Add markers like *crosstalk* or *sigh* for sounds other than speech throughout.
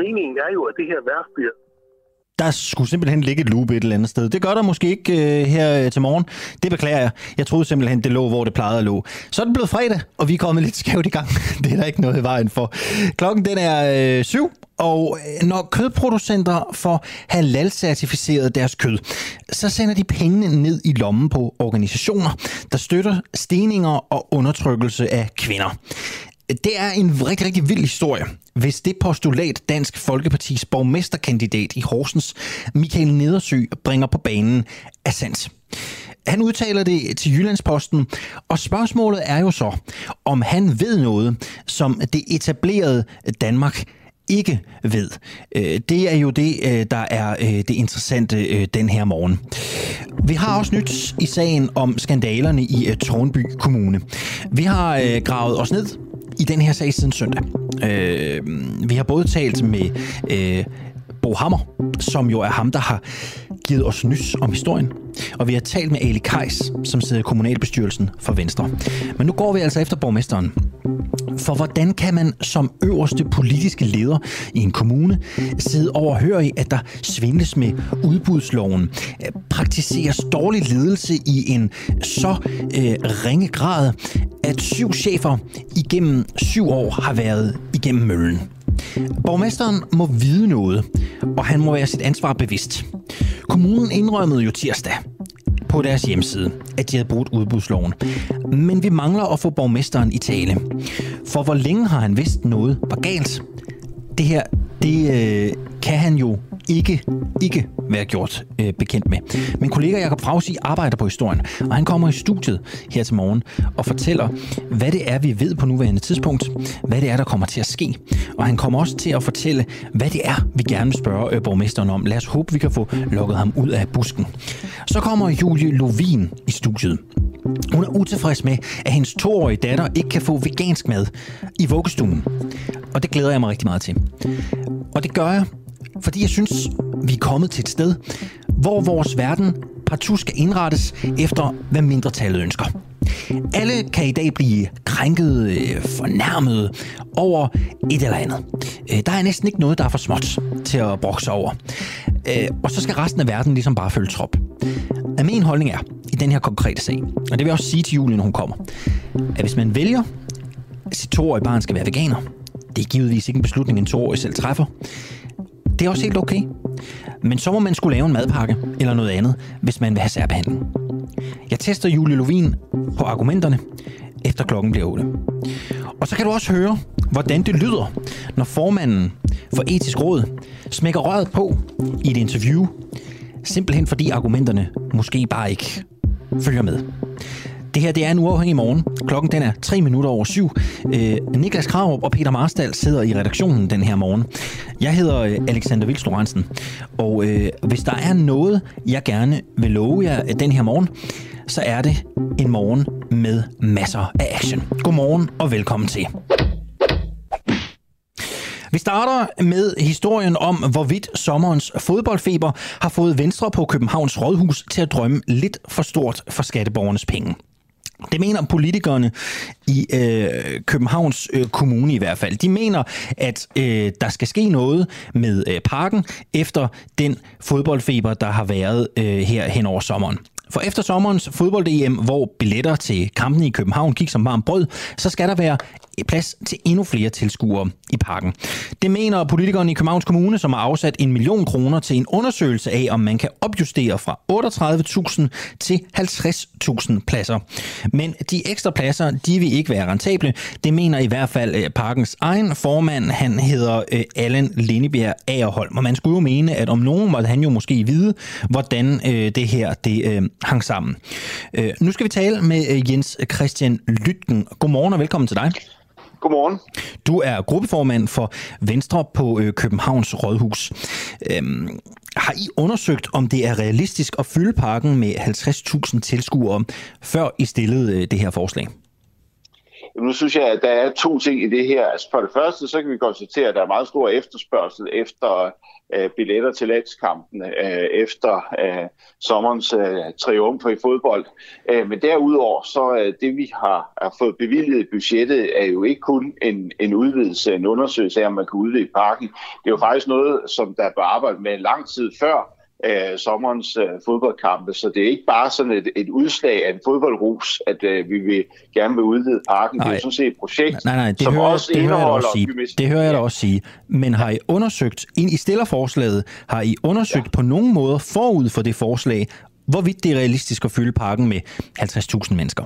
Meningen er jo, at det her værft bliver der skulle simpelthen ligge et loop et eller andet sted. Det gør der måske ikke øh, her øh, til morgen. Det beklager jeg. Jeg troede simpelthen, det lå, hvor det plejede at lå. Så er det blevet fredag, og vi er kommet lidt skævt i gang. *laughs* Det er der ikke noget i vejen for. Klokken den er øh, syv, og øh, når kødproducenter får halal-certificeret deres kød, så sender de pengene ned i lommen på organisationer, der støtter steninger og undertrykkelse af kvinder. Det er en rigtig, rigtig vild historie, hvis det postulat Dansk Folkepartis borgmesterkandidat i Horsens, Michael Nedersø, bringer på banen er sandt. Han udtaler det til Jyllandsposten, og spørgsmålet er jo så, om han ved noget, som det etablerede Danmark ikke ved. Øh, det er jo det, øh, der er øh, det interessante den her morgen. Vi har også nyt i sagen om skandalerne i Tornby Kommune. Vi har gravet os ned i den her sag siden søndag. Øh, vi har både talt med øh, Bo Hammer, som jo er ham, der har givet os nys om historien. Og vi har talt med Ali Kajs, som sidder i kommunalbestyrelsen for Venstre. Men nu går vi altså efter borgmesteren. For hvordan kan man som øverste politiske leder i en kommune sidde overhøre i, at der svindles med udbudsloven, praktiseres dårlig ledelse i en så øh, ringe grad, at syv chefer igennem syv år har været igennem møllen? Borgmesteren må vide noget, og han må være sit ansvar bevidst. Kommunen indrømmede jo tirsdag på deres hjemmeside, at de havde brugt udbudsloven. Men vi mangler at få borgmesteren i tale. For hvor længe har han vidst noget var galt? Det her, det øh, kan han jo ikke, ikke være gjort øh, bekendt med. Min kollega Jakob Frausi arbejder på historien, og han kommer i studiet her til morgen og fortæller, hvad det er, vi ved på nuværende tidspunkt, hvad det er, der kommer til at ske. Og han kommer også til at fortælle, hvad det er, vi gerne vil spørge øh, borgmesteren om. Lad os håbe, vi kan få lukket ham ud af busken. Så kommer Julie Lovin i studiet. Hun er utilfreds med, at hendes toårige datter ikke kan få vegansk mad i vuggestuen. Og det glæder jeg mig rigtig meget til. Og det gør jeg, fordi jeg synes, vi er kommet til et sted, hvor vores verden partout skal indrettes efter, hvad mindretallet ønsker. Alle kan i dag blive krænket, øh, fornærmet over et eller andet. Øh, der er næsten ikke noget, der er for småt til at brokse over. Øh, og så skal resten af verden ligesom bare følge trop. min holdning er, i den her konkrete sag, og det vil jeg også sige til Julie, når hun kommer, at hvis man vælger, at sit toårige barn skal være veganer, det er givetvis ikke en beslutning, en toårig selv træffer, det er også helt okay. Men så må man skulle lave en madpakke eller noget andet, hvis man vil have særbehandling. Jeg tester Julie Lovin på argumenterne, efter klokken bliver 8. Og så kan du også høre, hvordan det lyder, når formanden for etisk råd smækker røret på i et interview, simpelthen fordi argumenterne måske bare ikke følger med. Det her det er en uafhængig morgen. Klokken den er 3 minutter over syv. Øh, Niklas Kravup og Peter Marstal sidder i redaktionen den her morgen. Jeg hedder øh, Alexander Vildstoransen, og øh, hvis der er noget, jeg gerne vil love jer øh, den her morgen, så er det en morgen med masser af action. Godmorgen og velkommen til. Vi starter med historien om, hvorvidt sommerens fodboldfeber har fået Venstre på Københavns Rådhus til at drømme lidt for stort for skatteborgernes penge. Det mener politikerne i øh, Københavns øh, Kommune i hvert fald. De mener, at øh, der skal ske noget med øh, parken efter den fodboldfeber, der har været øh, her hen over sommeren. For efter sommerens fodbold-EM, hvor billetter til kampene i København gik som varmt brød, så skal der være plads til endnu flere tilskuere i parken. Det mener politikerne i Københavns Kommune, som har afsat en million kroner til en undersøgelse af, om man kan opjustere fra 38.000 til 50.000 pladser. Men de ekstra pladser, de vil ikke være rentable. Det mener i hvert fald øh, parkens egen formand. Han hedder Allen Allan Lindebjerg Agerholm. Og man skulle jo mene, at om nogen måtte han jo måske vide, hvordan øh, det her det hang sammen. Nu skal vi tale med Jens Christian Lytgen. Godmorgen og velkommen til dig. Godmorgen. Du er gruppeformand for Venstre på øh, Københavns Rådhus. Øhm, har I undersøgt, om det er realistisk at fylde parken med 50.000 tilskuere, før I stillede øh, det her forslag? nu synes jeg, at der er to ting i det her. Altså for det første, så kan vi konstatere, at der er meget stor efterspørgsel efter øh, billetter til landskampene øh, efter øh, sommerens øh, triumfer i fodbold. Øh, men derudover, så øh, det vi har, har fået bevilget i budgettet, er jo ikke kun en, en udvidelse, en undersøgelse af, om man kan udvide parken. Det er jo faktisk noget, som der er arbejdet med lang tid før, øh, sommerens øh, fodboldkampe. Så det er ikke bare sådan et, et udslag af en fodboldrus, at øh, vi vil gerne vil udvide parken. Nej. Det er sådan set et projekt, nej, nej, det som hører, også det indeholder... Hører også sige. Det hører jeg da også sige. Men har I undersøgt, ind i stillerforslaget, har I undersøgt ja. på nogen måde forud for det forslag, hvorvidt det er realistisk at fylde parken med 50.000 mennesker?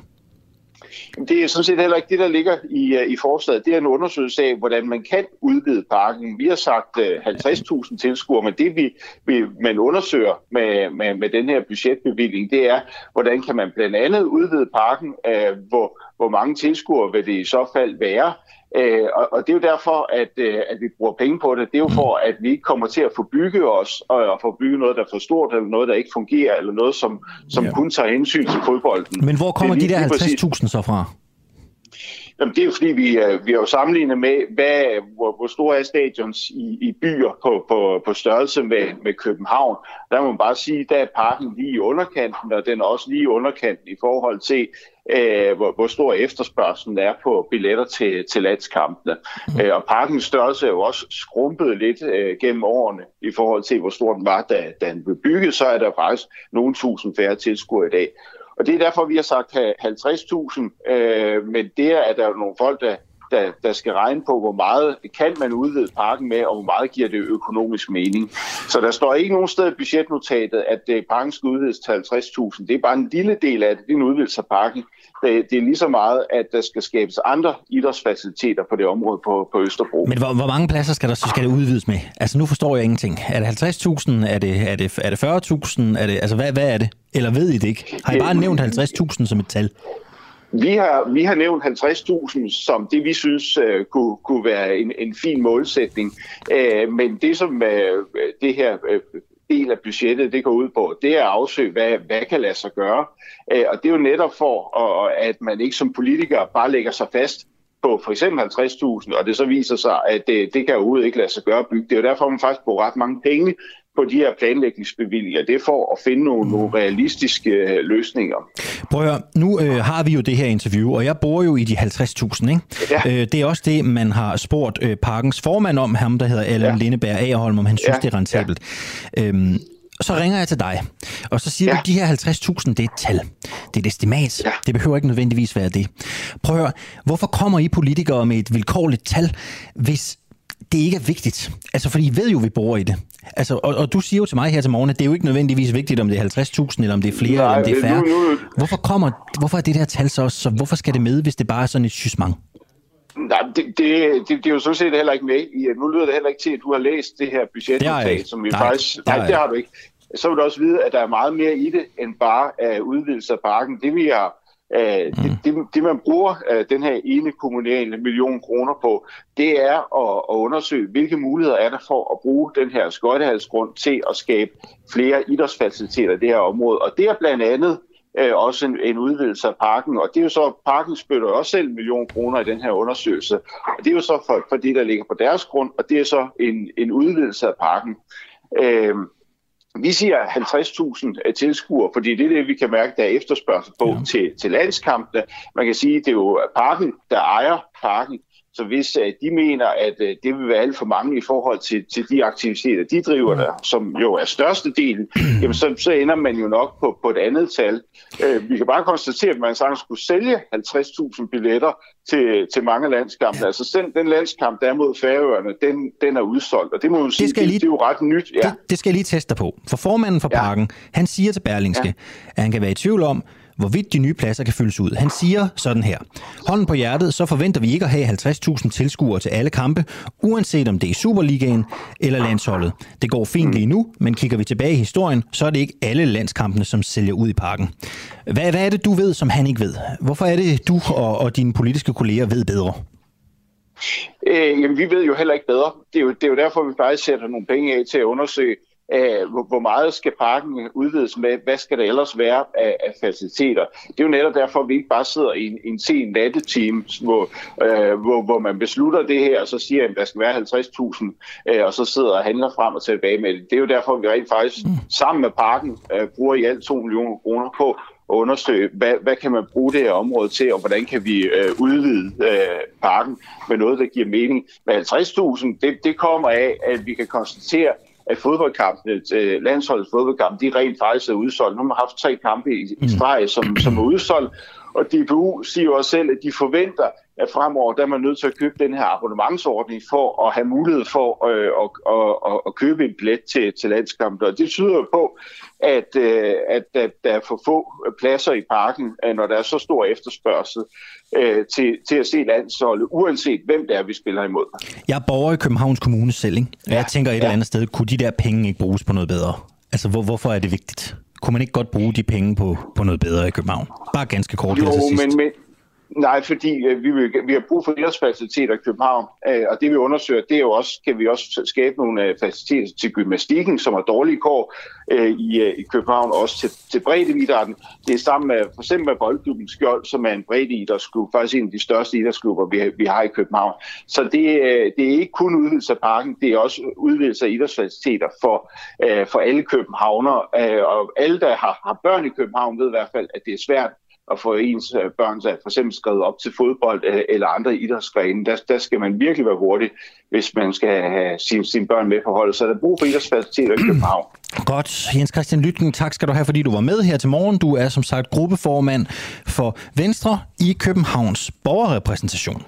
Det er sådan set heller ikke det, der ligger i, øh, i forslaget. Det er en undersøgelse af, hvordan man kan udvide parken. Vi har sagt øh, 50.000 tilskuere, men det vi, vi man undersøger med, med, med den her budgetbevilling, det er, hvordan kan man blandt andet udvide parken, øh, hvor, hvor mange tilskuere vil det i så fald være, Øh, og, og det er jo derfor, at, øh, at vi bruger penge på det. Det er jo for, at vi ikke kommer til at få bygge os, og, og få bygge noget, der er for stort, eller noget, der ikke fungerer, eller noget, som, som ja. kun tager hensyn til fodbolden. Men hvor kommer de der 50.000 så fra? Jamen, det er jo fordi, vi, øh, vi har jo sammenlignet med, hvad, hvor, hvor store er stadions i, i byer på, på, på størrelse med, med København. Der må man bare sige, der er parken lige i underkanten, og den er også lige i underkanten i forhold til, øh, hvor, hvor stor efterspørgselen er på billetter til, til landskampene. Mm. Øh, og parkens størrelse er jo også skrumpet lidt øh, gennem årene i forhold til, hvor stor den var, da, da den blev bygget. Så er der faktisk nogle tusind færre tilskuere i dag. Og det er derfor, vi har sagt 50.000, øh, men der er der jo nogle folk, der, der, der skal regne på, hvor meget kan man udvide parken med, og hvor meget giver det økonomisk mening. Så der står ikke nogen sted i budgetnotatet, at øh, parken skal udvides til 50.000. Det er bare en lille del af det, det er en udvidelse af parken. Det, det er lige så meget, at der skal skabes andre idrætsfaciliteter på det område på, på Østerbro. Men hvor, hvor mange pladser skal der skal det udvides med? Altså nu forstår jeg ingenting. Er det 50.000? Er det, er det, er det 40.000? Er det, altså hvad, hvad er det? Eller ved I det ikke? Har I bare nævnt 50.000 som et tal? Vi har, vi har nævnt 50.000 som det, vi synes uh, kunne, kunne være en, en fin målsætning. Uh, men det, som uh, det her uh, del af budgettet det går ud på, det er at afsøge, hvad, hvad kan lade sig gøre. Øh, og det er jo netop for, og, at man ikke som politiker bare lægger sig fast på for eksempel 50.000, og det så viser sig, at det, det kan overhovedet ikke lade sig gøre at bygge. Det er jo derfor, man faktisk bruger ret mange penge på de her planlægningsbevillinger. Det er for at finde nogle, nogle realistiske øh, løsninger. Prøv at nu øh, har vi jo det her interview, og jeg bor jo i de 50.000, ikke? Ja. Øh, det er også det, man har spurgt øh, parkens formand om, ham der hedder Allan ja. Lindeberg Agerholm, om han synes, ja. det er rentabelt. Ja. Øhm, så ringer jeg til dig, og så siger ja. du, at de her 50.000, det er et tal. Det er et estimat. Ja. Det behøver ikke nødvendigvis være det. Prøv at høre, hvorfor kommer I politikere med et vilkårligt tal, hvis det ikke er vigtigt. Altså, fordi I ved jo, vi bor i det. Altså, og, og du siger jo til mig her til morgen, at det er jo ikke nødvendigvis vigtigt, om det er 50.000, eller om det er flere, Nej, eller om det er færre. Nu, nu... Hvorfor, kommer, hvorfor er det der tal så så hvorfor skal det med, hvis det bare er sådan et sysmang? Nej, det, det, det, det er jo sådan set heller ikke med i. Nu lyder det heller ikke til, at du har læst det her budgetnotat, som vi nej, faktisk... Nej, det har du ikke. Så vil du også vide, at der er meget mere i det, end bare uh, udvidelse af parken. Det vi har Øh, mm. det, det, det man bruger uh, den her ene kommunale million kroner på, det er at, at undersøge, hvilke muligheder er der for at bruge den her skøjtehalsgrund til at skabe flere idrætsfaciliteter i det her område. Og det er blandt andet uh, også en, en udvidelse af parken, og det er jo så, parken spytter også selv en million kroner i den her undersøgelse. Og det er jo så for, for det, der ligger på deres grund, og det er så en, en udvidelse af parken. Uh, vi siger 50.000 tilskuere, fordi det er det, vi kan mærke, der er efterspørgsel på ja. til, til landskampene. Man kan sige, at det er jo parken, der ejer parken, så hvis uh, de mener, at uh, det vil være alt for mange i forhold til, til de aktiviteter, de driver der, som jo er størstedelen, *clears throat* jamen så, så ender man jo nok på, på et andet tal. Uh, vi kan bare konstatere, at man sagtens skulle sælge 50.000 billetter til, til mange landskampe. Altså den, den landskamp, der er mod Færøerne, den, den er udsolgt, og det må man sige, det, skal det, lige, det er jo ret nyt. Ja. Det, det skal jeg lige teste på. For formanden for parken, ja. han siger til Berlingske, ja. at han kan være i tvivl om, hvorvidt de nye pladser kan fyldes ud. Han siger sådan her. Hånden på hjertet, så forventer vi ikke at have 50.000 tilskuere til alle kampe, uanset om det er Superligaen eller landsholdet. Det går fint lige nu, men kigger vi tilbage i historien, så er det ikke alle landskampene, som sælger ud i parken. Hvad, hvad er det, du ved, som han ikke ved? Hvorfor er det, du og, og dine politiske kolleger ved bedre? Øh, jamen, vi ved jo heller ikke bedre. Det er jo, det er jo derfor, vi faktisk sætter nogle penge af til at undersøge, øh, hvor, hvor meget skal parken udvides med, hvad skal der ellers være af, af faciliteter. Det er jo netop derfor, at vi ikke bare sidder i en, en sen natteteam, hvor, øh, hvor, hvor man beslutter det her, og så siger, at der skal være 50.000, øh, og så sidder og handler frem og tilbage med det. Det er jo derfor, at vi rent faktisk mm. sammen med parken øh, bruger i alt 2 millioner kroner på at undersøge, hvad, hvad kan man bruge det her område til, og hvordan kan vi øh, udvide øh, parken med noget, der giver mening. Men 50.000, det, det kommer af, at vi kan konstatere, at fodboldkampene, øh, landsholdets fodboldkamp, de rent faktisk er udsolgt. Nu har man haft tre kampe i, i streg, som, som er udsolgt, og DBU siger jo også selv, at de forventer, at fremover der er man nødt til at købe den her abonnementsordning for at have mulighed for øh, at, at, at, at købe en billet til, til landskampen. Og det tyder jo på, at, øh, at, at der er for få pladser i parken, når der er så stor efterspørgsel øh, til, til at se landsholdet, uanset hvem det er, vi spiller imod. Jeg er borger i Københavns Kommune selv, ikke? Og ja. jeg tænker et ja. eller andet sted, kunne de der penge ikke bruges på noget bedre? Altså, hvor, hvorfor er det vigtigt? Kunne man ikke godt bruge de penge på, på noget bedre i København? Bare ganske kort jo, men, men, Nej, fordi øh, vi, vil, vi har brug for idrætsfaciliteter i København, øh, og det vi undersøger, det er jo også, kan vi også skabe nogle øh, faciliteter til gymnastikken, som har dårlige kår øh, i, øh, i København, og også til, til breddeidrætten. Det er sammen med for eksempel med Boldklubben Skjold, som er en breddeidrætsklub, faktisk en af de største idrætsklubber, vi, vi har i København. Så det, øh, det er ikke kun udvidelse af parken, det er også udvidelse af idrætsfaciliteter for, øh, for alle københavner, øh, og alle, der har, har børn i København, ved i hvert fald, at det er svært at få ens øh, børn til for eksempel skrevet op til fodbold øh, eller andre idrætsgrene. Der, der skal man virkelig være hurtig, hvis man skal have sine, sine børn med på holdet. Så der er brug for idrætsfaciliteter i København. *clears throat* Godt. Jens Christian Lytgen, tak skal du have, fordi du var med her til morgen. Du er som sagt gruppeformand for Venstre i Københavns borgerrepræsentation.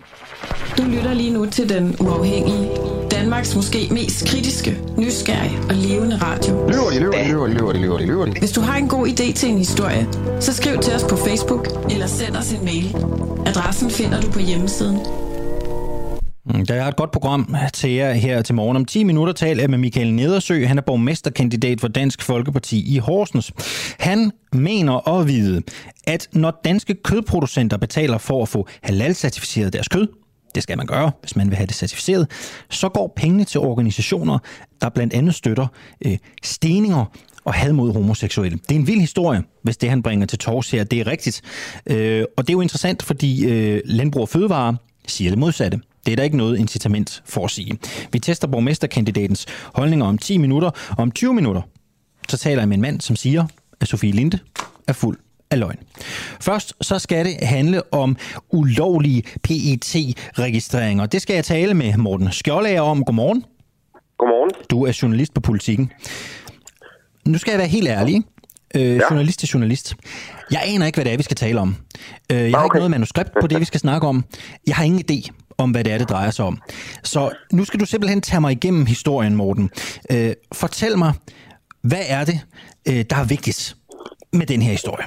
Du lytter lige nu til Den Uafhængige. Danmarks måske mest kritiske, nysgerrige og levende radio. Løver de, løver de, løver de, løver de, løver de, løver de. Hvis du har en god idé til en historie, så skriv til os på Facebook eller send os en mail. Adressen finder du på hjemmesiden. Mm, der er et godt program til jer her til morgen. Om 10 minutter taler jeg med Michael Nedersø. Han er borgmesterkandidat for Dansk Folkeparti i Horsens. Han mener at vide, at når danske kødproducenter betaler for at få halal-certificeret deres kød, det skal man gøre, hvis man vil have det certificeret, så går pengene til organisationer, der blandt andet støtter øh, steninger og had mod homoseksuelle. Det er en vild historie, hvis det han bringer til tors her, det er rigtigt. Øh, og det er jo interessant, fordi øh, Landbrug og Fødevare siger det modsatte. Det er der ikke noget incitament for at sige. Vi tester borgmesterkandidatens holdninger om 10 minutter, og om 20 minutter, så taler jeg med en mand, som siger, at Sofie Linde er fuld af løgn. Først så skal det handle om ulovlige PET-registreringer. Det skal jeg tale med Morten Skjoldager om. Godmorgen. Godmorgen. Du er journalist på Politiken. Nu skal jeg være helt ærlig. Øh, ja. Journalist til journalist. Jeg aner ikke, hvad det er, vi skal tale om. Øh, jeg har okay. ikke noget manuskript på det, vi skal snakke om. Jeg har ingen idé om, hvad det er, det drejer sig om. Så nu skal du simpelthen tage mig igennem historien, Morten. Øh, fortæl mig, hvad er det, øh, der er vigtigt med den her historie?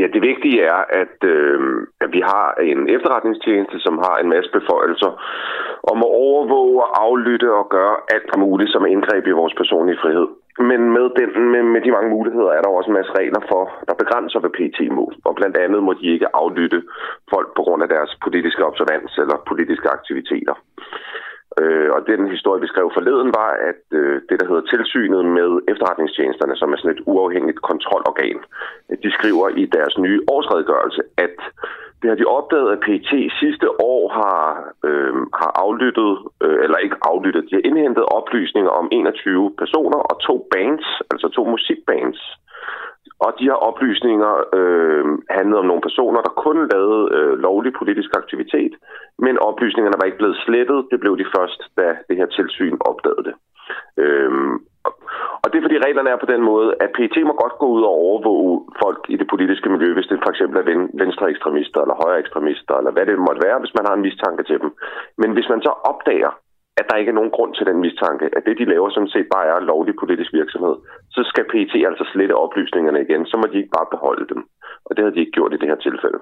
Ja, det vigtige er, at, øh, at vi har en efterretningstjeneste, som har en masse beføjelser om at overvåge, aflytte og gøre alt muligt som indgreb i vores personlige frihed. Men med, den, med, med de mange muligheder er der også en masse regler for, der begrænser, hvad PT må. Og blandt andet må de ikke aflytte folk på grund af deres politiske observans eller politiske aktiviteter. Øh, og den historie, vi skrev forleden, var, at øh, det, der hedder tilsynet med efterretningstjenesterne, som er sådan et uafhængigt kontrolorgan, øh, de skriver i deres nye årsredegørelse, at det har de opdaget, at PT sidste år har, øh, har aflyttet, øh, eller ikke aflyttet, de har indhentet oplysninger om 21 personer og to bands, altså to musikbands, og de her oplysninger øh, handlede om nogle personer, der kun lavede øh, lovlig politisk aktivitet, men oplysningerne var ikke blevet slettet. Det blev de først, da det her tilsyn opdagede det. Øh, og det er fordi reglerne er på den måde, at PT må godt gå ud og overvåge folk i det politiske miljø, hvis det for eksempel er venstre ekstremister eller højre ekstremister, eller hvad det måtte være, hvis man har en mistanke til dem. Men hvis man så opdager, at der ikke er nogen grund til den mistanke, at det, de laver, sådan set bare er lovlig politisk virksomhed, så skal PET altså slette oplysningerne igen, så må de ikke bare beholde dem. Og det har de ikke gjort i det her tilfælde.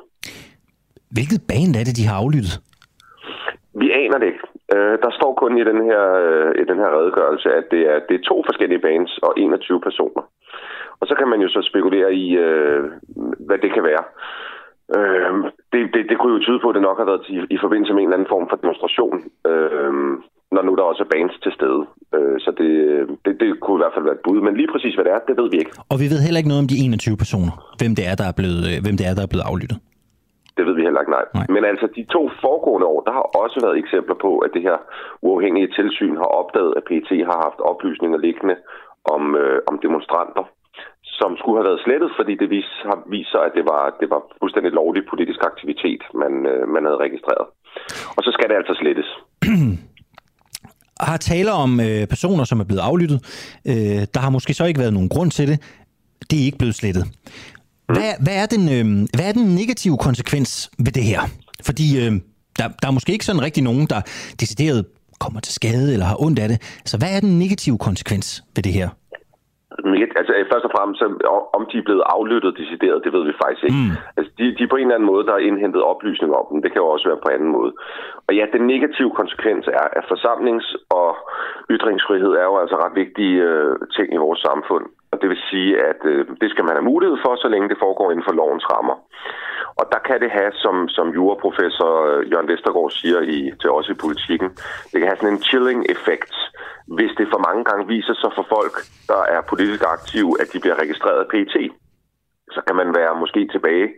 Hvilket band er det, de har aflyttet? Vi aner det ikke. Uh, der står kun i den her, uh, i den her redegørelse, at det er, det er to forskellige bands og 21 personer. Og så kan man jo så spekulere i, uh, hvad det kan være. Uh, det, det, det kunne jo tyde på, at det nok har været i, i forbindelse med en eller anden form for demonstration. Uh, når nu der også er bands til stede. Øh, så det, det, det kunne i hvert fald være et bud. Men lige præcis, hvad det er, det ved vi ikke. Og vi ved heller ikke noget om de 21 personer. Hvem det er, der er blevet, øh, hvem det er, der er blevet aflyttet. Det ved vi heller ikke, nej. nej. Men altså, de to foregående år, der har også været eksempler på, at det her uafhængige tilsyn har opdaget, at PT har haft oplysninger liggende om, øh, om demonstranter, som skulle have været slettet, fordi det vis, har vist sig, at det var, det var fuldstændig lovlig politisk aktivitet, man, øh, man havde registreret. Og så skal det altså slettes. *clears throat* har taler om øh, personer, som er blevet aflyttet. Øh, der har måske så ikke været nogen grund til det. Det er ikke blevet slettet. Hvad, hvad, er den, øh, hvad er den negative konsekvens ved det her? Fordi øh, der, der er måske ikke sådan rigtig nogen, der decideret kommer til skade eller har ondt af det. Så hvad er den negative konsekvens ved det her? Altså, først og fremmest, om de er blevet aflyttet decideret, det ved vi faktisk ikke. Mm. Altså, de, de på en eller anden måde, der har indhentet oplysninger om dem. Det kan jo også være på anden måde. Og ja, den negative konsekvens er, at forsamlings- og ytringsfrihed er jo altså ret vigtige øh, ting i vores samfund. Og det vil sige, at øh, det skal man have mulighed for, så længe det foregår inden for lovens rammer. Og der kan det have, som, som juraprofessor øh, Jørgen Vestergaard siger i, til os i politikken, det kan have sådan en chilling effekt, hvis det for mange gange viser sig for folk, der er politisk aktive, at de bliver registreret af PT Så kan man være måske tilbage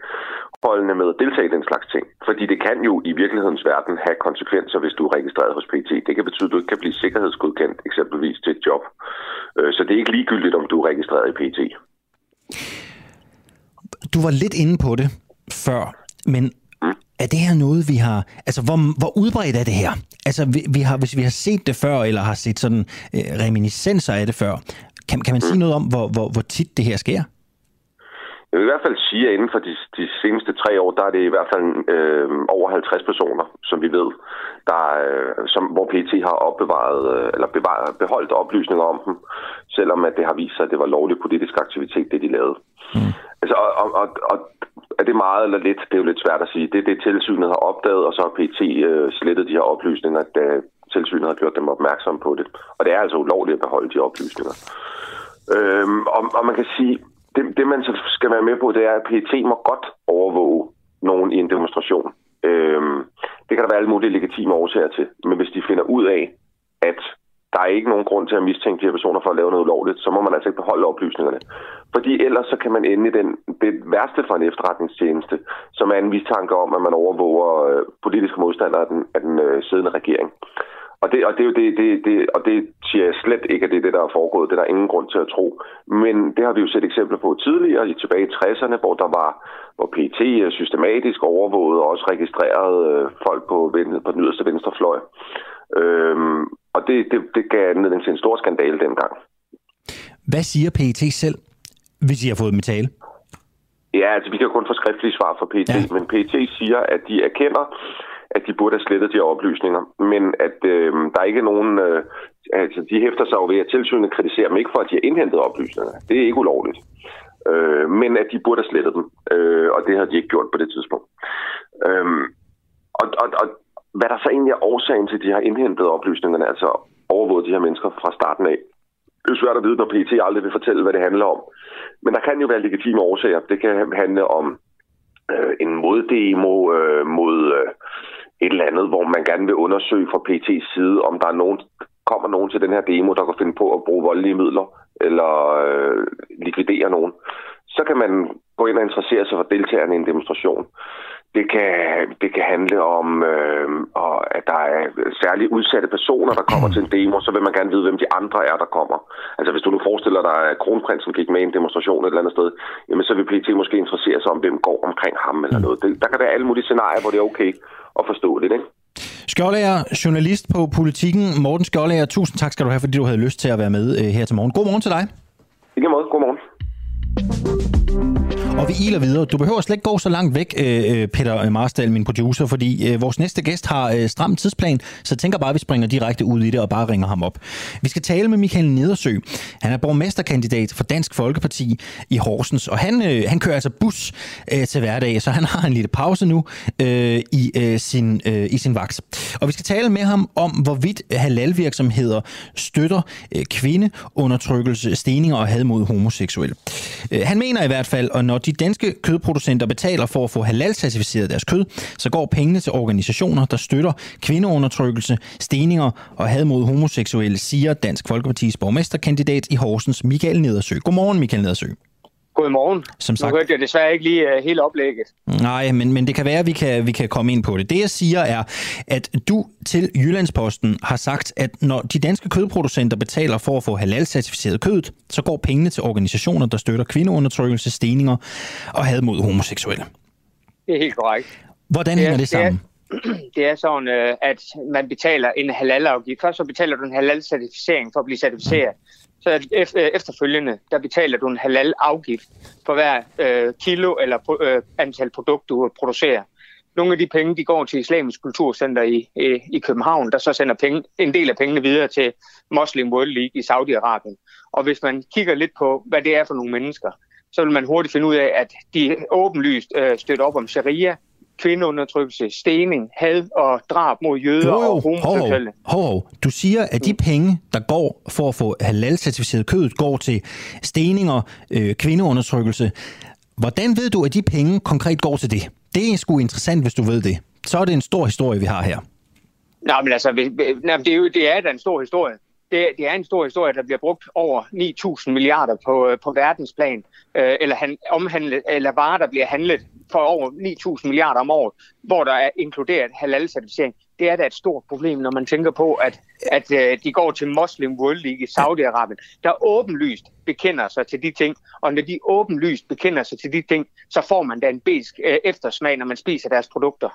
holdende med at deltage i den slags ting. Fordi det kan jo i virkelighedens verden have konsekvenser, hvis du er registreret hos PT. Det kan betyde, at du ikke kan blive sikkerhedsgodkendt eksempelvis til et job. Øh, så det er ikke ligegyldigt, om du er registreret i PT. Du var lidt inde på det før, men mm. er det her noget, vi har... Altså, hvor, hvor udbredt er det her? Altså, vi, vi har, hvis vi har set det før, eller har set sådan øh, reminiscenser af det før, kan, kan man sige mm. noget om, hvor, hvor, hvor tit det her sker? Jeg vil i hvert fald sige, at inden for de, de seneste tre år, der er det i hvert fald øh, over 50 personer, som vi ved, der, øh, som, hvor PT har opbevaret øh, eller bevaret, beholdt oplysninger om dem, selvom at det har vist sig, at det var lovlig politisk aktivitet, det de lavede. Mm. Altså, og, og, og, og er det meget eller lidt? Det er jo lidt svært at sige. Det er det, tilsynet har opdaget, og så har PT øh, slettet de her oplysninger, da tilsynet har gjort dem opmærksom på det. Og det er altså ulovligt at beholde de oplysninger. Øhm, og, og man kan sige, det, det man så skal være med på, det er, at PET må godt overvåge nogen i en demonstration. Øhm, det kan der være alle mulige legitime årsager til. Men hvis de finder ud af, at der er ikke nogen grund til at mistænke de her personer for at lave noget ulovligt, så må man altså ikke beholde oplysningerne. Fordi ellers så kan man ende i den, det værste for en efterretningstjeneste, som er en mistanke om, at man overvåger øh, politiske modstandere af den, af den øh, siddende regering. Og det, og det er jo det, det, det, og det siger jeg slet ikke, at det er det, der er foregået. Det er der ingen grund til at tro. Men det har vi jo set eksempler på tidligere, tilbage i 60'erne, hvor der var, hvor PT systematisk overvåget og også registrerede øh, folk på, på den yderste venstrefløj. Øhm, og det, det, det gav anledning til en stor skandale dengang. Hvad siger PET selv, hvis I har fået dem i tale? Ja, altså vi kan kun få skriftlige svar fra PET, ja. men PET siger, at de erkender, at de burde have slettet de her oplysninger. Men at øh, der er ikke nogen... Øh, altså, de hæfter sig jo ved, at tilsynet kritiserer dem ikke for, at de har indhentet oplysningerne. Det er ikke ulovligt. Øh, men at de burde have slettet dem. Øh, og det har de ikke gjort på det tidspunkt. Øh, og, og, og hvad der så egentlig er årsagen til, at de har indhentet oplysningerne, altså overvåget de her mennesker fra starten af, det er svært at vide, når PT aldrig vil fortælle, hvad det handler om. Men der kan jo være legitime årsager. Det kan handle om øh, en moddemo øh, mod øh, et eller andet, hvor man gerne vil undersøge fra PT's side, om der er nogen, kommer nogen til den her demo, der kan finde på at bruge voldelige midler eller øh, likvidere nogen. Så kan man gå ind og interessere sig for deltagerne i en demonstration. Det kan, det kan handle om, øh, at der er særligt udsatte personer, der kommer til en demo, så vil man gerne vide, hvem de andre er, der kommer. Altså hvis du nu forestiller dig, at kronprinsen gik med i en demonstration et eller andet sted, jamen så vil PT måske interessere sig om, hvem går omkring ham eller noget. Det, der kan være alle mulige scenarier, hvor det er okay at forstå det, ikke? Skjoldager, journalist på Politikken. Morten Skjoldager, tusind tak skal du have, fordi du havde lyst til at være med øh, her til morgen. God morgen til dig. I måde. God morgen. Og vi iler videre. Du behøver slet ikke gå så langt væk, øh, øh, Peter Marstal, min producer, fordi øh, vores næste gæst har stram tidsplan, så jeg tænker bare, at vi springer direkte ud i det og bare ringer ham op. Vi skal tale med Michael Nedersø. Han er borgmesterkandidat for Dansk Folkeparti i Horsens, og han, han kører altså bus til hverdag, så han *laughs* har en lille pause nu i, sin, i sin vaks. Og vi skal tale med ham om, hvorvidt halalvirksomheder støtter kvindeundertrykkelse, steninger og had mod homoseksuelle. Han mener i hvert fald, og når de danske kødproducenter betaler for at få halal-certificeret deres kød, så går pengene til organisationer, der støtter kvindeundertrykkelse, steninger og had mod homoseksuelle, siger Dansk Folkepartis borgmesterkandidat i Horsens, Michael Nedersø. Godmorgen, Michael Nedersø. Godmorgen. Som sagt, nu hørte jeg desværre ikke lige uh, hele oplægget. Nej, men, men det kan være, at vi kan, vi kan komme ind på det. Det jeg siger er, at du til Jyllandsposten har sagt, at når de danske kødproducenter betaler for at få halal-certificeret kødet, så går pengene til organisationer, der støtter kvindeundertrykkelse, steninger og had mod homoseksuelle. Det er helt korrekt. Hvordan det er, hænger det sammen? Det er, *clears throat* det er sådan, øh, at man betaler en halal-afgift. Først så betaler du en halal-certificering for at blive certificeret. Mm efterfølgende, der betaler du en halal-afgift for hver øh, kilo eller øh, antal produkt, du producerer. Nogle af de penge, de går til Islamisk Kulturcenter i, i, i København, der så sender penge, en del af pengene videre til Muslim World League i Saudi-Arabien. Og hvis man kigger lidt på, hvad det er for nogle mennesker, så vil man hurtigt finde ud af, at de åbenlyst øh, støtter op om sharia, kvindeundertrykkelse, stening, had og drab mod jøder jo, jo. og homoseksuelle. Hov, hov. Du siger, at de penge, der går for at få halal-certificeret kød, går til steninger, øh, kvindeundertrykkelse. Hvordan ved du, at de penge konkret går til det? Det er sgu interessant, hvis du ved det. Så er det en stor historie, vi har her. Nej, men altså, det er jo det er da en stor historie det, det er en stor historie, der bliver brugt over 9.000 milliarder på, øh, på verdensplan, øh, eller, han, omhandlet, eller varer, der bliver handlet for over 9.000 milliarder om året, hvor der er inkluderet halal-certificering. Det er da et stort problem, når man tænker på, at, at øh, de går til Muslim World League i Saudi-Arabien, der åbenlyst bekender sig til de ting, og når de åbenlyst bekender sig til de ting, så får man da en besk øh, eftersmag, når man spiser deres produkter.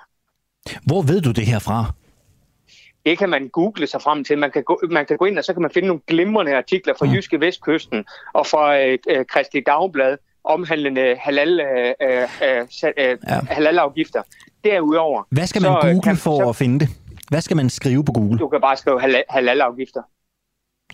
Hvor ved du det her fra? Det kan man google sig frem til. Man kan, gå, man kan gå ind, og så kan man finde nogle glimrende artikler fra mm. Jyske Vestkysten og fra øh, øh Kristi Dagblad omhandlende halal, øh, øh, øh, øh, ja. halalafgifter. Derudover... Hvad skal man så, google kan, for så, at finde det? Hvad skal man skrive på Google? Du kan bare skrive halal, halalafgifter.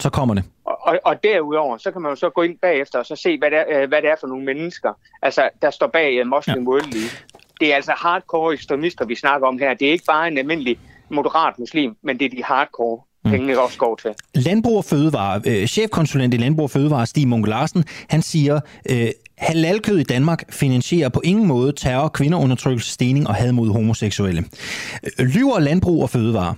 Så kommer det. Og, og, og derudover, så kan man jo så gå ind bagefter og så se, hvad det er, hvad det er for nogle mennesker, altså, der står bag Muslim ja. World League. Det er altså hardcore ekstremister, vi snakker om her. Det er ikke bare en almindelig moderat muslim, men det er de hardcore mm. pengene også går til. Landbrug og Fødevare, øh, chefkonsulent i Landbrug og Fødevare, Stig Munke Larsen, han siger, øh, halalkød i Danmark finansierer på ingen måde terror, kvinderundertrykkelse, stening og had mod homoseksuelle. Øh, lyver Landbrug og Fødevare?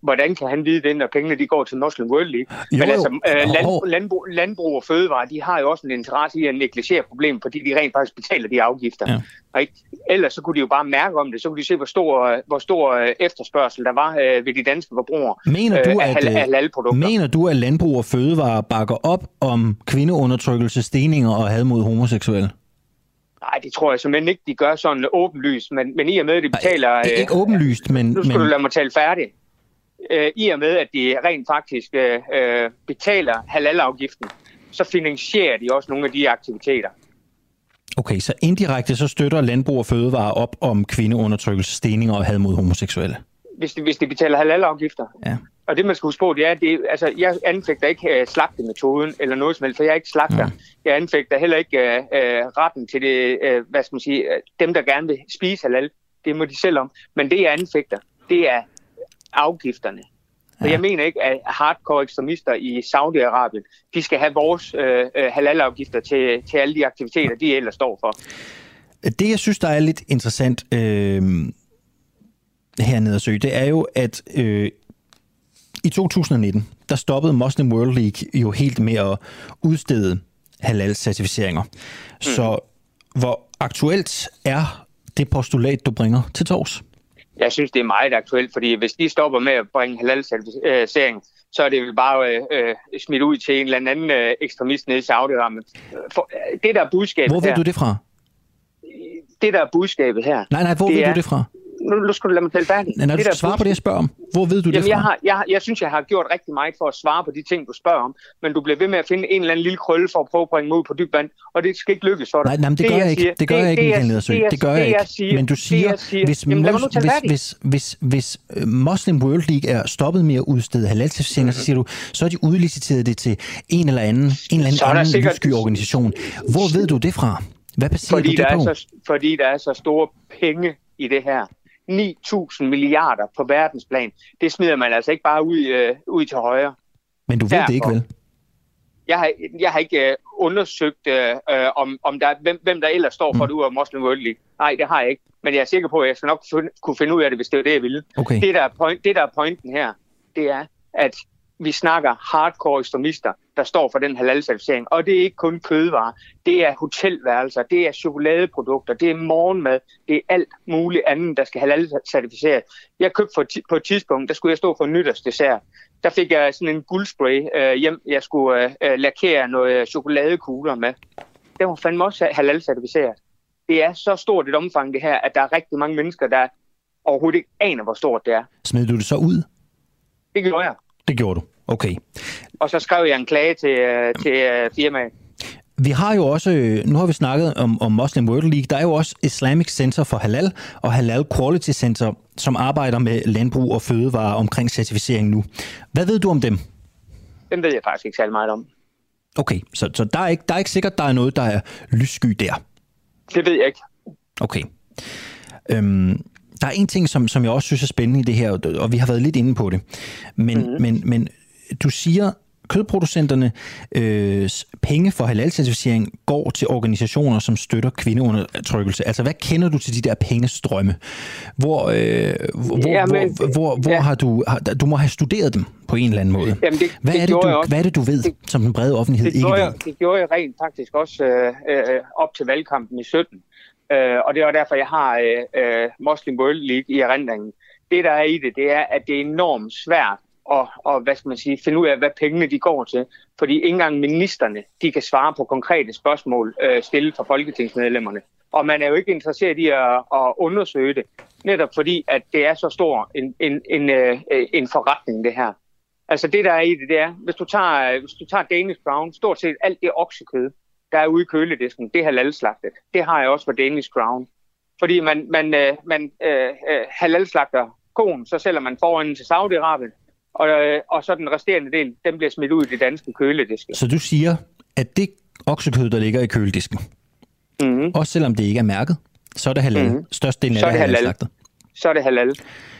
Hvordan kan han vide det, når pengene de går til Muslim World League? Jo, Men altså, øh, land, landbrug, landbrug og fødevare, de har jo også en interesse i at negligere problemet, fordi de rent faktisk betaler de afgifter. Ja. Ikke? Ellers så kunne de jo bare mærke om det, så kunne de se, hvor stor, hvor stor øh, efterspørgsel der var øh, ved de danske forbrugere mener du, øh, at, af Mener du, at landbrug og fødevare bakker op om kvindeundertrykkelse, steninger og had mod homoseksuelle? Nej, det tror jeg simpelthen ikke, de gør sådan åbenlyst, men, men i og med, at de betaler... Nej, ikke åbenlyst, men... Nu skal men... du lade mig tale færdig øh, i og med, at de rent faktisk øh, øh, betaler halalafgiften, så finansierer de også nogle af de aktiviteter. Okay, så indirekte så støtter Landbrug og Fødevare op om kvindeundertrykkelse, steninger og had mod homoseksuelle? Hvis de, hvis de betaler halalafgifter. Ja. Og det man skal huske på, det er, det, altså, jeg anfægter ikke uh, slagtemetoden eller noget som helst, for jeg er ikke slagter. Mm. Jeg anfægter heller ikke uh, uh, retten til det, uh, hvad skal man sige, uh, dem der gerne vil spise halal. Det må de selv om. Men det jeg anfægter, det er afgifterne. Ja. jeg mener ikke, at hardcore ekstremister i Saudi-Arabien, de skal have vores øh, øh, halalafgifter til, til alle de aktiviteter, de ellers står for. Det, jeg synes, der er lidt interessant øh, hernede at søge, det er jo, at øh, i 2019, der stoppede Muslim World League jo helt med at udstede halal-certificeringer. Mm. Så hvor aktuelt er det postulat, du bringer til tors? Jeg synes, det er meget aktuelt, fordi hvis de stopper med at bringe halal-certificering, så er det vel bare øh, øh, smidt ud til en eller anden øh, ekstremist nede i Saudi-Arabien. Det der er budskabet Hvor ved her, du det fra? Det der er budskabet her... Nej, nej, hvor ved er, du det fra? Nu, nu skal du lade mig tale færdigt. Nej, det du svare på det, jeg spørger om. Hvor ved du Jamen, det fra? Jeg, har, jeg, jeg synes, jeg har gjort rigtig meget for at svare på de ting, du spørger om, men du bliver ved med at finde en eller anden lille krølle for at prøve at bringe mig ud på dyb vand, og det skal ikke lykkes for dig. Nej, nej det, det gør jeg ikke. Det gør jeg ikke, Michael Ledersø. Det gør jeg ikke. Men du siger, hvis, hvis, hvis, hvis, øh, Muslim World League er stoppet med at udstede halal så siger du, så er de udliciteret det til en eller anden, en eller anden, anden lyssky organisation. Hvor ved du det fra? Hvad baserer fordi du det på? Er så, fordi der er så store penge i det her. 9.000 milliarder på verdensplan. Det smider man altså ikke bare ud, øh, ud til højre. Men du ved Derfor. det ikke, vel? jeg har, jeg har ikke øh, undersøgt, øh, øh, om, om der, hvem, hvem der ellers står for mm. det ud af Muslim World League. Nej, det har jeg ikke. Men jeg er sikker på, at jeg skal nok kunne finde ud af det, hvis det var det, jeg ville. Okay. Det, der er point, det, der er pointen her, det er, at vi snakker hardcore ekstremister, der står for den halal-certificering. Og det er ikke kun kødvarer, det er hotelværelser, det er chokoladeprodukter, det er morgenmad, det er alt muligt andet, der skal halal-certificeres. Jeg købte for, på et tidspunkt, der skulle jeg stå for nytårsdessert. Der fik jeg sådan en guldspray øh, hjem, jeg skulle øh, øh lakere noget chokoladekugler med. Det var fandme også halal-certificeret. Det er så stort et omfang det her, at der er rigtig mange mennesker, der overhovedet ikke aner, hvor stort det er. Smed du det så ud? Det gjorde jeg. Det gjorde du. Okay. Og så skrev jeg en klage til, øh, til øh, firmaet. Vi har jo også, øh, nu har vi snakket om, om Muslim World League, der er jo også Islamic Center for Halal og Halal Quality Center, som arbejder med landbrug og fødevarer omkring certificering nu. Hvad ved du om dem? Dem ved jeg faktisk ikke særlig meget om. Okay, så, så der, er ikke, der er ikke sikkert, der er noget, der er lyssky der? Det ved jeg ikke. Okay. Øhm, der er en ting, som, som jeg også synes er spændende i det her, og vi har været lidt inde på det. Men, mm. men, men du siger, kødproducenterne øh, penge for halal-certificering går til organisationer, som støtter kvindeundertrykkelse. Altså, hvad kender du til de der pengestrømme? Hvor, øh, hvor, ja, men, hvor, hvor, hvor ja. har du... Har, du må have studeret dem på en eller anden måde. Jamen det, hvad, det er det, du, hvad er det, du ved, det, som den brede offentlighed det ikke ved? Jeg, det gjorde jeg rent faktisk også øh, øh, op til valgkampen i 17. Øh, og det er derfor, jeg har øh, øh, Muslim World League i erindringen. Det, der er i det, det er, at det er enormt svært og, og, hvad skal man sige, finde ud af, hvad pengene de går til. Fordi ikke engang ministerne de kan svare på konkrete spørgsmål øh, stillet fra folketingsmedlemmerne. Og man er jo ikke interesseret i at, at undersøge det, netop fordi, at det er så stor en, en, en, øh, en forretning, det her. Altså det, der er i det, det er, hvis du tager, øh, hvis du tager Danish Crown, stort set alt det oksekød, der er ude i køledisken, det er halalslagtet. Det har jeg også for Danish Crown. Fordi man, man, øh, man øh, øh, halalslagter konen, så sælger man foran til Saudi-Arabien, og, øh, og så den resterende del, den bliver smidt ud i det danske kølediske. Så du siger, at det oksekød, der ligger i køledisken, mm-hmm. også selvom det ikke er mærket, så er det halal. Mm-hmm. Størstedelen af det er halal. Så er det halal.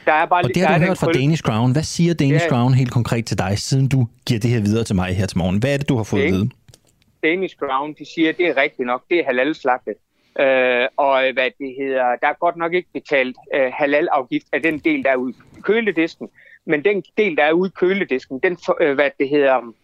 Der er bare, og det har du hørt fra Danish Crown. Hvad siger Danish Crown helt konkret til dig, siden du giver det her videre til mig her til morgen? Hvad er det, du har fået at vide? Danish Crown, de siger, at det er rigtigt nok, det er halal-slagtet. Øh, og hvad det hedder, der er godt nok ikke betalt øh, halal-afgift af den del, der er ude i køledisken, men den del, der er ude i køledisken, den, øh, hvad det hedder,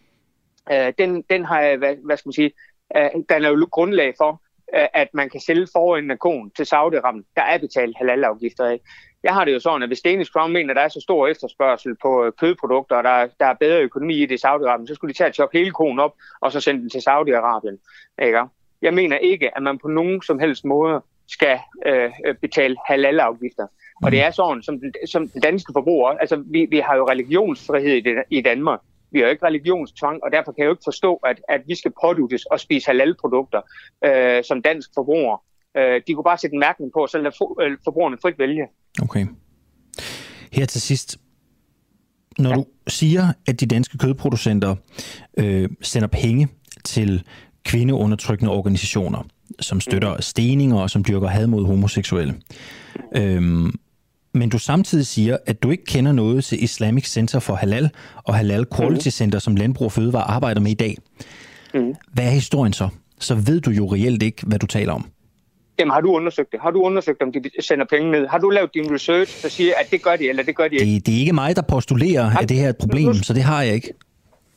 øh, den, den har, hvad, hvad skal man sige, øh, den er jo grundlag for, øh, at man kan sælge foran en kon til Saudi-Arabien. Der er betalt halal-afgifter af. Jeg har det jo sådan, at hvis Danish Crown mener, at der er så stor efterspørgsel på øh, kødprodukter, og der, der er bedre økonomi i det i Saudi-Arabien, så skulle de tage at choppe hele konen op, og så sende den til Saudi-Arabien. Ikke? Jeg mener ikke, at man på nogen som helst måde skal øh, betale halal-afgifter. Og det er sådan, som, som den danske forbruger, altså vi, vi har jo religionsfrihed i, det, i Danmark. Vi har jo ikke religionstvang, og derfor kan jeg jo ikke forstå, at, at vi skal påduttes og spise halalprodukter øh, som dansk forbruger. Øh, de kunne bare sætte en mærkning på, så lade for, øh, forbrugerne frit vælge. Okay. Her til sidst. Når ja. du siger, at de danske kødproducenter øh, sender penge til kvindeundertrykkende organisationer, som støtter mm. steninger og som dyrker had mod homoseksuelle, øh, men du samtidig siger, at du ikke kender noget til Islamic Center for Halal og Halal Quality mm. Center, som Landbrug og Fødevare arbejder med i dag. Mm. Hvad er historien så? Så ved du jo reelt ikke, hvad du taler om. Jamen, har du undersøgt det? Har du undersøgt, om de sender penge ned? Har du lavet din research, der siger, at det gør de, eller det gør de ikke? Det, det er ikke mig, der postulerer, har, at det her er et problem, så det har jeg ikke.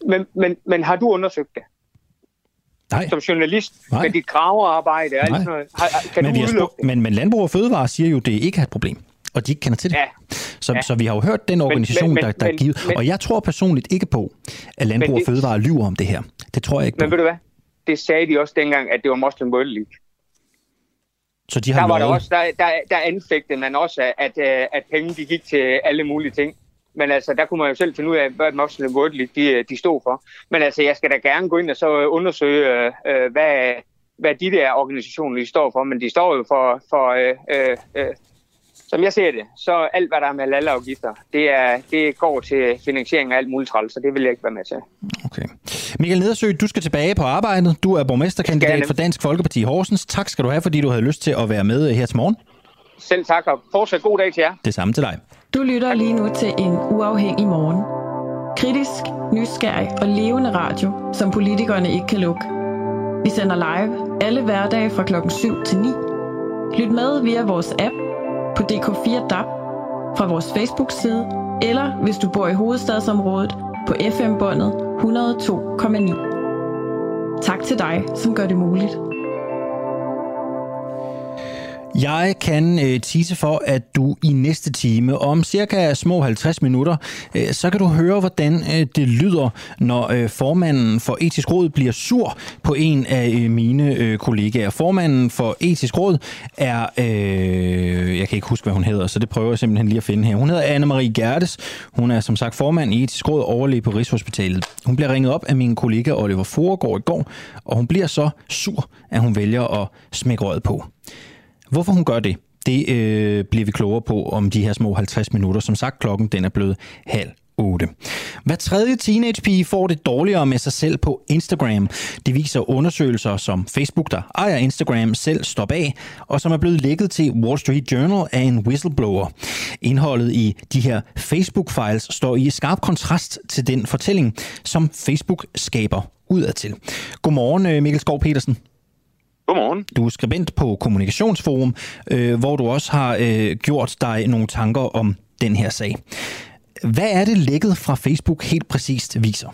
Men, men, men har du undersøgt det? Nej. Som journalist Nej. med dit gravearbejde og sådan noget. Har, kan men, du vi det? Men, men Landbrug og Fødevare siger jo, at det ikke er et problem og de ikke kender til det. Ja. Så, ja. så vi har jo hørt den organisation, men, men, der, der men, er givet. Men, og jeg tror personligt ikke på, at Landbrug og Fødevare lyver om det her. Det tror jeg ikke Men på. ved du hvad? Det sagde de også dengang, at det var Muslim World League. Så de har der, var der, også, der, der, der anfægtede man også, at, at, at penge de gik til alle mulige ting. Men altså, der kunne man jo selv finde ud af, hvad Muslim World League de, de stod for. Men altså, jeg skal da gerne gå ind og så undersøge, øh, hvad, hvad de der organisationer de står for. Men de står jo for, for øh, øh, som jeg ser det, så alt, hvad der er med lalleafgifter, det, er, det går til finansiering af alt muligt træl, så det vil jeg ikke være med til. Okay. Michael Nedersø, du skal tilbage på arbejdet. Du er borgmesterkandidat for Dansk Folkeparti i Horsens. Tak skal du have, fordi du havde lyst til at være med her til morgen. Selv tak, og fortsat god dag til jer. Det samme til dig. Du lytter lige nu til en uafhængig morgen. Kritisk, nysgerrig og levende radio, som politikerne ikke kan lukke. Vi sender live alle hverdage fra klokken 7 til 9. Lyt med via vores app på DK4 DAB, fra vores Facebook-side, eller hvis du bor i hovedstadsområdet på FM-båndet 102,9. Tak til dig, som gør det muligt. Jeg kan øh, tise for, at du i næste time, om cirka små 50 minutter, øh, så kan du høre, hvordan øh, det lyder, når øh, formanden for Etisk Råd bliver sur på en af øh, mine øh, kollegaer. Formanden for Etisk Råd er, øh, jeg kan ikke huske, hvad hun hedder, så det prøver jeg simpelthen lige at finde her. Hun hedder Anne-Marie Gertes. Hun er som sagt formand i Etisk Råd overlæge på Rigshospitalet. Hun bliver ringet op af min kollega Oliver Foregård i går, og hun bliver så sur, at hun vælger at smække røret på. Hvorfor hun gør det, det øh, bliver vi klogere på om de her små 50 minutter. Som sagt, klokken den er blevet halv 8. Hver tredje teenagepige får det dårligere med sig selv på Instagram. Det viser undersøgelser, som Facebook, der ejer Instagram, selv står bag, og som er blevet lækket til Wall Street Journal af en whistleblower. Indholdet i de her Facebook-files står i skarp kontrast til den fortælling, som Facebook skaber udadtil. Godmorgen, øh, Mikkel Skov Petersen. Godmorgen. Du er skribent på Kommunikationsforum, øh, hvor du også har øh, gjort dig nogle tanker om den her sag. Hvad er det lækket fra Facebook helt præcist viser?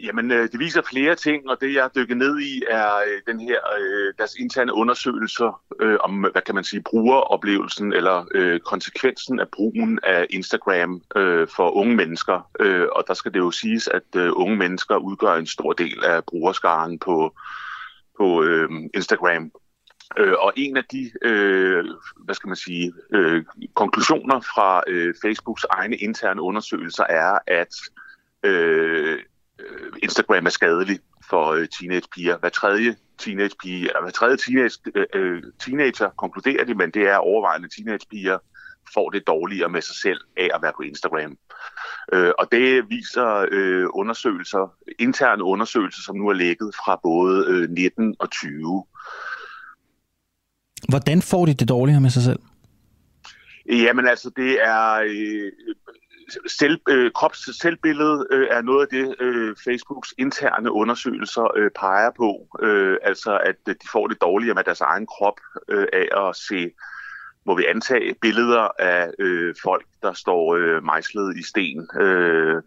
Jamen, øh, det viser flere ting, og det jeg dykker ned i er øh, den her øh, deres interne undersøgelser øh, om, hvad kan man sige, brugeroplevelsen eller øh, konsekvensen af brugen af Instagram øh, for unge mennesker. Øh, og der skal det jo siges, at øh, unge mennesker udgør en stor del af brugerskaren på på øh, Instagram. Øh, og en af de, øh, hvad skal man sige, øh, konklusioner fra øh, Facebooks egne interne undersøgelser er, at øh, øh Instagram er skadelig for øh, teenagepiger. Hver tredje teenagepige, eller hver tredje teenage, øh, øh, teenager konkluderer det, men det er overvejende teenagepiger, får det dårligere med sig selv af at være på Instagram. Øh, og det viser øh, undersøgelser, interne undersøgelser, som nu er lægget fra både øh, 19 og 20. Hvordan får de det dårligere med sig selv? Jamen altså, det er øh, selv, øh, krops selvbillede øh, er noget af det, øh, Facebooks interne undersøgelser øh, peger på. Øh, altså, at de får det dårligere med deres egen krop øh, af at se må vi antage, billeder af øh, folk, der står øh, mejslet i sten. Øh,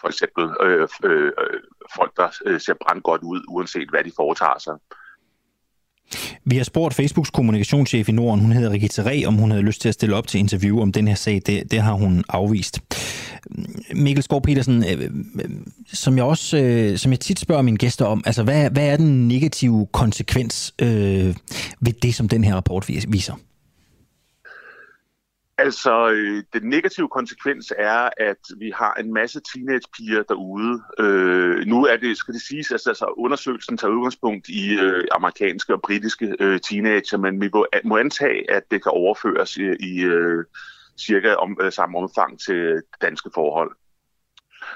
for eksempel øh, øh, øh, folk, der øh, ser brandgodt ud, uanset hvad de foretager sig. Vi har spurgt Facebooks kommunikationschef i Norden, hun hedder Rigitte Ræ, om hun havde lyst til at stille op til interview om den her sag. Det, det har hun afvist. Mikkel Skov Petersen, øh, øh, som jeg også øh, som jeg tit spørger mine gæster om, altså hvad, hvad er den negative konsekvens øh, ved det, som den her rapport viser? Altså, øh, den negative konsekvens er, at vi har en masse teenagepiger derude. Øh, nu er det, skal det siges, altså, altså undersøgelsen tager udgangspunkt i øh, amerikanske og britiske øh, teenager, men vi må, må antage, at det kan overføres i, i øh, cirka om, øh, samme omfang til danske forhold.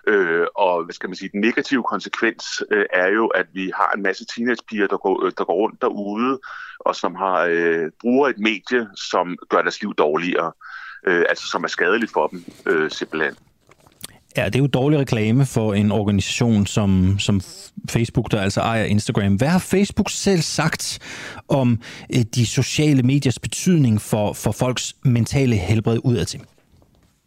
Øh, og hvad skal man sige, den negative konsekvens øh, er jo, at vi har en masse teenagepiger, der går, øh, der går rundt derude, og som har øh, bruger et medie, som gør deres liv dårligere, øh, altså som er skadeligt for dem øh, simpelthen. Ja, det er jo dårlig reklame for en organisation som, som Facebook, der altså ejer Instagram. Hvad har Facebook selv sagt om øh, de sociale mediers betydning for, for folks mentale helbred udadtil?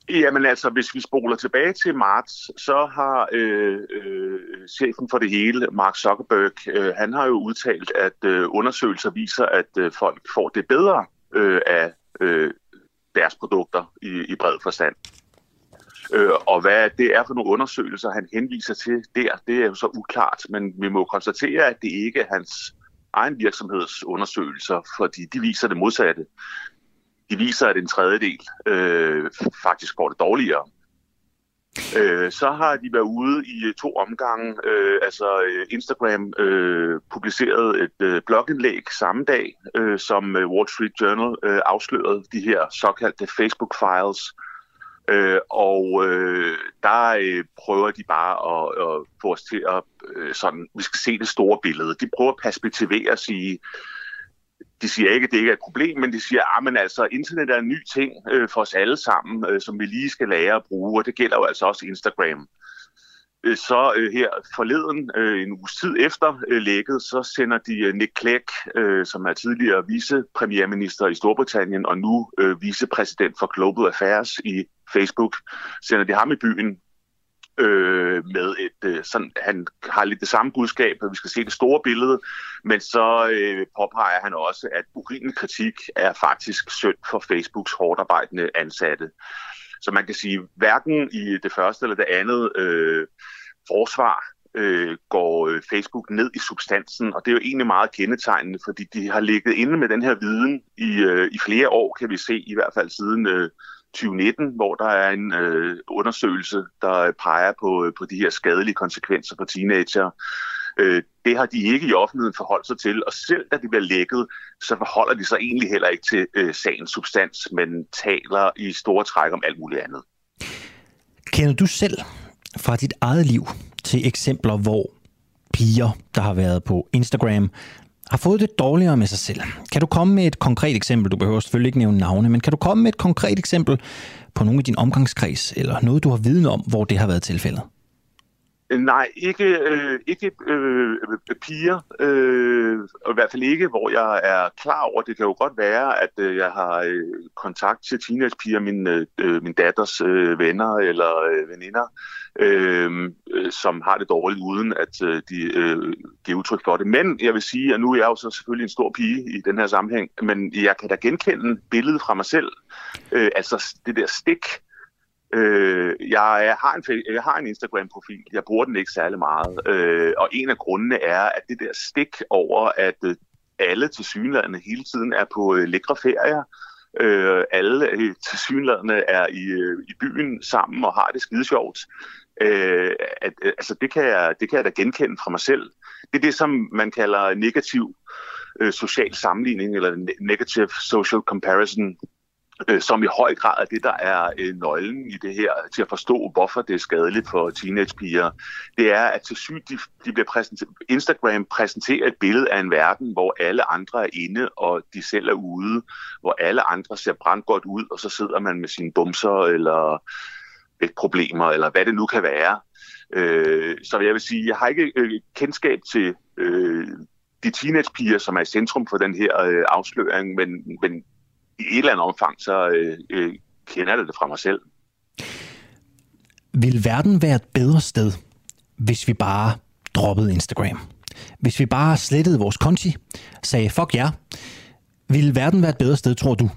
Jamen altså, hvis vi spoler tilbage til marts, så har øh, øh, chefen for det hele, Mark Zuckerberg, øh, han har jo udtalt, at øh, undersøgelser viser, at øh, folk får det bedre øh, af øh, deres produkter i, i bred forstand. Øh, og hvad det er for nogle undersøgelser, han henviser til der, det er jo så uklart, men vi må konstatere, at det ikke er hans egen virksomheds undersøgelser, fordi de viser det modsatte de viser, at en tredjedel øh, faktisk får det dårligere. Øh, så har de været ude i to omgange. Øh, altså øh, Instagram øh, publicerede et øh, blogindlæg samme dag, øh, som øh, Wall Street Journal øh, afslørede de her såkaldte Facebook files. Øh, og øh, der øh, prøver de bare at, at få os til at øh, sådan, vi skal se det store billede. De prøver at perspektivere og sige, de siger ikke, at det ikke er et problem, men de siger, at ah, altså, internet er en ny ting øh, for os alle sammen, øh, som vi lige skal lære at bruge, og det gælder jo altså også Instagram. Øh, så øh, her forleden, øh, en uges tid efter øh, lægget, så sender de øh, Nick Clegg, øh, som er tidligere vicepremierminister i Storbritannien og nu øh, vicepræsident for Global Affairs i Facebook, sender de ham i byen øh, med et, øh, sådan, han har lidt det samme budskab, at vi skal se det store billede, men så øh, påpeger han også, at urimelig kritik er faktisk synd for Facebooks hårdt arbejdende ansatte. Så man kan sige, hverken i det første eller det andet øh, forsvar øh, går øh, Facebook ned i substansen, og det er jo egentlig meget kendetegnende, fordi de har ligget inde med den her viden i, øh, i flere år, kan vi se, i hvert fald siden øh, 2019, hvor der er en øh, undersøgelse, der peger på, øh, på de her skadelige konsekvenser for teenager. Øh, det har de ikke i offentligheden forholdt sig til, og selv da det bliver lækket, så forholder de sig egentlig heller ikke til øh, sagens substans, men taler i store træk om alt muligt andet. Kender du selv fra dit eget liv til eksempler, hvor piger, der har været på Instagram, har fået det dårligere med sig selv. Kan du komme med et konkret eksempel? Du behøver selvfølgelig ikke nævne navne, men kan du komme med et konkret eksempel på nogle af din omgangskreds, eller noget, du har viden om, hvor det har været tilfældet? Øh, nej, ikke, øh, ikke øh, piger, øh, i hvert fald ikke, hvor jeg er klar over. Det kan jo godt være, at øh, jeg har øh, kontakt til teenagepiger, min, øh, min datters øh, venner eller øh, veninder, øh, øh, som har det dårligt, uden at øh, de øh, giver udtryk for det. Men jeg vil sige, at nu er jeg jo så selvfølgelig en stor pige i den her sammenhæng, men jeg kan da genkende billedet fra mig selv. Øh, altså det der stik, Øh, jeg, jeg, har en, jeg har en Instagram-profil. Jeg bruger den ikke særlig meget. Øh, og en af grundene er, at det der stik over, at øh, alle til synlædende hele tiden er på øh, lækre ferier. Øh, alle øh, til synlædende er i, øh, i byen sammen og har det skide sjovt. Øh, at, øh, altså det kan, jeg, det kan jeg da genkende fra mig selv. Det er det, som man kalder negativ øh, social sammenligning, eller negative social comparison øh, som i høj grad er det, der er øh, nøglen i det her til at forstå, hvorfor det er skadeligt for teenagepiger. Det er, at til sygt de, de bliver præsenteret, Instagram præsenterer et billede af en verden, hvor alle andre er inde, og de selv er ude, hvor alle andre ser brandgodt ud, og så sidder man med sine bumser eller et problemer, eller hvad det nu kan være. Øh, så jeg vil sige, jeg har ikke øh, kendskab til øh, de teenagepiger, som er i centrum for den her øh, afsløring, men, men i et eller andet omfang, så øh, øh, kender jeg det fra mig selv. Vil verden være et bedre sted, hvis vi bare droppede Instagram? Hvis vi bare slettede vores konti, sagde fuck ja, vil verden være et bedre sted, tror du?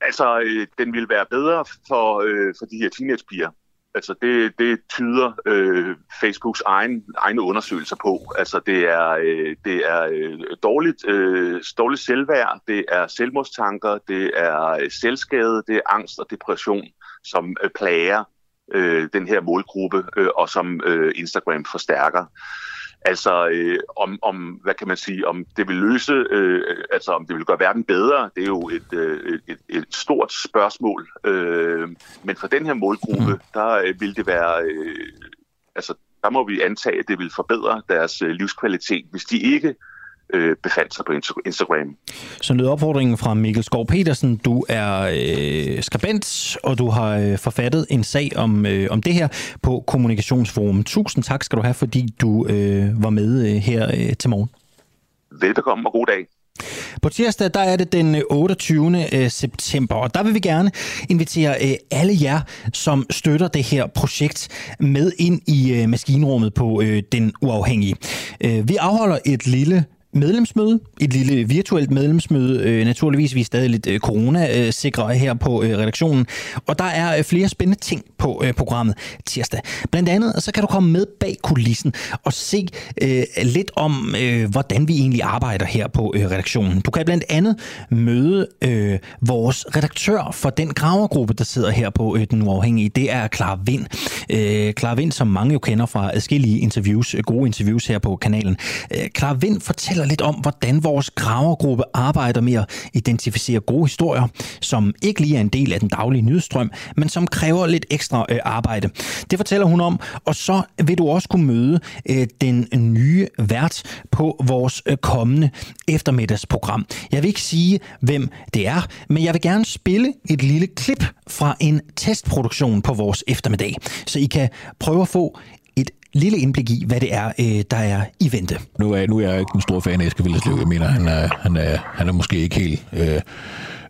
Altså, øh, den vil være bedre for, øh, for de her teenagepiger. Altså det, det tyder øh, Facebooks egen, egne undersøgelser på. Altså det er, øh, det er øh, dårligt, øh, dårligt selvværd, det er selvmordstanker, det er øh, selvskade, det er angst og depression, som øh, plager øh, den her målgruppe, øh, og som øh, Instagram forstærker. Altså øh, om, om, hvad kan man sige, om det vil løse, øh, altså om det vil gøre verden bedre, det er jo et, øh, et, et stort spørgsmål. Øh, men for den her målgruppe, mm. der øh, vil det være, øh, altså der må vi antage, at det vil forbedre deres øh, livskvalitet, hvis de ikke øh, befandt sig på Instagram. Så lød opfordringen fra Mikkel Skov Petersen. Du er øh, skribent, og du har øh, forfattet en sag om, øh, om det her på Kommunikationsforum. Tusind tak skal du have, fordi du øh, var med øh, her øh, til morgen. Velbekomme og god dag. På tirsdag der er det den 28. Øh, september, og der vil vi gerne invitere øh, alle jer, som støtter det her projekt, med ind i maskinrummet på Den Uafhængige. Vi afholder et lille medlemsmøde, et lille virtuelt medlemsmøde. Øh, naturligvis vi er stadig lidt øh, corona-sikre her på øh, redaktionen. Og der er øh, flere spændende ting på øh, programmet tirsdag. Blandt andet så kan du komme med bag kulissen og se øh, lidt om, øh, hvordan vi egentlig arbejder her på øh, redaktionen. Du kan blandt andet møde øh, vores redaktør for den gravergruppe, der sidder her på øh, Den Uafhængige. Det er Clara Vind. Øh, Clara Vind, som mange jo kender fra adskillige interviews, øh, gode interviews her på kanalen. Øh, Clara Vind fortæller fortæller lidt om, hvordan vores gravergruppe arbejder med at identificere gode historier, som ikke lige er en del af den daglige nyhedsstrøm, men som kræver lidt ekstra øh, arbejde. Det fortæller hun om, og så vil du også kunne møde øh, den nye vært på vores øh, kommende eftermiddagsprogram. Jeg vil ikke sige, hvem det er, men jeg vil gerne spille et lille klip fra en testproduktion på vores eftermiddag, så I kan prøve at få lille indblik i, hvad det er, øh, der er i vente. Nu er, nu er jeg ikke en stor fan af Eske Villerslev. Jeg mener, han er, han er, han er måske ikke helt... Øh,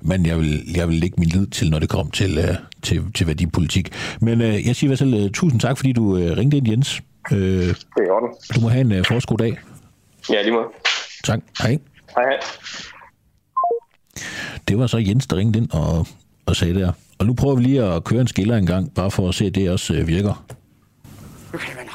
men jeg vil, jeg vil lægge min lid til, når det kommer til, øh, til, til værdipolitik. Men øh, jeg siger i hvert fald uh, tusind tak, fordi du øh, ringede ind, Jens. Øh, det er orden. Du må have en øh, forskud dag. Ja, lige måde. Tak. Hej. Hej, hej. Det var så Jens, der ringede ind og, og sagde der. Og nu prøver vi lige at køre en skiller en gang, bare for at se, at det også øh, virker. Nu nok.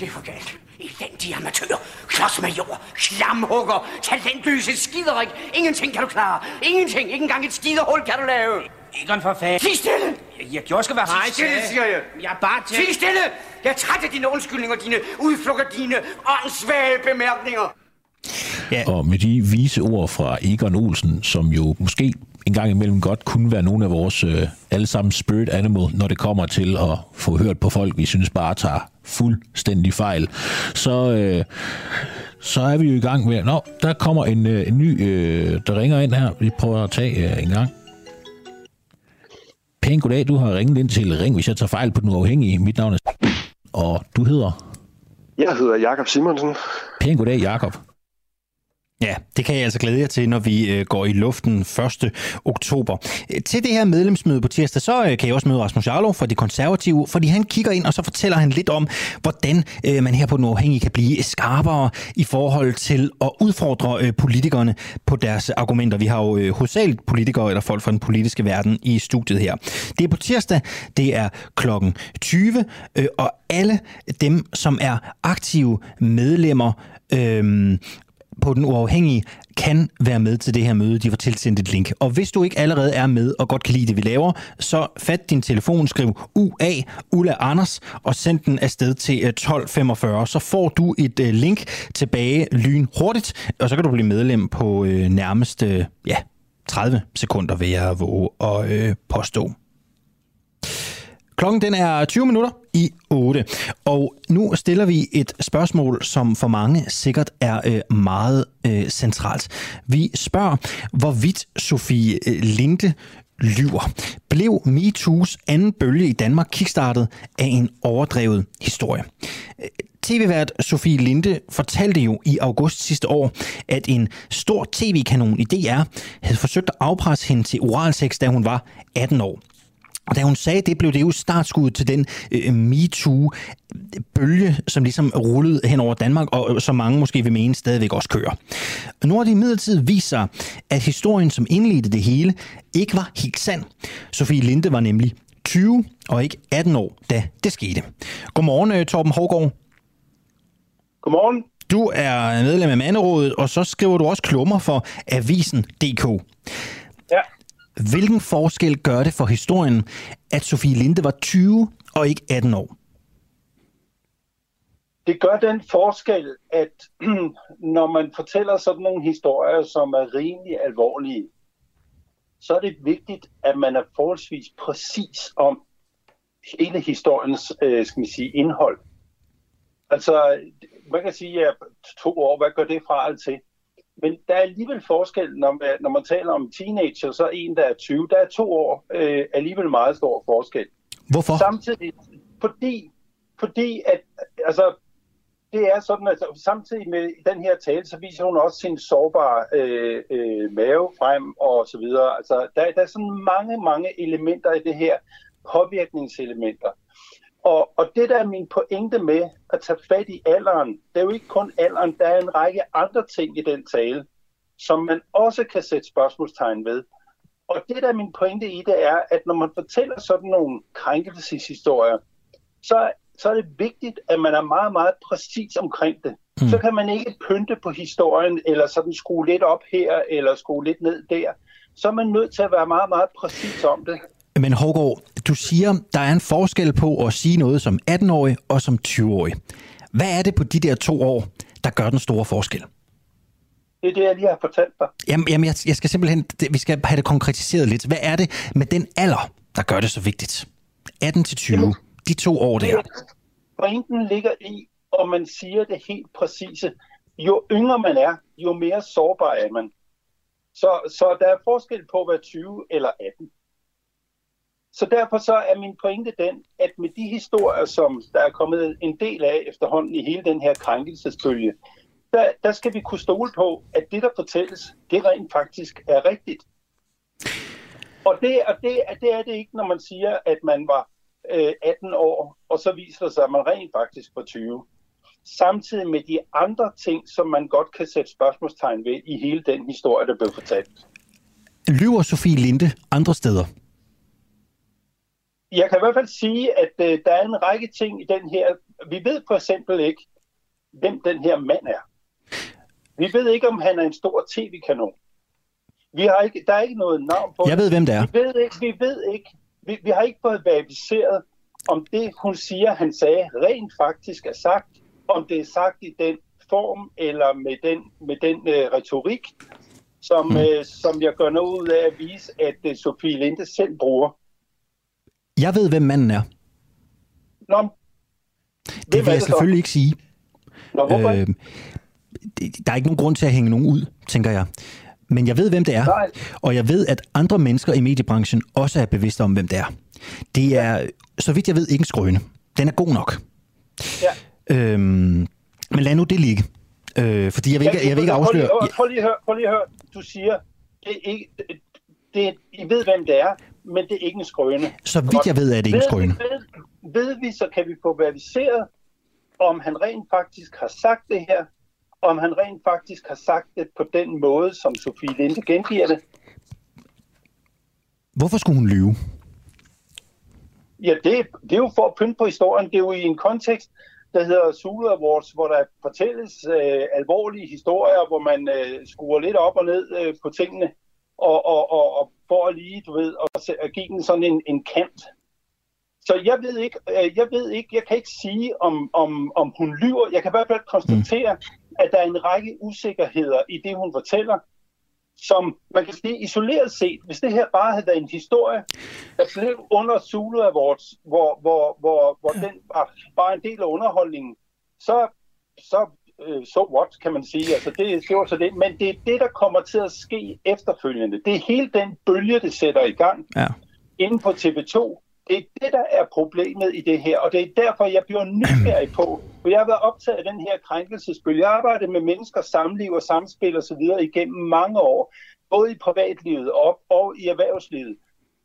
Det er for galt. Elendige amatør, klodsmajor, slamhugger, talentløse skiderik. Ingenting kan du klare. Ingenting. Ikke engang et skidehul kan du lave. Egon for fanden. Sig stille! Jeg, jeg gjorde skal være Sig stille, siger jeg. Jeg er bare til... Sig stille! Jeg er træt af dine undskyldninger, dine udflugter, dine åndssvage bemærkninger. Ja. Og med de vise ord fra Egon Olsen, som jo måske en gang imellem godt kunne være nogle af vores øh, allesammen spirit animal, når det kommer til at få hørt på folk, vi synes bare tager fuldstændig fejl, så, øh, så er vi jo i gang med... Nå, der kommer en, øh, en ny, øh, der ringer ind her. Vi prøver at tage øh, en gang. Pæn goddag, du har ringet ind til Ring, hvis jeg tager fejl på den uafhængige. Mit navn er... Og du hedder? Jeg hedder Jakob Simonsen. Pæn goddag, Jakob. Ja, det kan jeg altså glæde jer til, når vi øh, går i luften 1. oktober. Øh, til det her medlemsmøde på tirsdag, så øh, kan jeg også møde Rasmus Jarlov fra De Konservative, fordi han kigger ind, og så fortæller han lidt om, hvordan man her på den uafhængige kan blive skarpere i forhold til at udfordre politikerne på deres argumenter. Vi har jo hovedsageligt politikere eller folk fra den politiske verden i studiet her. Det er på tirsdag, det er klokken 20, og alle dem, som er aktive medlemmer øh, på den uafhængige kan være med til det her møde. De får tilsendt et link. Og hvis du ikke allerede er med og godt kan lide det, vi laver, så fat din telefon, skriv UA, Ulla Anders, og send den afsted til øh, 1245. Så får du et øh, link tilbage lyn hurtigt, og så kan du blive medlem på øh, nærmeste øh, ja, 30 sekunder, vil jeg våge og øh, påstå. Klokken den er 20 minutter i 8, og nu stiller vi et spørgsmål, som for mange sikkert er øh, meget øh, centralt. Vi spørger, hvorvidt Sofie øh, Linde lyver. Blev MeToo's anden bølge i Danmark kickstartet af en overdrevet historie? Øh, TV-vært Sofie Linde fortalte jo i august sidste år, at en stor tv-kanon i DR havde forsøgt at afpresse hende til oralsex, da hun var 18 år. Og da hun sagde det, blev det jo startskuddet til den øh, MeToo-bølge, som ligesom rullede hen over Danmark, og som mange måske vil mene stadigvæk også kører. Nu har det imidlertid vist sig, at historien, som indledte det hele, ikke var helt sand. Sofie Linde var nemlig 20 og ikke 18 år, da det skete. Godmorgen, øh, Torben Hårgaard. Godmorgen. Du er medlem af Manderådet, og så skriver du også klummer for Avisen.dk. Ja. Hvilken forskel gør det for historien, at Sofie Linde var 20 og ikke 18 år? Det gør den forskel, at *clears throat* når man fortæller sådan nogle historier, som er rimelig alvorlige, så er det vigtigt, at man er forholdsvis præcis om hele historiens øh, skal man sige, indhold. Altså, man kan sige, at to år, hvad gør det fra alt til? Men der er alligevel forskel, når man, når man taler om teenager, så en, der er 20, der er to år øh, alligevel meget stor forskel. Hvorfor? Samtidig, fordi, fordi at, altså, det er sådan, at samtidig med den her tale, så viser hun også sin sårbare øh, øh, mave frem og så videre. Altså, der, der er sådan mange, mange elementer i det her, påvirkningselementer. Og, og det der er min pointe med at tage fat i alderen, det er jo ikke kun alderen, der er en række andre ting i den tale, som man også kan sætte spørgsmålstegn ved. Og det der er min pointe i det er, at når man fortæller sådan nogle krænkelseshistorier, så, så er det vigtigt, at man er meget, meget præcis omkring det. Mm. Så kan man ikke pynte på historien, eller sådan skrue lidt op her, eller skrue lidt ned der. Så er man nødt til at være meget, meget præcis om det. Men Hågaard, du siger, der er en forskel på at sige noget som 18-årig og som 20-årig. Hvad er det på de der to år, der gør den store forskel? Det er det, jeg lige har fortalt dig. Jamen, jamen jeg, jeg skal simpelthen, det, vi skal have det konkretiseret lidt. Hvad er det med den alder, der gør det så vigtigt? 18 til 20, de to år der. Pointen ligger i, og man siger det helt præcise. Jo yngre man er, jo mere sårbar er man. Så, så der er forskel på at være 20 eller 18. Så derfor så er min pointe den, at med de historier, som der er kommet en del af efterhånden i hele den her krænkelsesbølge, der, der skal vi kunne stole på, at det, der fortælles, det rent faktisk er rigtigt. Og det, og det, det er det ikke, når man siger, at man var øh, 18 år, og så viser det sig, at man rent faktisk var 20. Samtidig med de andre ting, som man godt kan sætte spørgsmålstegn ved i hele den historie, der blev fortalt. Lyver Sofie Linde andre steder? Jeg kan i hvert fald sige, at øh, der er en række ting i den her. Vi ved for eksempel ikke, hvem den her mand er. Vi ved ikke, om han er en stor tv-kanon. Vi har ikke, der er ikke noget navn på Jeg ved, hvem det er. Vi ved ikke, vi, ved ikke, vi, vi har ikke fået verificeret, om det, hun siger, han sagde, rent faktisk er sagt. Om det er sagt i den form, eller med den, med den øh, retorik, som, mm. øh, som jeg gør noget ud af at vise, at øh, Sofie Linde selv bruger. Jeg ved, hvem manden er. Nå, det vil jeg selvfølgelig ikke sige. Nå, hvorfor øh, der er ikke nogen grund til at hænge nogen ud, tænker jeg. Men jeg ved, hvem det er. Nej. Og jeg ved, at andre mennesker i mediebranchen også er bevidste om, hvem det er. Det er, så vidt jeg ved, ikke en skrøne. Den er god nok. Ja. Øhm, men lad nu det ligge. Øh, fordi jeg vil ikke, jeg vil ikke afsløre... Prøv lige, prøv lige, hør, prøv lige hør. Du siger, det er ikke, det, I ved, hvem det er, men det er ikke en skrøne. Så vidt jeg ved, er det ikke en skrøne. Ved, ved, ved vi, så kan vi få verificeret, om han rent faktisk har sagt det her, om han rent faktisk har sagt det på den måde, som Sofie Linde gengiver det. Hvorfor skulle hun lyve? Ja, det, det er jo for at pynte på historien. Det er jo i en kontekst, der hedder Zulu Awards, hvor der fortælles øh, alvorlige historier, hvor man øh, skruer lidt op og ned øh, på tingene, og, og, og, og for at lige, du ved, at, at give den sådan en, en kant. Så jeg ved ikke, øh, jeg ved ikke, jeg kan ikke sige, om, om, om hun lyver. Jeg kan i hvert fald konstatere, mm. at der er en række usikkerheder i det, hun fortæller, som man kan sige isoleret set, hvis det her bare havde været en historie, der blev under Zulu Awards, hvor, hvor, hvor, hvor den var bare en del af underholdningen, så, så uh, so what, kan man sige. Altså, det, det var så det. Men det er det, der kommer til at ske efterfølgende. Det er hele den bølge, det sætter i gang ja. inden på TV2, det er det, der er problemet i det her, og det er derfor, jeg bliver nysgerrig på, for jeg har været optaget af den her krænkelsesbølge. Jeg har arbejdet med mennesker, samliv og samspil osv. igennem mange år, både i privatlivet og, og i erhvervslivet,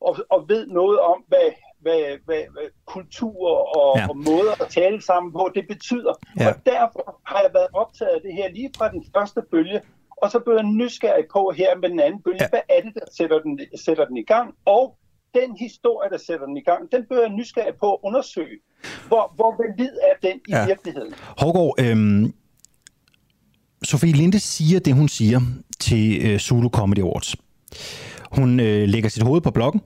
og, og ved noget om, hvad, hvad, hvad, hvad kultur og, ja. og måder at tale sammen på, det betyder. Ja. Og derfor har jeg været optaget af det her lige fra den første bølge, og så bliver jeg nysgerrig på her med den anden bølge, ja. hvad er det, der sætter den, sætter den i gang, og den historie, der sætter den i gang, den bør jeg nysgerrig på at undersøge. Hvor, hvor valid er den i ja. virkeligheden? Hårgaard, øhm, Sofie Linde siger det, hun siger til øh, Zulu Comedy Awards. Hun øh, lægger sit hoved på bloggen.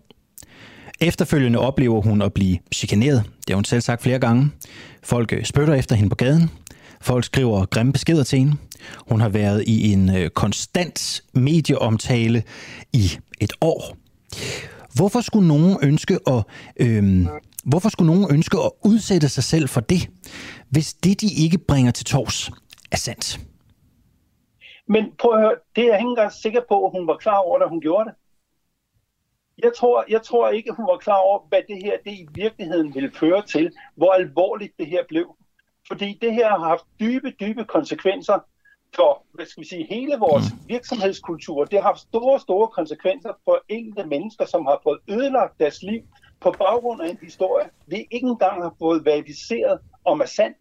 Efterfølgende oplever hun at blive chikaneret. Det har hun selv sagt flere gange. Folk øh, spytter efter hende på gaden. Folk skriver grimme beskeder til hende. Hun har været i en øh, konstant medieomtale i et år. Hvorfor skulle nogen ønske at, øh, hvorfor skulle nogen ønske at udsætte sig selv for det, hvis det, de ikke bringer til tors, er sandt? Men prøv at høre, det er jeg ikke engang sikker på, at hun var klar over, da hun gjorde det. Jeg tror, jeg tror ikke, at hun var klar over, hvad det her det i virkeligheden ville føre til, hvor alvorligt det her blev. Fordi det her har haft dybe, dybe konsekvenser for hvad skal vi sige, hele vores mm. virksomhedskultur. Det har haft store, store konsekvenser for enkelte mennesker, som har fået ødelagt deres liv på baggrund af en historie, vi ikke engang har fået verificeret om er sand.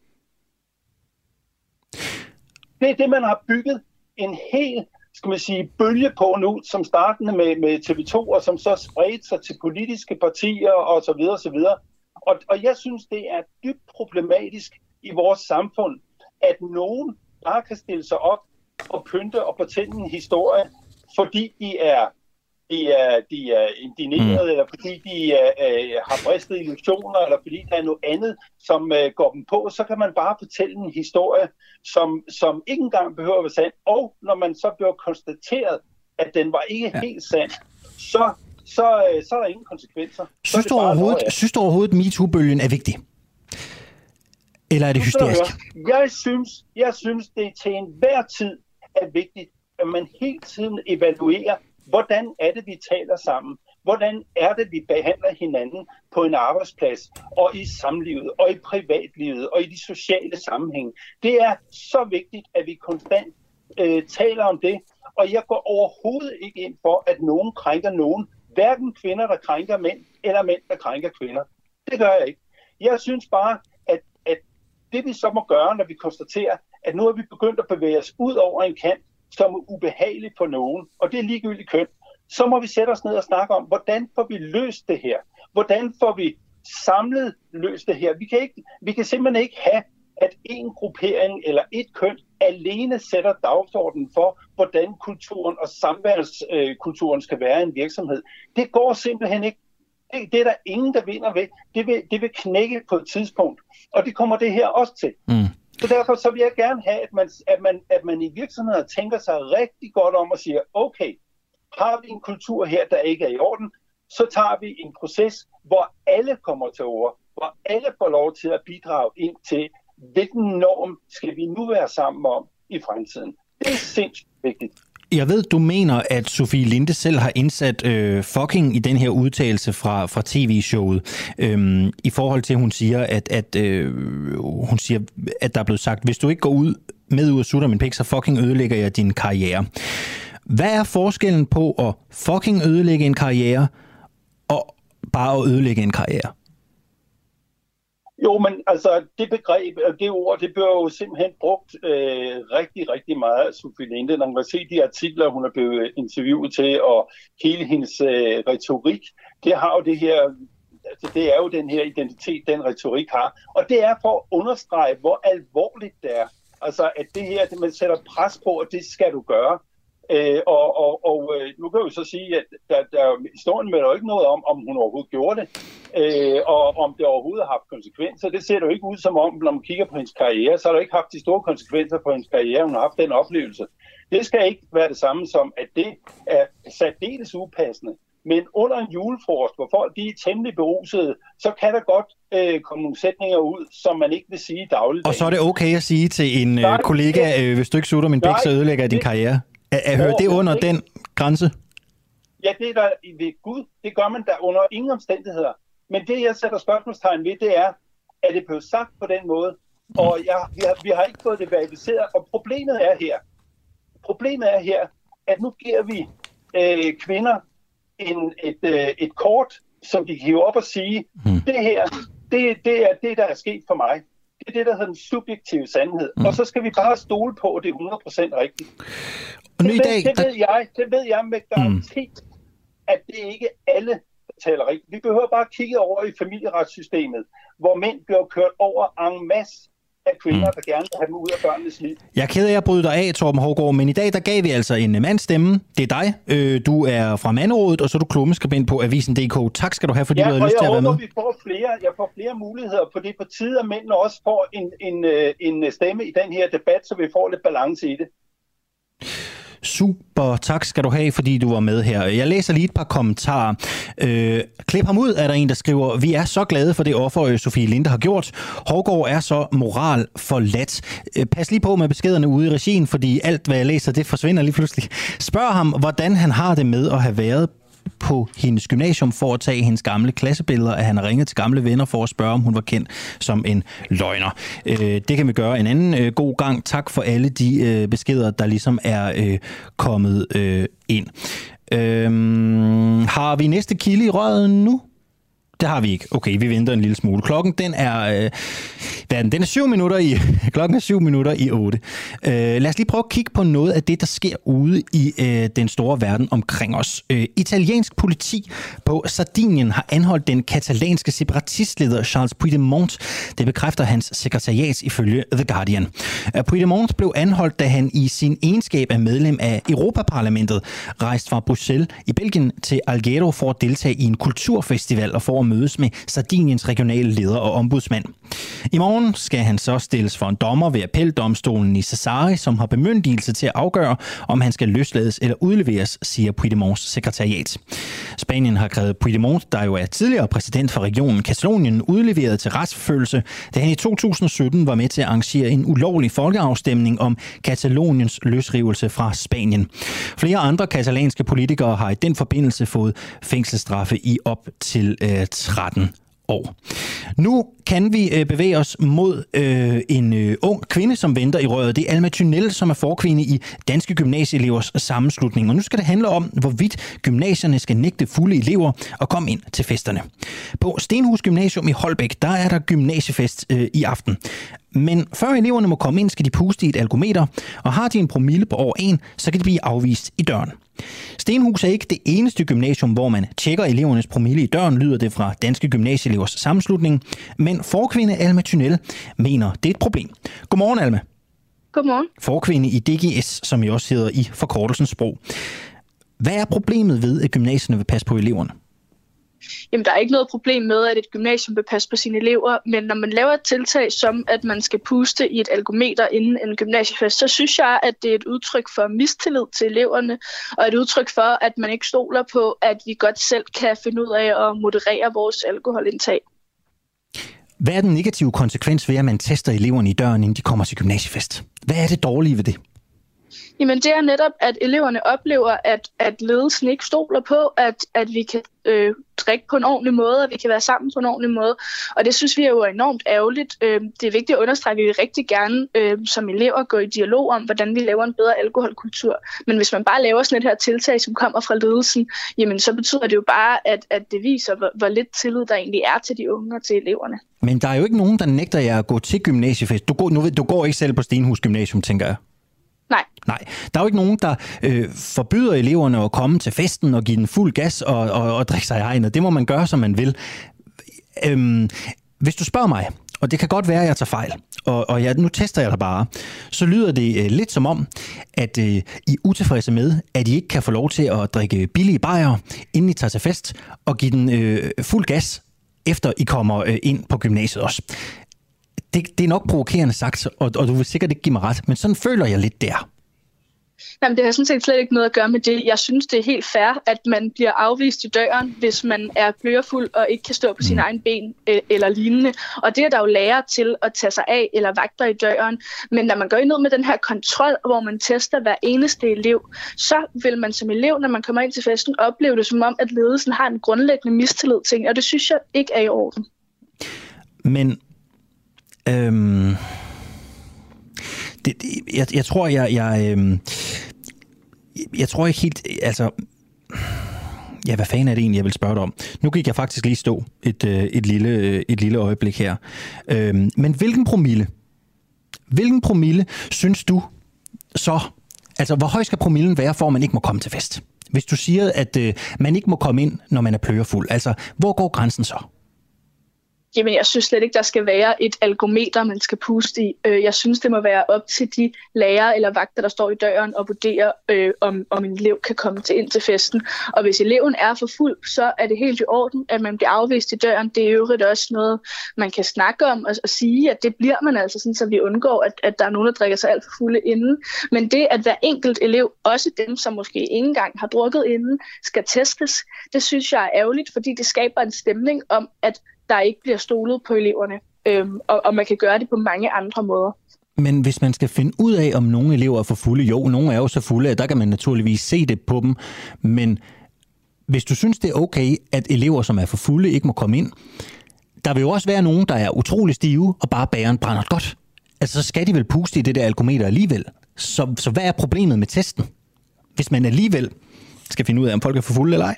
Det er det, man har bygget en hel skal man sige, bølge på nu, som startende med, med TV2, og som så spredte sig til politiske partier og så videre, og så videre. Og, og jeg synes, det er dybt problematisk i vores samfund, at nogen bare kan stille sig op og pynte og fortælle en historie, fordi de er de er, de er indigneret, mm. eller fordi de uh, har bristet illusioner, eller fordi der er noget andet, som uh, går dem på, så kan man bare fortælle en historie, som, som ikke engang behøver at være sand. Og når man så bliver konstateret, at den var ikke ja. helt sand, så, så, uh, så er der ingen konsekvenser. Synes du, overhovedet, synes du overhovedet, at MeToo-bølgen er vigtig? Eller er det hysterisk? Jeg synes, jeg synes, det til enhver tid er vigtigt, at man hele tiden evaluerer, hvordan er det, vi taler sammen? Hvordan er det, vi behandler hinanden på en arbejdsplads, og i samlivet, og i privatlivet, og i de sociale sammenhænge? Det er så vigtigt, at vi konstant øh, taler om det, og jeg går overhovedet ikke ind for, at nogen krænker nogen. Hverken kvinder, der krænker mænd, eller mænd, der krænker kvinder. Det gør jeg ikke. Jeg synes bare, at, at det vi så må gøre, når vi konstaterer, at nu er vi begyndt at bevæge os ud over en kant, som er ubehagelig for nogen, og det er ligegyldigt køn, så må vi sætte os ned og snakke om, hvordan får vi løst det her? Hvordan får vi samlet løst det her? Vi kan, ikke, vi kan simpelthen ikke have, at en gruppering eller et køn alene sætter dagsordenen for, hvordan kulturen og samværskulturen skal være i en virksomhed. Det går simpelthen ikke. Det, det er der ingen, der vinder ved. Det vil, det vil knække på et tidspunkt. Og det kommer det her også til. Mm. Så derfor så vil jeg gerne have, at man, at man, at man i virksomheder tænker sig rigtig godt om og siger, okay, har vi en kultur her, der ikke er i orden, så tager vi en proces, hvor alle kommer til ord, hvor alle får lov til at bidrage ind til, hvilken norm skal vi nu være sammen om i fremtiden. Det er sindssygt vigtigt. Jeg ved, du mener, at Sofie Linde selv har indsat øh, fucking i den her udtalelse fra, fra tv-showet, øhm, i forhold til, at hun siger, at, at, øh, hun siger, at der er blevet sagt, hvis du ikke går ud med ud og sutter min pik, så fucking ødelægger jeg din karriere. Hvad er forskellen på at fucking ødelægge en karriere, og bare at ødelægge en karriere? Jo, men altså det begreb, øh, det ord, det bliver jo simpelthen brugt øh, rigtig, rigtig meget af Sofie Linde. Når man kan se de artikler, hun er blevet interviewet til, og hele hendes øh, retorik, det har jo det her, altså, det er jo den her identitet, den retorik har. Og det er for at understrege, hvor alvorligt det er. Altså, at det her, det man sætter pres på, og det skal du gøre. Øh, og og, og øh, nu kan vi så sige, at der, der, historien med jo ikke noget om, om hun overhovedet gjorde det, øh, og om det overhovedet har haft konsekvenser. Det ser jo ikke ud som om, når man kigger på hendes karriere, så har det ikke haft de store konsekvenser på hendes karriere, hun har haft den oplevelse. Det skal ikke være det samme som, at det er særdeles upassende. Men under en julefrokost, hvor folk de er temmelig berusede, så kan der godt øh, komme nogle sætninger ud, som man ikke vil sige dagligt. Og så er det okay at sige til en øh, kollega, øh, hvis du ikke sutter min bæk, så ødelægger jeg din karriere? Er, er hører det under den grænse? Ja, det er der ved Gud. Det gør man der under ingen omstændigheder. Men det, jeg sætter spørgsmålstegn ved, det er, at det blev sagt på den måde, og jeg, vi, har, vi har ikke fået det verificeret, og problemet er her, problemet er her, at nu giver vi øh, kvinder en, et, øh, et kort, som de kan hive op og sige, hmm. det her, det, det er det, der er sket for mig. Det er det, der hedder den subjektive sandhed. Mm. Og så skal vi bare stole på, at det er 100% rigtigt. Og det, ved, dag, det, ved jeg, det ved jeg med garanti, mm. at det ikke alle, der taler rigtigt. Vi behøver bare kigge over i familieretssystemet, hvor mænd bliver kørt over en masse af kvinder, mm. der gerne vil have dem ud af børnenes liv. Jeg er ked af at bryde dig af, Torben Hårgaard, men i dag der gav vi altså en mandstemme. Det er dig. Øh, du er fra Manderådet, og så er du klummeskribent på Avisen.dk. Tak skal du have, fordi ja, du har lyst til at være med. vi får flere, jeg får flere muligheder, for det er på tide, at mændene også får en, en, øh, en stemme i den her debat, så vi får lidt balance i det. Super, tak skal du have, fordi du var med her. Jeg læser lige et par kommentarer. Øh, klip ham ud, er der en, der skriver, vi er så glade for det offer, øh, Sofie Linde har gjort. Hårgaard er så moral forladt. Øh, pas lige på med beskederne ude i regien, fordi alt, hvad jeg læser, det forsvinder lige pludselig. Spørg ham, hvordan han har det med at have været på hendes gymnasium for at tage hendes gamle klassebilleder, at han har ringet til gamle venner for at spørge, om hun var kendt som en løgner. Øh, det kan vi gøre en anden øh, god gang. Tak for alle de øh, beskeder, der ligesom er øh, kommet øh, ind. Øh, har vi næste kilde i røret nu? Det har vi ikke. Okay, vi venter en lille smule. Klokken den er... Øh, hvad er den. Den er syv minutter i, *laughs* klokken er syv minutter i otte. Øh, lad os lige prøve at kigge på noget af det, der sker ude i øh, den store verden omkring os. Øh, italiensk politi på Sardinien har anholdt den katalanske separatistleder Charles Puigdemont. Det bekræfter hans sekretariat ifølge The Guardian. Uh, Puigdemont blev anholdt, da han i sin egenskab af medlem af Europaparlamentet rejste fra Bruxelles i Belgien til Alghero for at deltage i en kulturfestival og for og mødes med Sardiniens regionale leder og ombudsmand. I morgen skal han så stilles for en dommer ved appeldomstolen i Cesare, som har bemyndigelse til at afgøre, om han skal løslades eller udleveres, siger Puigdemonts sekretariat. Spanien har krævet Puigdemont, der jo er tidligere præsident for regionen Katalonien, udleveret til retsforfølgelse, da han i 2017 var med til at arrangere en ulovlig folkeafstemning om Kataloniens løsrivelse fra Spanien. Flere andre katalanske politikere har i den forbindelse fået fængselsstraffe i op til øh, 13 år. Nu kan vi øh, bevæge os mod øh, en øh, ung kvinde, som venter i røret. Det er Alma Thynel, som er forkvinde i Danske Gymnasieelevers sammenslutning. Og nu skal det handle om, hvorvidt gymnasierne skal nægte fulde elever og komme ind til festerne. På Stenhus Gymnasium i Holbæk, der er der gymnasiefest øh, i aften. Men før eleverne må komme ind, skal de puste i et algometer, og har de en promille på over 1, så kan de blive afvist i døren. Stenhus er ikke det eneste gymnasium, hvor man tjekker elevernes promille i døren, lyder det fra Danske Gymnasieelevers sammenslutning. Men forkvinde Alma Thynel mener, det er et problem. Godmorgen, Alma. Godmorgen. Forkvinde i DGS, som I også hedder i forkortelsens sprog. Hvad er problemet ved, at gymnasierne vil passe på eleverne? Jamen der er ikke noget problem med, at et gymnasium vil passe på sine elever, men når man laver et tiltag som, at man skal puste i et algometer inden en gymnasiefest, så synes jeg, at det er et udtryk for mistillid til eleverne, og et udtryk for, at man ikke stoler på, at vi godt selv kan finde ud af at moderere vores alkoholindtag. Hvad er den negative konsekvens ved, at man tester eleverne i døren, inden de kommer til gymnasiefest? Hvad er det dårlige ved det? Jamen det er netop, at eleverne oplever, at, at ledelsen ikke stoler på, at, at vi kan øh, drikke på en ordentlig måde, og vi kan være sammen på en ordentlig måde. Og det synes vi er jo enormt ærgerligt. Øh, det er vigtigt at understrege, at vi rigtig gerne øh, som elever gå i dialog om, hvordan vi laver en bedre alkoholkultur. Men hvis man bare laver sådan et her tiltag, som kommer fra ledelsen, jamen så betyder det jo bare, at, at det viser, hvor, hvor lidt tillid der egentlig er til de unge og til eleverne. Men der er jo ikke nogen, der nægter jer at gå til gymnasiefest. Du går, nu, ved, du går ikke selv på Stenhus Gymnasium, tænker jeg. Nej. Nej. Der er jo ikke nogen, der øh, forbyder eleverne at komme til festen og give den fuld gas og, og, og drikke sig i hegnet. Det må man gøre, som man vil. Øhm, hvis du spørger mig, og det kan godt være, at jeg tager fejl, og, og jeg, nu tester jeg dig bare, så lyder det øh, lidt som om, at øh, I er utilfredse med, at I ikke kan få lov til at drikke billige bajer, inden I tager til fest, og give den øh, fuld gas, efter I kommer øh, ind på gymnasiet også det, det er nok provokerende sagt, og, og du vil sikkert ikke give mig ret, men sådan føler jeg lidt der. Jamen, det har sådan set slet ikke noget at gøre med det. Jeg synes, det er helt fair, at man bliver afvist i døren, hvis man er blørfuld og ikke kan stå på sine mm. egne ben øh, eller lignende. Og det er der jo lærer til at tage sig af eller vagter i døren. Men når man går ind med den her kontrol, hvor man tester hver eneste elev, så vil man som elev, når man kommer ind til festen, opleve det som om, at ledelsen har en grundlæggende mistillid til og det synes jeg ikke er i orden. Men Øhm, det, det, jeg, jeg tror, jeg, jeg, øhm, jeg tror ikke helt, altså, ja, hvad fanden er det egentlig, jeg vil spørge dig om? Nu gik jeg faktisk lige stå et, øh, et, lille, øh, et lille øjeblik her. Øhm, men hvilken promille, hvilken promille synes du så, altså hvor høj skal promillen være, for at man ikke må komme til fest? Hvis du siger, at øh, man ikke må komme ind, når man er pløjerfuld, altså hvor går grænsen så? Jamen, jeg synes slet ikke, der skal være et algometer, man skal puste i. Øh, jeg synes, det må være op til de lærere eller vagter, der står i døren og vurderer, øh, om, om en elev kan komme til ind til festen. Og hvis eleven er for fuld, så er det helt i orden, at man bliver afvist i døren. Det er jo også noget, man kan snakke om og, og sige, at det bliver man altså, sådan, så vi undgår, at, at der er nogen, der drikker sig alt for fulde inden. Men det, at hver enkelt elev, også dem, som måske ikke engang har drukket inden, skal testes, det synes jeg er ærgerligt, fordi det skaber en stemning om, at der ikke bliver stolet på eleverne. Øhm, og, og man kan gøre det på mange andre måder. Men hvis man skal finde ud af, om nogle elever er for fulde, jo, nogle er jo så fulde, at der kan man naturligvis se det på dem, men hvis du synes, det er okay, at elever, som er for fulde, ikke må komme ind, der vil jo også være nogen, der er utrolig stive og bare bæren brænder godt. Altså, så skal de vel puste i det der alkometer alligevel. Så, så hvad er problemet med testen? Hvis man alligevel skal finde ud af, om folk er for fulde eller ej?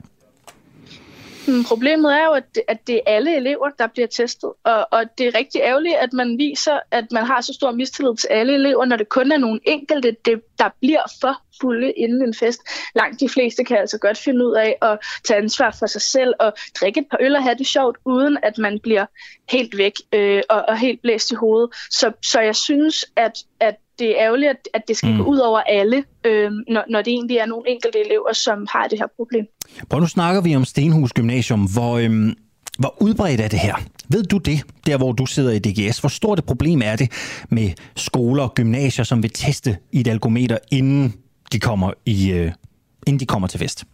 Problemet er jo, at det, at det er alle elever, der bliver testet. Og, og det er rigtig ærgerligt, at man viser, at man har så stor mistillid til alle elever, når det kun er nogle enkelte, det, der bliver for fulde inden en fest. Langt de fleste kan altså godt finde ud af at tage ansvar for sig selv og drikke et par øl og have det sjovt, uden at man bliver helt væk øh, og, og helt blæst i hovedet. Så, så jeg synes, at, at det er ærgerligt, at, at det skal mm. gå ud over alle, øh, når, når det egentlig er nogle enkelte elever, som har det her problem. Prøv, nu snakker vi om Stenhus Gymnasium. Hvor, øhm, hvor udbredt er det her? Ved du det, der hvor du sidder i DGS? Hvor stort et problem er det med skoler og gymnasier, som vil teste i et algometer, inden de kommer, i, øh, inden de kommer til fest?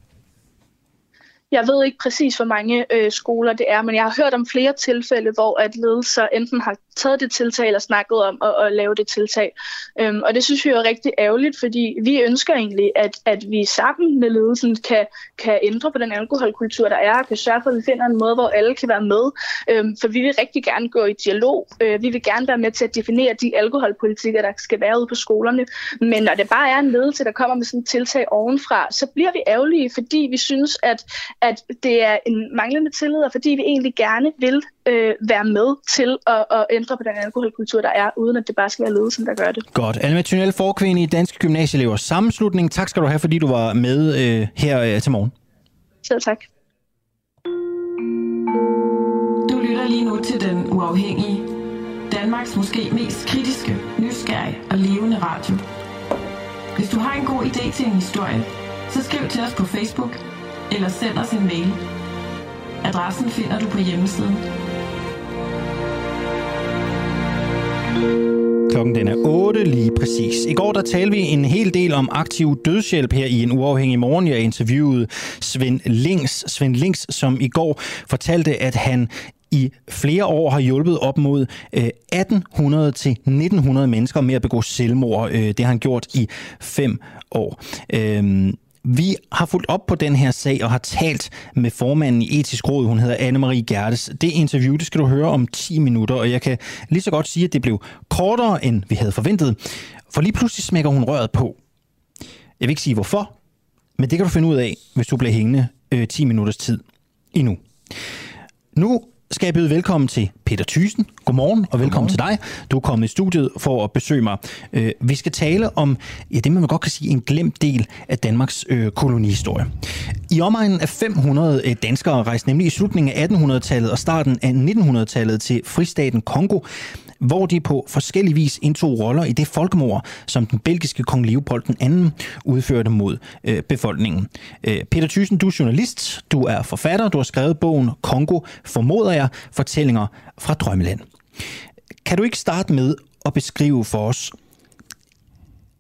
Jeg ved ikke præcis, hvor mange øh, skoler det er, men jeg har hørt om flere tilfælde, hvor at ledelser enten har taget det tiltag eller snakket om at, at lave det tiltag. Øhm, og det synes vi er rigtig ærgerligt, fordi vi ønsker egentlig, at, at vi sammen med ledelsen kan, kan ændre på den alkoholkultur, der er, og kan sørge for, at vi finder en måde, hvor alle kan være med. Øhm, for vi vil rigtig gerne gå i dialog. Øh, vi vil gerne være med til at definere de alkoholpolitikker, der skal være ude på skolerne. Men når det bare er en ledelse, der kommer med sådan et tiltag ovenfra, så bliver vi ærgerlige, fordi vi synes, at, at det er en manglende tillid, og fordi vi egentlig gerne vil øh, være med til at, at ændre på den alkoholkultur, der er, uden at det bare skal være ledelsen, der gør det. Godt. Alma Thunel, forkvinde i Danske Gymnasieelevers Sammenslutning. Tak skal du have, fordi du var med øh, her øh, til morgen. Selv tak. Du lytter lige nu til Den Uafhængige. Danmarks måske mest kritiske, nysgerrige og levende radio. Hvis du har en god idé til en historie, så skriv til os på Facebook eller send os en mail. Adressen finder du på hjemmesiden. Klokken den er 8 lige præcis. I går der talte vi en hel del om aktiv dødshjælp her i en uafhængig morgen. Jeg interviewede Svend Lings, Svend Lings, som i går fortalte, at han i flere år har hjulpet op mod øh, 1800 til 1900 mennesker med at begå selvmord. Øh, det har han gjort i fem år. Øhm, vi har fulgt op på den her sag og har talt med formanden i Etisk Råd. Hun hedder Anne-Marie Gertes. Det interview, det skal du høre om 10 minutter, og jeg kan lige så godt sige, at det blev kortere, end vi havde forventet. For lige pludselig smækker hun røret på. Jeg vil ikke sige hvorfor, men det kan du finde ud af, hvis du bliver hængende øh, 10 minutters tid endnu. Nu skal jeg byde velkommen til Peter Thysen. Godmorgen og velkommen Godmorgen. til dig. Du er kommet i studiet for at besøge mig. Øh, vi skal tale om ja, det, man godt kan sige, en glemt del af Danmarks øh, kolonihistorie. I omegnen af 500 øh, danskere rejste nemlig i slutningen af 1800-tallet og starten af 1900-tallet til fristaten Kongo hvor de på forskellig vis indtog roller i det folkemord, som den belgiske kong Leopold II udførte mod øh, befolkningen. Øh, Peter Thyssen, du er journalist, du er forfatter, du har skrevet bogen Kongo, formoder jeg, fortællinger fra Drømmeland. Kan du ikke starte med at beskrive for os,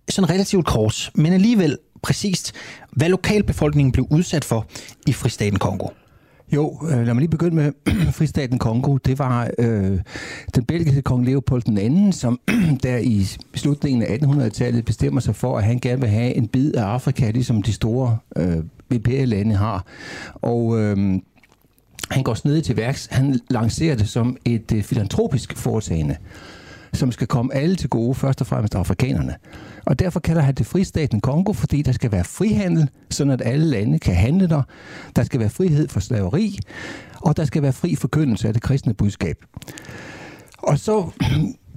sådan relativt kort, men alligevel præcist, hvad lokalbefolkningen blev udsat for i fristaten Kongo? Jo, øh, lad mig lige begynde med *clears throat* fristaten Kongo. Det var øh, den belgiske kong Leopold II, som *clears throat* der i slutningen af 1800-tallet bestemmer sig for, at han gerne vil have en bid af Afrika, ligesom de store øh, imperielande har. Og øh, han går snedig til værks. Han lancerer det som et øh, filantropisk foretagende, som skal komme alle til gode, først og fremmest afrikanerne. Og derfor kalder han det fristaten Kongo, fordi der skal være frihandel, sådan at alle lande kan handle der. Der skal være frihed for slaveri, og der skal være fri forkyndelse af det kristne budskab. Og så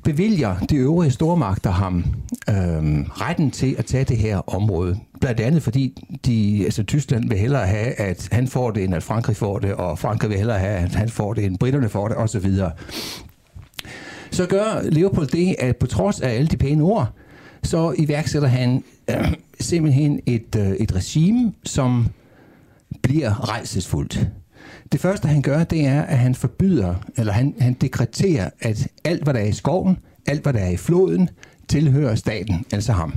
bevilger de øvrige stormagter ham øhm, retten til at tage det her område. Blandt andet fordi de, altså Tyskland vil hellere have, at han får det, end at Frankrig får det, og Frankrig vil hellere have, at han får det, end britterne får det, osv. Så gør Leopold det, at på trods af alle de pæne ord, så iværksætter han øh, simpelthen et, øh, et regime, som bliver rejsesfuldt. Det første, han gør, det er, at han forbyder, eller han, han dekreterer, at alt, hvad der er i skoven, alt, hvad der er i floden, tilhører staten, altså ham.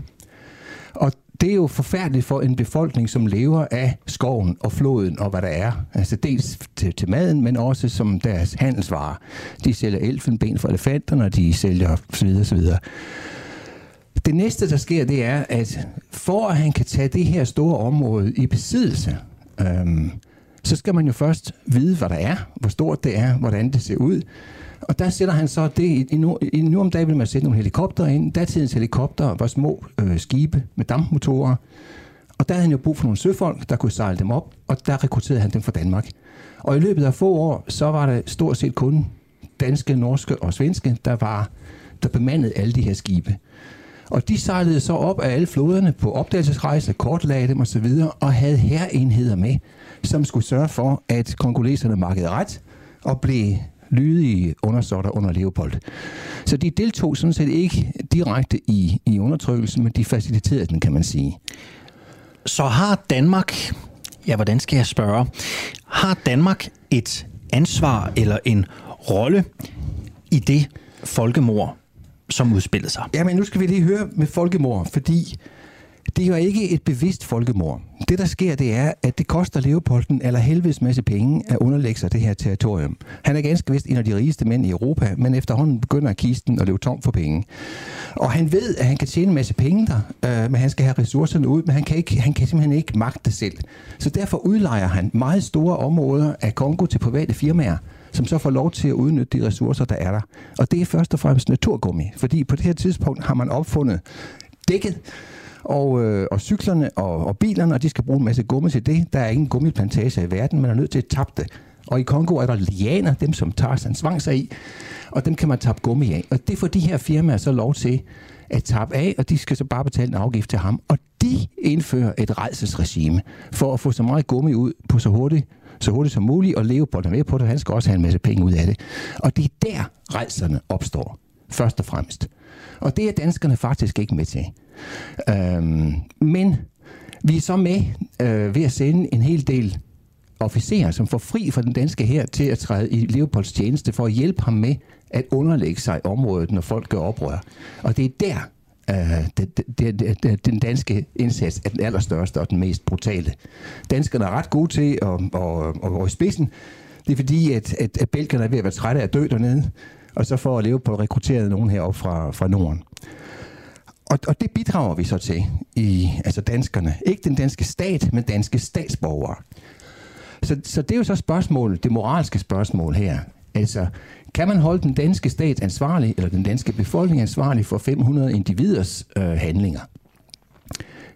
Det er jo forfærdeligt for en befolkning, som lever af skoven og floden og hvad der er. Altså dels til, til maden, men også som deres handelsvarer. De sælger elfenben for elefanterne, og de sælger osv. videre. Det næste, der sker, det er, at for at han kan tage det her store område i besiddelse, øhm, så skal man jo først vide, hvad der er, hvor stort det er, hvordan det ser ud. Og der sætter han så det, i nu, i nu om dagen vil man sætte nogle helikopter ind. Datidens helikopter var små øh, skibe med dampmotorer. Og der havde han jo brug for nogle søfolk, der kunne sejle dem op, og der rekrutterede han dem fra Danmark. Og i løbet af få år, så var der stort set kun danske, norske og svenske, der var der bemandede alle de her skibe. Og de sejlede så op af alle floderne på opdagelsesrejser, kortlagde dem osv., og havde herenheder med, som skulle sørge for, at kongoleserne markede ret og blev lydige undersåtter under Leopold. Så de deltog sådan set ikke direkte i, i undertrykkelsen, men de faciliterede den, kan man sige. Så har Danmark, ja, hvordan skal jeg spørge, har Danmark et ansvar eller en rolle i det folkemord, som udspillede sig? Jamen, nu skal vi lige høre med folkemord, fordi det er jo ikke et bevidst folkemord. Det, der sker, det er, at det koster Leopolden eller helvedes masse penge at underlægge sig det her territorium. Han er ganske vist en af de rigeste mænd i Europa, men efterhånden begynder kisten at løbe tom for penge. Og han ved, at han kan tjene en masse penge der, øh, men han skal have ressourcerne ud, men han kan, ikke, han kan simpelthen ikke magte det selv. Så derfor udlejer han meget store områder af Kongo til private firmaer, som så får lov til at udnytte de ressourcer, der er der. Og det er først og fremmest naturgummi, fordi på det her tidspunkt har man opfundet dækket, og, øh, og cyklerne og, og bilerne, og de skal bruge en masse gummi til det. Der er ingen gummiplantager i verden, man er nødt til at tabe det. Og i Kongo er der lianer, dem som tager sig en svang sig i, og dem kan man tabe gummi af. Og det får de her firmaer så lov til at tabe af, og de skal så bare betale en afgift til ham. Og de indfører et rejsesregime for at få så meget gummi ud på så hurtigt så hurtigt som muligt, og leve på det med på det. Han skal også have en masse penge ud af det. Og det er der rejserne opstår, først og fremmest. Og det er danskerne faktisk ikke med til. Øhm, men vi er så med øh, ved at sende en hel del officerer, som får fri fra den danske her til at træde i Leopolds tjeneste for at hjælpe ham med at underlægge sig området, når folk gør oprør. Og det er der, øh, det, det, det, det, den danske indsats er den allerstørste og den mest brutale. Danskerne er ret gode til at, at, at gå i spidsen. Det er fordi, at, at, at belgerne er ved at være trætte af at dø dernede, og så for at leve på rekrutteret nogen herop fra, fra Norden. Og, og det bidrager vi så til, i, altså danskerne. Ikke den danske stat, men danske statsborgere. Så, så det er jo så spørgsmålet, det moralske spørgsmål her. Altså, kan man holde den danske stat ansvarlig, eller den danske befolkning ansvarlig for 500 individers øh, handlinger?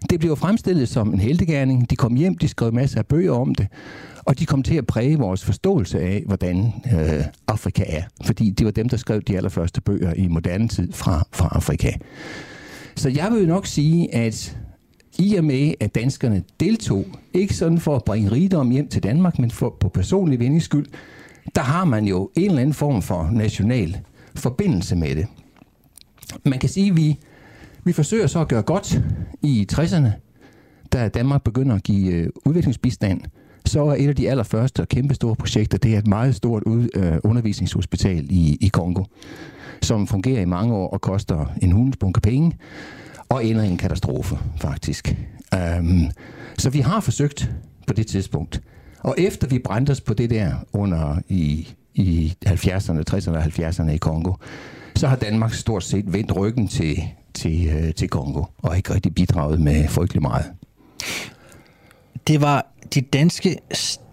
Det blev fremstillet som en heldegærning. De kom hjem, de skrev masser af bøger om det, og de kom til at præge vores forståelse af, hvordan øh, Afrika er. Fordi det var dem, der skrev de allerførste bøger i moderne tid fra, fra Afrika. Så jeg vil nok sige, at i og med, at danskerne deltog, ikke sådan for at bringe rigdom hjem til Danmark, men for, på personlig vindings skyld, der har man jo en eller anden form for national forbindelse med det. Man kan sige, at vi, vi forsøger så at gøre godt i 60'erne, da Danmark begynder at give øh, udviklingsbistand. Så er et af de allerførste og kæmpe store projekter, det er et meget stort ud, øh, undervisningshospital i, i Kongo, som fungerer i mange år og koster en hundesbunke penge, og ender i en katastrofe, faktisk. Um, så vi har forsøgt på det tidspunkt og efter vi brændte os på det der under i, i 70'erne, 60'erne og 70'erne i Kongo, så har Danmark stort set vendt ryggen til, til, øh, til Kongo, og ikke rigtig bidraget med frygtelig meget. Det var de danske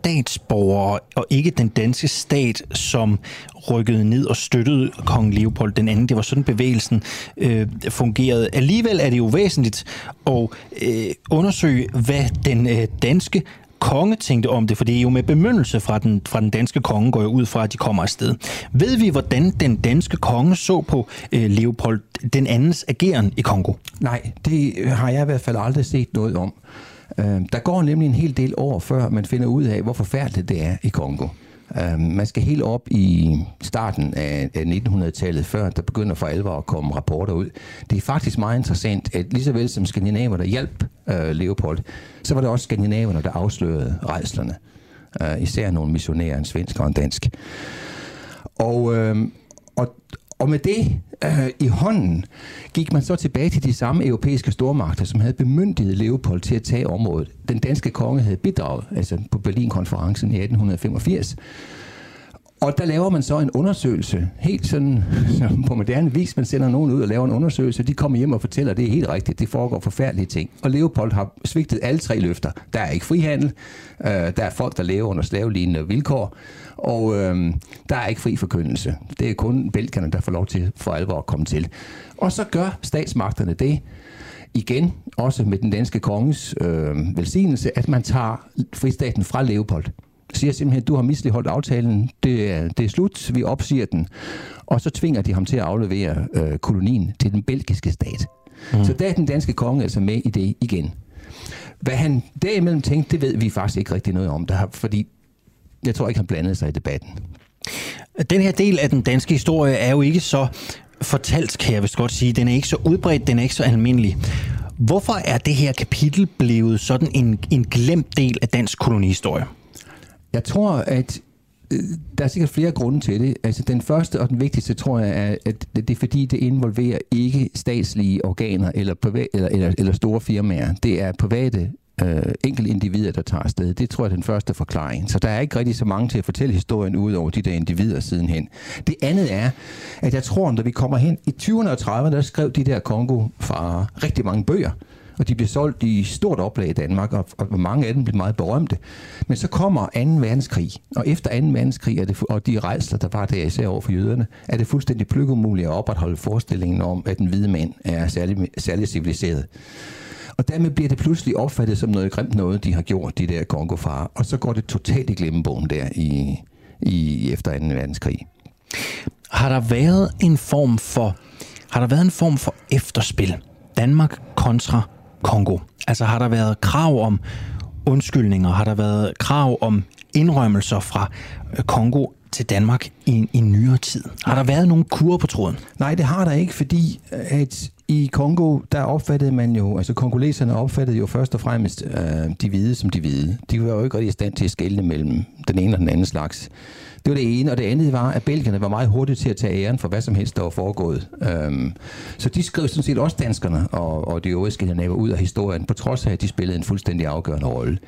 statsborgere, og ikke den danske stat, som rykkede ned og støttede kong Leopold den anden. Det var sådan, bevægelsen øh, fungerede. Alligevel er det jo væsentligt at øh, undersøge, hvad den øh, danske konge tænkte om det, for det er jo med bemyndelse fra den, fra den danske konge, går jeg ud fra, at de kommer afsted. Ved vi, hvordan den danske konge så på øh, Leopold den andens ageren i Kongo? Nej, det har jeg i hvert fald aldrig set noget om. Øh, der går nemlig en hel del år, før man finder ud af, hvor forfærdeligt det er i Kongo. Øhm, man skal helt op i starten af, 1900-tallet, før der begynder for alvor at komme rapporter ud. Det er faktisk meget interessant, at lige så vel som skandinaverne hjalp uh, Leopold, så var det også skandinaverne, der afslørede rejslerne. Øh, især nogle missionærer, en svensk og en dansk. Og, øh, og, og med det øh, i hånden gik man så tilbage til de samme europæiske stormagter, som havde bemyndiget Leopold til at tage området. Den danske konge havde bidraget, altså på Berlin-konferencen i 1885. Og der laver man så en undersøgelse, helt sådan på moderne vis. Man sender nogen ud og laver en undersøgelse. De kommer hjem og fortæller, at det er helt rigtigt. Det foregår forfærdelige ting. Og Leopold har svigtet alle tre løfter. Der er ikke frihandel. Øh, der er folk, der lever under slavelignende vilkår. Og øh, der er ikke fri forkyndelse. Det er kun belgerne, der får lov til for alvor at komme til. Og så gør statsmagterne det, igen, også med den danske konges øh, velsignelse, at man tager fristaten fra Leopold. Siger simpelthen, du har misligeholdt aftalen, det er, det er slut, vi opsiger den. Og så tvinger de ham til at aflevere øh, kolonien til den belgiske stat. Mm. Så der er den danske konge altså med i det igen. Hvad han derimellem tænkte, det ved vi faktisk ikke rigtig noget om, der, fordi jeg tror ikke, han blandede sig i debatten. Den her del af den danske historie er jo ikke så fortalt, kan jeg vist godt sige. Den er ikke så udbredt, den er ikke så almindelig. Hvorfor er det her kapitel blevet sådan en, en glemt del af dansk kolonihistorie? Jeg tror, at øh, der er sikkert flere grunde til det. Altså, den første og den vigtigste, tror jeg, er, at det er fordi, det involverer ikke statslige organer eller, privat, eller, eller, eller store firmaer. Det er private øh, enkelte individer, der tager afsted. Det tror jeg er den første forklaring. Så der er ikke rigtig så mange til at fortælle historien ud over de der individer sidenhen. Det andet er, at jeg tror, når vi kommer hen i 20'erne og 30'erne, der skrev de der Kongo fra rigtig mange bøger og de blev solgt i stort oplag i Danmark, og, og mange af dem blev meget berømte. Men så kommer 2. verdenskrig, og efter 2. verdenskrig er det, og de rejsler, der var der især over for jøderne, er det fuldstændig plukkemuligt at opretholde forestillingen om, at den hvide mand er særlig, særlig civiliseret. Og dermed bliver det pludselig opfattet som noget grimt noget, de har gjort, de der kongofarer. Og så går det totalt i glemmebogen der i, i efter 2. verdenskrig. Har der været en form for har der været en form for efterspil? Danmark kontra Kongo? Altså har der været krav om undskyldninger? Har der været krav om indrømmelser fra øh, Kongo til Danmark i, i nyere tid? Har der været nogen kur på tråden? Nej, det har der ikke, fordi at i Kongo, der opfattede man jo, altså kongoleserne opfattede jo først og fremmest øh, de hvide som de hvide. De var jo ikke rigtig i stand til at skelne mellem den ene og den anden slags. Det var det ene, og det andet var, at belgierne var meget hurtige til at tage æren for hvad som helst, der var foregået. Øhm, så de skrev sådan set også danskerne og, og de øvrige skandinaver ud af historien, på trods af, at de spillede en fuldstændig afgørende rolle.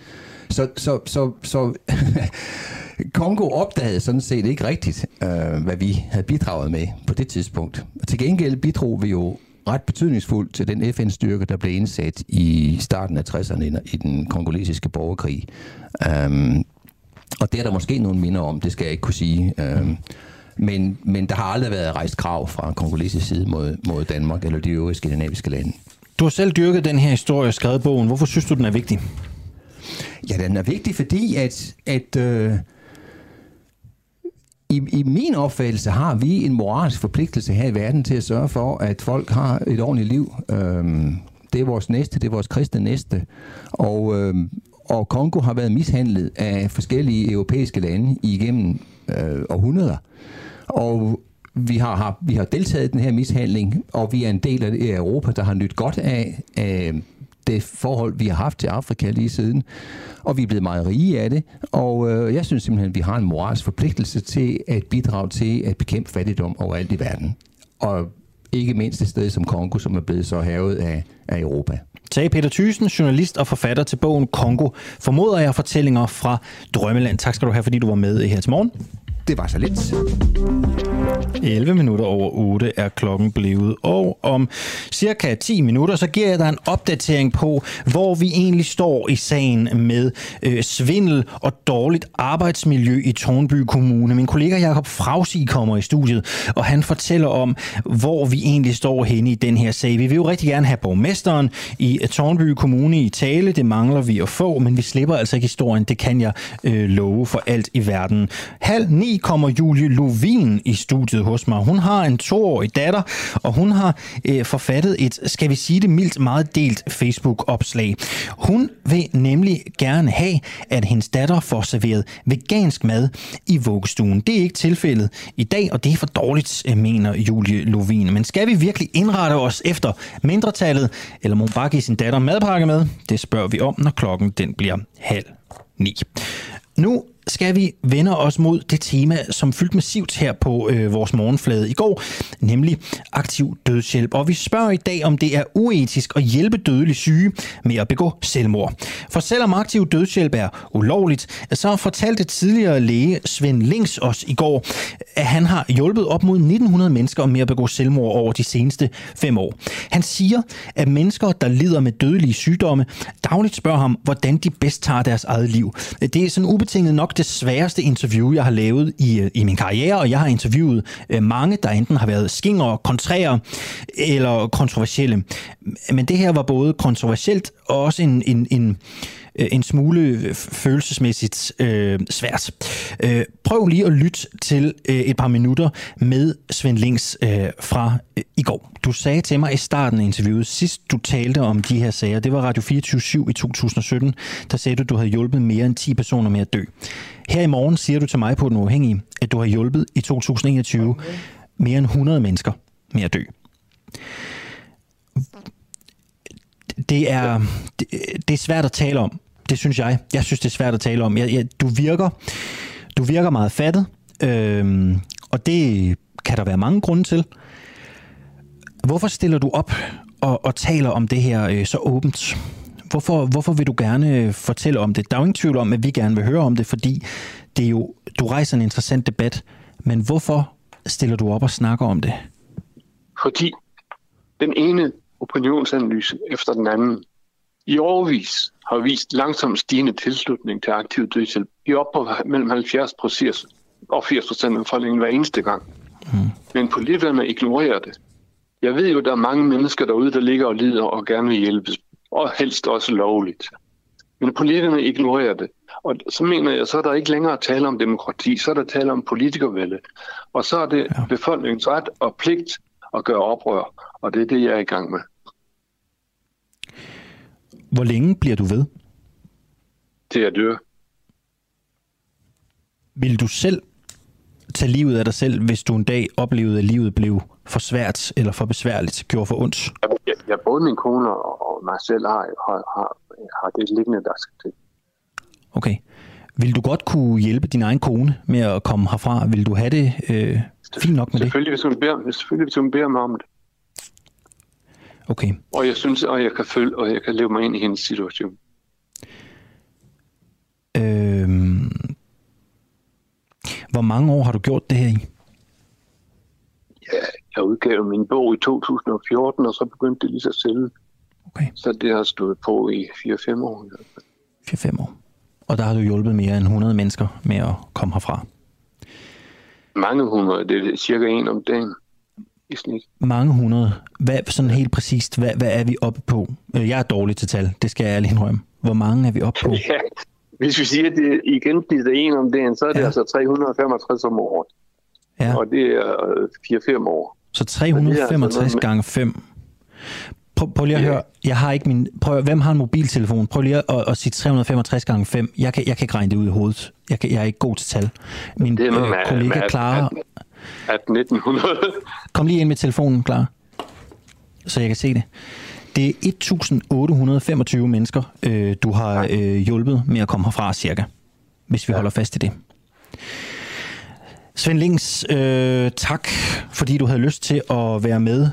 Så, så, så, så *laughs* Kongo opdagede sådan set ikke rigtigt, øh, hvad vi havde bidraget med på det tidspunkt. Til gengæld bidrog vi jo ret betydningsfuldt til den FN-styrke, der blev indsat i starten af 60'erne i den kongolesiske borgerkrig. Um, og det er der måske nogle minder om, det skal jeg ikke kunne sige. Um, men, men der har aldrig været rejst krav fra kongolesisk side mod, mod Danmark eller de øvrige skandinaviske lande. Du har selv dyrket den her historie og skrevet bogen. Hvorfor synes du, den er vigtig? Ja, den er vigtig, fordi at, at øh, i, i min opfattelse har vi en moralsk forpligtelse her i verden til at sørge for, at folk har et ordentligt liv. Øhm, det er vores næste, det er vores kristne næste. Og, øhm, og Kongo har været mishandlet af forskellige europæiske lande igennem øh, århundreder. Og vi har, har, vi har deltaget i den her mishandling, og vi er en del af Europa, der har nyt godt af, af det forhold, vi har haft til Afrika lige siden. Og vi er blevet meget rige af det. Og øh, jeg synes simpelthen, at vi har en moralsk forpligtelse til at bidrage til at bekæmpe fattigdom overalt i verden. Og ikke mindst et sted som Kongo, som er blevet så havet af, af Europa. Sagde Peter Thyssen, journalist og forfatter til bogen Kongo. Formoder jeg fortællinger fra Drømmeland. Tak skal du have, fordi du var med her til morgen. Det var så lidt. 11 minutter over 8 er klokken blevet, og om cirka 10 minutter, så giver jeg dig en opdatering på, hvor vi egentlig står i sagen med øh, svindel og dårligt arbejdsmiljø i Tornby Kommune. Min kollega Jakob Frausi kommer i studiet, og han fortæller om, hvor vi egentlig står henne i den her sag. Vi vil jo rigtig gerne have borgmesteren i øh, Tornby Kommune i tale. Det mangler vi at få, men vi slipper altså ikke historien. Det kan jeg øh, love for alt i verden. Halv ni kommer Julie Lovin i studiet hos mig. Hun har en toårig datter, og hun har øh, forfattet et, skal vi sige det mildt, meget delt Facebook-opslag. Hun vil nemlig gerne have, at hendes datter får serveret vegansk mad i vuggestuen. Det er ikke tilfældet i dag, og det er for dårligt, øh, mener Julie Lovin. Men skal vi virkelig indrette os efter mindretallet, eller må hun bare give sin datter madpakke med? Det spørger vi om, når klokken den bliver halv ni. Nu skal vi vende os mod det tema, som fyldte massivt her på øh, vores morgenflade i går, nemlig aktiv dødshjælp. Og vi spørger i dag, om det er uetisk at hjælpe dødelig syge med at begå selvmord. For selvom aktiv dødshjælp er ulovligt, så fortalte tidligere læge Svend Lings os i går, at han har hjulpet op mod 1900 mennesker med at begå selvmord over de seneste fem år. Han siger, at mennesker, der lider med dødelige sygdomme, dagligt spørger ham, hvordan de bedst tager deres eget liv. Det er sådan ubetinget nok nok det sværeste interview, jeg har lavet i, øh, i min karriere, og jeg har interviewet øh, mange, der enten har været skinger, kontrære eller kontroversielle. Men det her var både kontroversielt og også en, en, en Øh, en smule øh, følelsesmæssigt øh, svært. Øh, prøv lige at lytte til øh, et par minutter med Svend Links øh, fra øh, i går. Du sagde til mig i starten af interviewet, sidst du talte om de her sager, det var Radio 24 i 2017, der sagde du, at du havde hjulpet mere end 10 personer med at dø. Her i morgen siger du til mig på Den Uafhængige, at du har hjulpet i 2021 mere end 100 mennesker med at dø det er, det, det er svært at tale om. Det synes jeg. Jeg synes, det er svært at tale om. Jeg, jeg, du, virker, du virker meget fattet, øhm, og det kan der være mange grunde til. Hvorfor stiller du op og, og taler om det her øh, så åbent? Hvorfor, hvorfor vil du gerne øh, fortælle om det? Der er jo ingen tvivl om, at vi gerne vil høre om det, fordi det er jo, du rejser en interessant debat. Men hvorfor stiller du op og snakker om det? Fordi den ene opinionsanalyse efter den anden i overvis har vist langsomt stigende tilslutning til aktiv dødshjælp. I op på mellem 70 og 80 procent af befolkningen hver eneste gang. Mm. Men politikerne ignorerer det. Jeg ved jo, at der er mange mennesker derude, der ligger og lider og gerne vil hjælpes, og helst også lovligt. Men politikerne ignorerer det. Og så mener jeg, så er der ikke længere tale om demokrati, så er der tale om politikervælde. Og så er det ja. befolkningens ret og pligt at gøre oprør, og det er det, jeg er i gang med. Hvor længe bliver du ved? Til jeg dør. Vil du selv tage livet af dig selv, hvis du en dag oplevede, at livet blev for svært eller for besværligt, gjorde for ondt? Jeg, jeg både min kone og mig selv har, har, har, har det liggende, der skal til. Okay. Vil du godt kunne hjælpe din egen kone med at komme herfra? Vil du have det øh, fint nok med det? Selvfølgelig, hvis hun beder, selvfølgelig, hvis hun beder mig om det. Okay. Og jeg synes, at jeg kan følge, og jeg kan leve mig ind i hendes situation. Øhm, hvor mange år har du gjort det her i? Ja, jeg udgav min bog i 2014, og så begyndte det lige så selv. Okay. Så det har stået på i 4-5 år. 4-5 år. Og der har du hjulpet mere end 100 mennesker med at komme herfra? Mange hundrede, det er cirka en om dagen i snit. Mange hundrede. Hvad, sådan helt præcist, hvad, hvad er vi oppe på? Øh, jeg er dårlig til tal, det skal jeg ærligt indrømme. Hvor mange er vi oppe på? *laughs* Ja, hvis vi siger, at det i gennemsnit er en om dagen, så er det ja. altså 365 om året. Ja. Og det er 4-5 år. Så 365 altså gange 5. Prøv, prøv lige at ja. høre, jeg har ikke min... Prøv, hvem har en mobiltelefon? Prøv lige at, at sige 365 gange 5. Jeg kan, jeg kan ikke regne det ud i hovedet. Jeg, kan, jeg er ikke god til tal. Min det er øh, kollega Clara... 1900. Kom lige ind med telefonen, klar. Så jeg kan se det. Det er 1825 mennesker, øh, du har øh, hjulpet med at komme herfra cirka, hvis vi ja. holder fast i det. Svend Lings, øh, tak fordi du havde lyst til at være med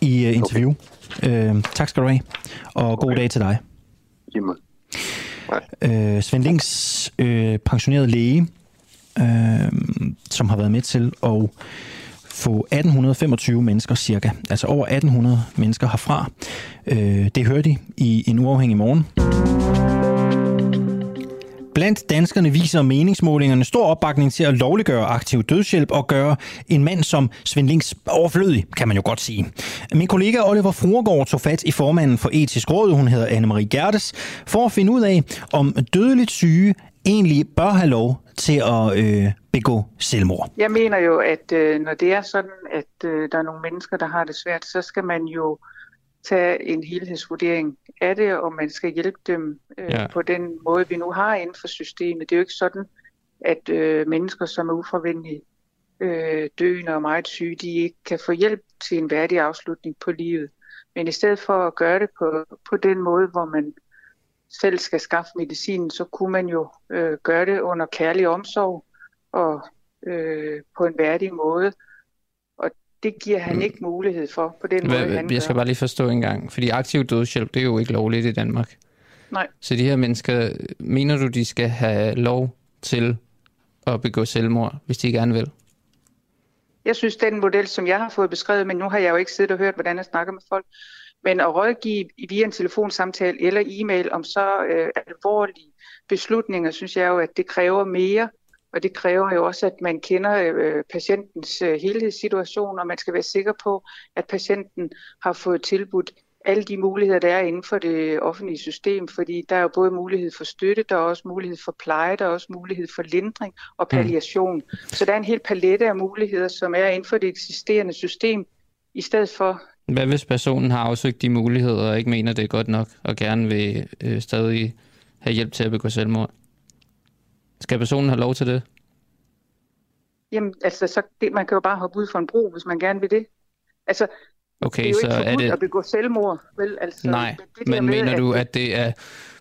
i uh, interview. Okay. Øh, tak skal du have, og god okay. dag til dig. Jamen. Øh, Svend Lings, øh, pensioneret læge, øh, som har været med til at få 1825 mennesker cirka, altså over 1800 mennesker herfra. Øh, det hørte de i en uafhængig morgen. Blandt danskerne viser meningsmålingerne stor opbakning til at lovliggøre aktiv dødshjælp og gøre en mand som Svend Links overflødig, kan man jo godt sige. Min kollega Oliver Fruergaard tog fat i formanden for etisk råd, hun hedder Anne-Marie Gertes, for at finde ud af, om dødeligt syge egentlig bør have lov til at øh, begå selvmord? Jeg mener jo, at øh, når det er sådan, at øh, der er nogle mennesker, der har det svært, så skal man jo tage en helhedsvurdering af det, og man skal hjælpe dem øh, ja. på den måde, vi nu har inden for systemet. Det er jo ikke sådan, at øh, mennesker, som er uforvendeligt øh, døende og meget syge, de ikke kan få hjælp til en værdig afslutning på livet. Men i stedet for at gøre det på, på den måde, hvor man selv skal skaffe medicin, så kunne man jo øh, gøre det under kærlig omsorg og øh, på en værdig måde. Og det giver han mm. ikke mulighed for på den Hvad, måde, han Jeg skal bare lige forstå en gang, fordi aktiv dødshjælp, det er jo ikke lovligt i Danmark. Nej. Så de her mennesker, mener du, de skal have lov til at begå selvmord, hvis de gerne vil? Jeg synes, den model, som jeg har fået beskrevet, men nu har jeg jo ikke siddet og hørt, hvordan jeg snakker med folk, men at rådgive via en telefonsamtale eller e-mail om så øh, alvorlige beslutninger, synes jeg jo, at det kræver mere, og det kræver jo også, at man kender øh, patientens øh, helhedssituation, og man skal være sikker på, at patienten har fået tilbudt alle de muligheder, der er inden for det offentlige system, fordi der er jo både mulighed for støtte, der er også mulighed for pleje, der er også mulighed for lindring og mm. palliation. Mm. Så der er en hel palette af muligheder, som er inden for det eksisterende system, i stedet for... Hvad hvis personen har afsøgt de muligheder og ikke mener, det er godt nok, og gerne vil øh, stadig have hjælp til at begå selvmord? Skal personen have lov til det? Jamen, altså, så, det, man kan jo bare hoppe ud for en bro, hvis man gerne vil det. Altså, Okay, det er jo så ikke er det... at begå selvmord, vel? Altså, Nej, det men med, mener at du, det- at det er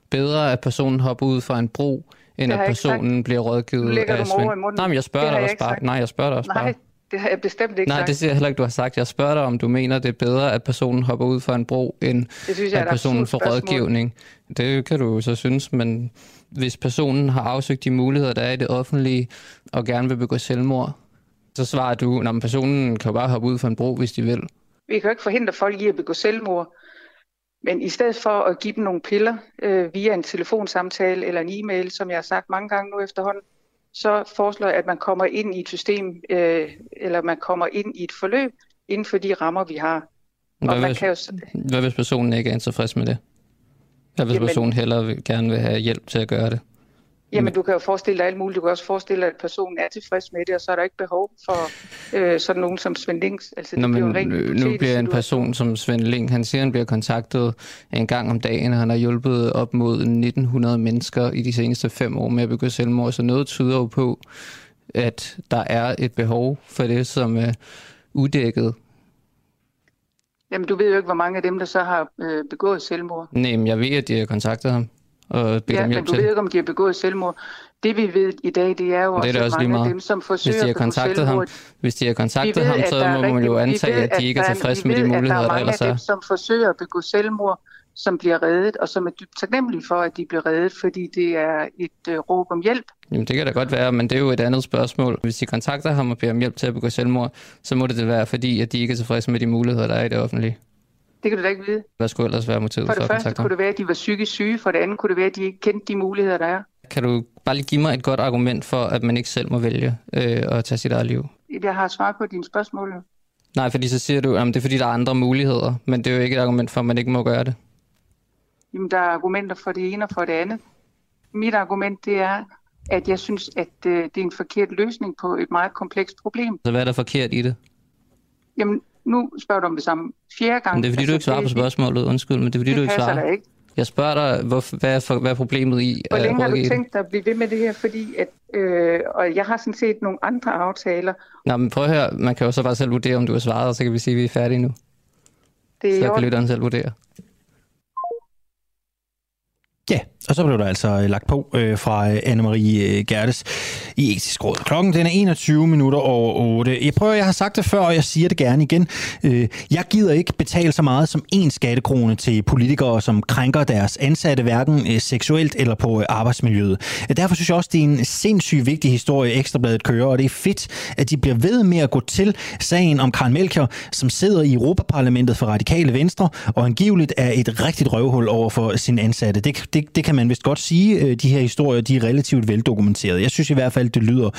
bedre, at personen hopper ud fra en bro, end Det at personen sagt. bliver rådgivet af Svend? Nej, men jeg spørger Det dig også bare. Nej, jeg spørger dig også bare. Det har jeg bestemt ikke Nej, sagt. det siger jeg heller ikke, du har sagt. Jeg spørger dig, om du mener, det er bedre, at personen hopper ud fra en bro, end Det synes jeg at personen får rådgivning. Det kan du så synes, men hvis personen har afsøgt de muligheder, der er i det offentlige, og gerne vil begå selvmord, så svarer du, at personen kan jo bare hoppe ud fra en bro, hvis de vil. Vi kan jo ikke forhindre folk i at begå selvmord. Men i stedet for at give dem nogle piller øh, via en telefonsamtale eller en e-mail, som jeg har sagt mange gange nu efterhånden, så foreslår jeg, at man kommer ind i et system, øh, eller man kommer ind i et forløb inden for de rammer, vi har. Hvad, Og man hvis, kan jo, hvad hvis personen ikke er tilfreds med det? Hvad hvis Jamen- personen hellere vil, gerne vil have hjælp til at gøre det? Jamen, du kan jo forestille dig alt muligt. Du kan også forestille dig, at personen er tilfreds med det, og så er der ikke behov for øh, sådan nogen som Svend Links. Altså, Nå, det bliver men jo en ren øh, nu bliver en person som Svend Link, han siger, han bliver kontaktet en gang om dagen, og han har hjulpet op mod 1900 mennesker i de seneste fem år med at begå selvmord, så noget tyder jo på, at der er et behov for det, som er udækket. Jamen, du ved jo ikke, hvor mange af dem, der så har øh, begået selvmord. Nej, men jeg ved, at de har kontaktet ham og bedt Ja, om men hjælp du til ved det. ikke, om de har begået selvmord. Det vi ved i dag, det er jo Men det er også, også mange af dem, som Hvis forsøger de har kontaktet ham, hvis de har kontaktet ved, ham, så må man jo antage, ved, at de ikke er tilfredse med de ved, muligheder, der der er ellers er. dem, som forsøger at begå selvmord, som bliver reddet, og som er dybt taknemmelige for, at de bliver reddet, fordi det er et øh, råb om hjælp. Jamen, det kan da godt være, men det er jo et andet spørgsmål. Hvis de kontakter ham og beder om hjælp til at begå selvmord, så må det da være, fordi at de ikke er tilfredse med de muligheder, der er i det offentlige. Det kan du da ikke vide. Hvad skulle ellers være motivet For for, det at første kunne det være, at de var psykisk syge, for det andet kunne det være, at de ikke kendte de muligheder, der er. Kan du bare lige give mig et godt argument for, at man ikke selv må vælge øh, at tage sit eget liv? Jeg har svaret på dine spørgsmål. Nej, fordi så siger du, at det er fordi, der er andre muligheder, men det er jo ikke et argument for, at man ikke må gøre det. Jamen, der er argumenter for det ene og for det andet. Mit argument, det er, at jeg synes, at øh, det er en forkert løsning på et meget komplekst problem. Så hvad er der forkert i det? Jamen, nu spørger du om det samme fjerde gang. Men det er fordi, du ikke svarer på spørgsmålet. Undskyld, men det er fordi, det du ikke svarer. ikke. Jeg spørger dig, hvorfor, hvad, er for, hvad er problemet i Hvor at længe har du tænkt dig at blive ved med det her? Fordi at, øh, og jeg har sådan set nogle andre aftaler. Nå, men prøv at høre. Man kan jo så bare selv vurdere, om du har svaret, og så kan vi sige, at vi er færdige nu. Det er Så kan lytteren selv vurdere. Ja, og så blev der altså øh, lagt på øh, fra øh, Anne-Marie øh, Gertes i etisk råd. Klokken den er 21 minutter over 8. Jeg prøver, jeg har sagt det før, og jeg siger det gerne igen. Øh, jeg gider ikke betale så meget som en skattekrone til politikere, som krænker deres ansatte, hverken øh, seksuelt eller på øh, arbejdsmiljøet. Derfor synes jeg også, det er en sindssygt vigtig historie, Ekstrabladet kører, og det er fedt, at de bliver ved med at gå til sagen om Karl Melchior, som sidder i Europaparlamentet for Radikale Venstre, og angiveligt er et rigtigt røvhul over for sin ansatte. Det, det, det kan man vist godt sige. Øh, de her historier, de er relativt veldokumenterede. Jeg synes i hvert fald, det lyder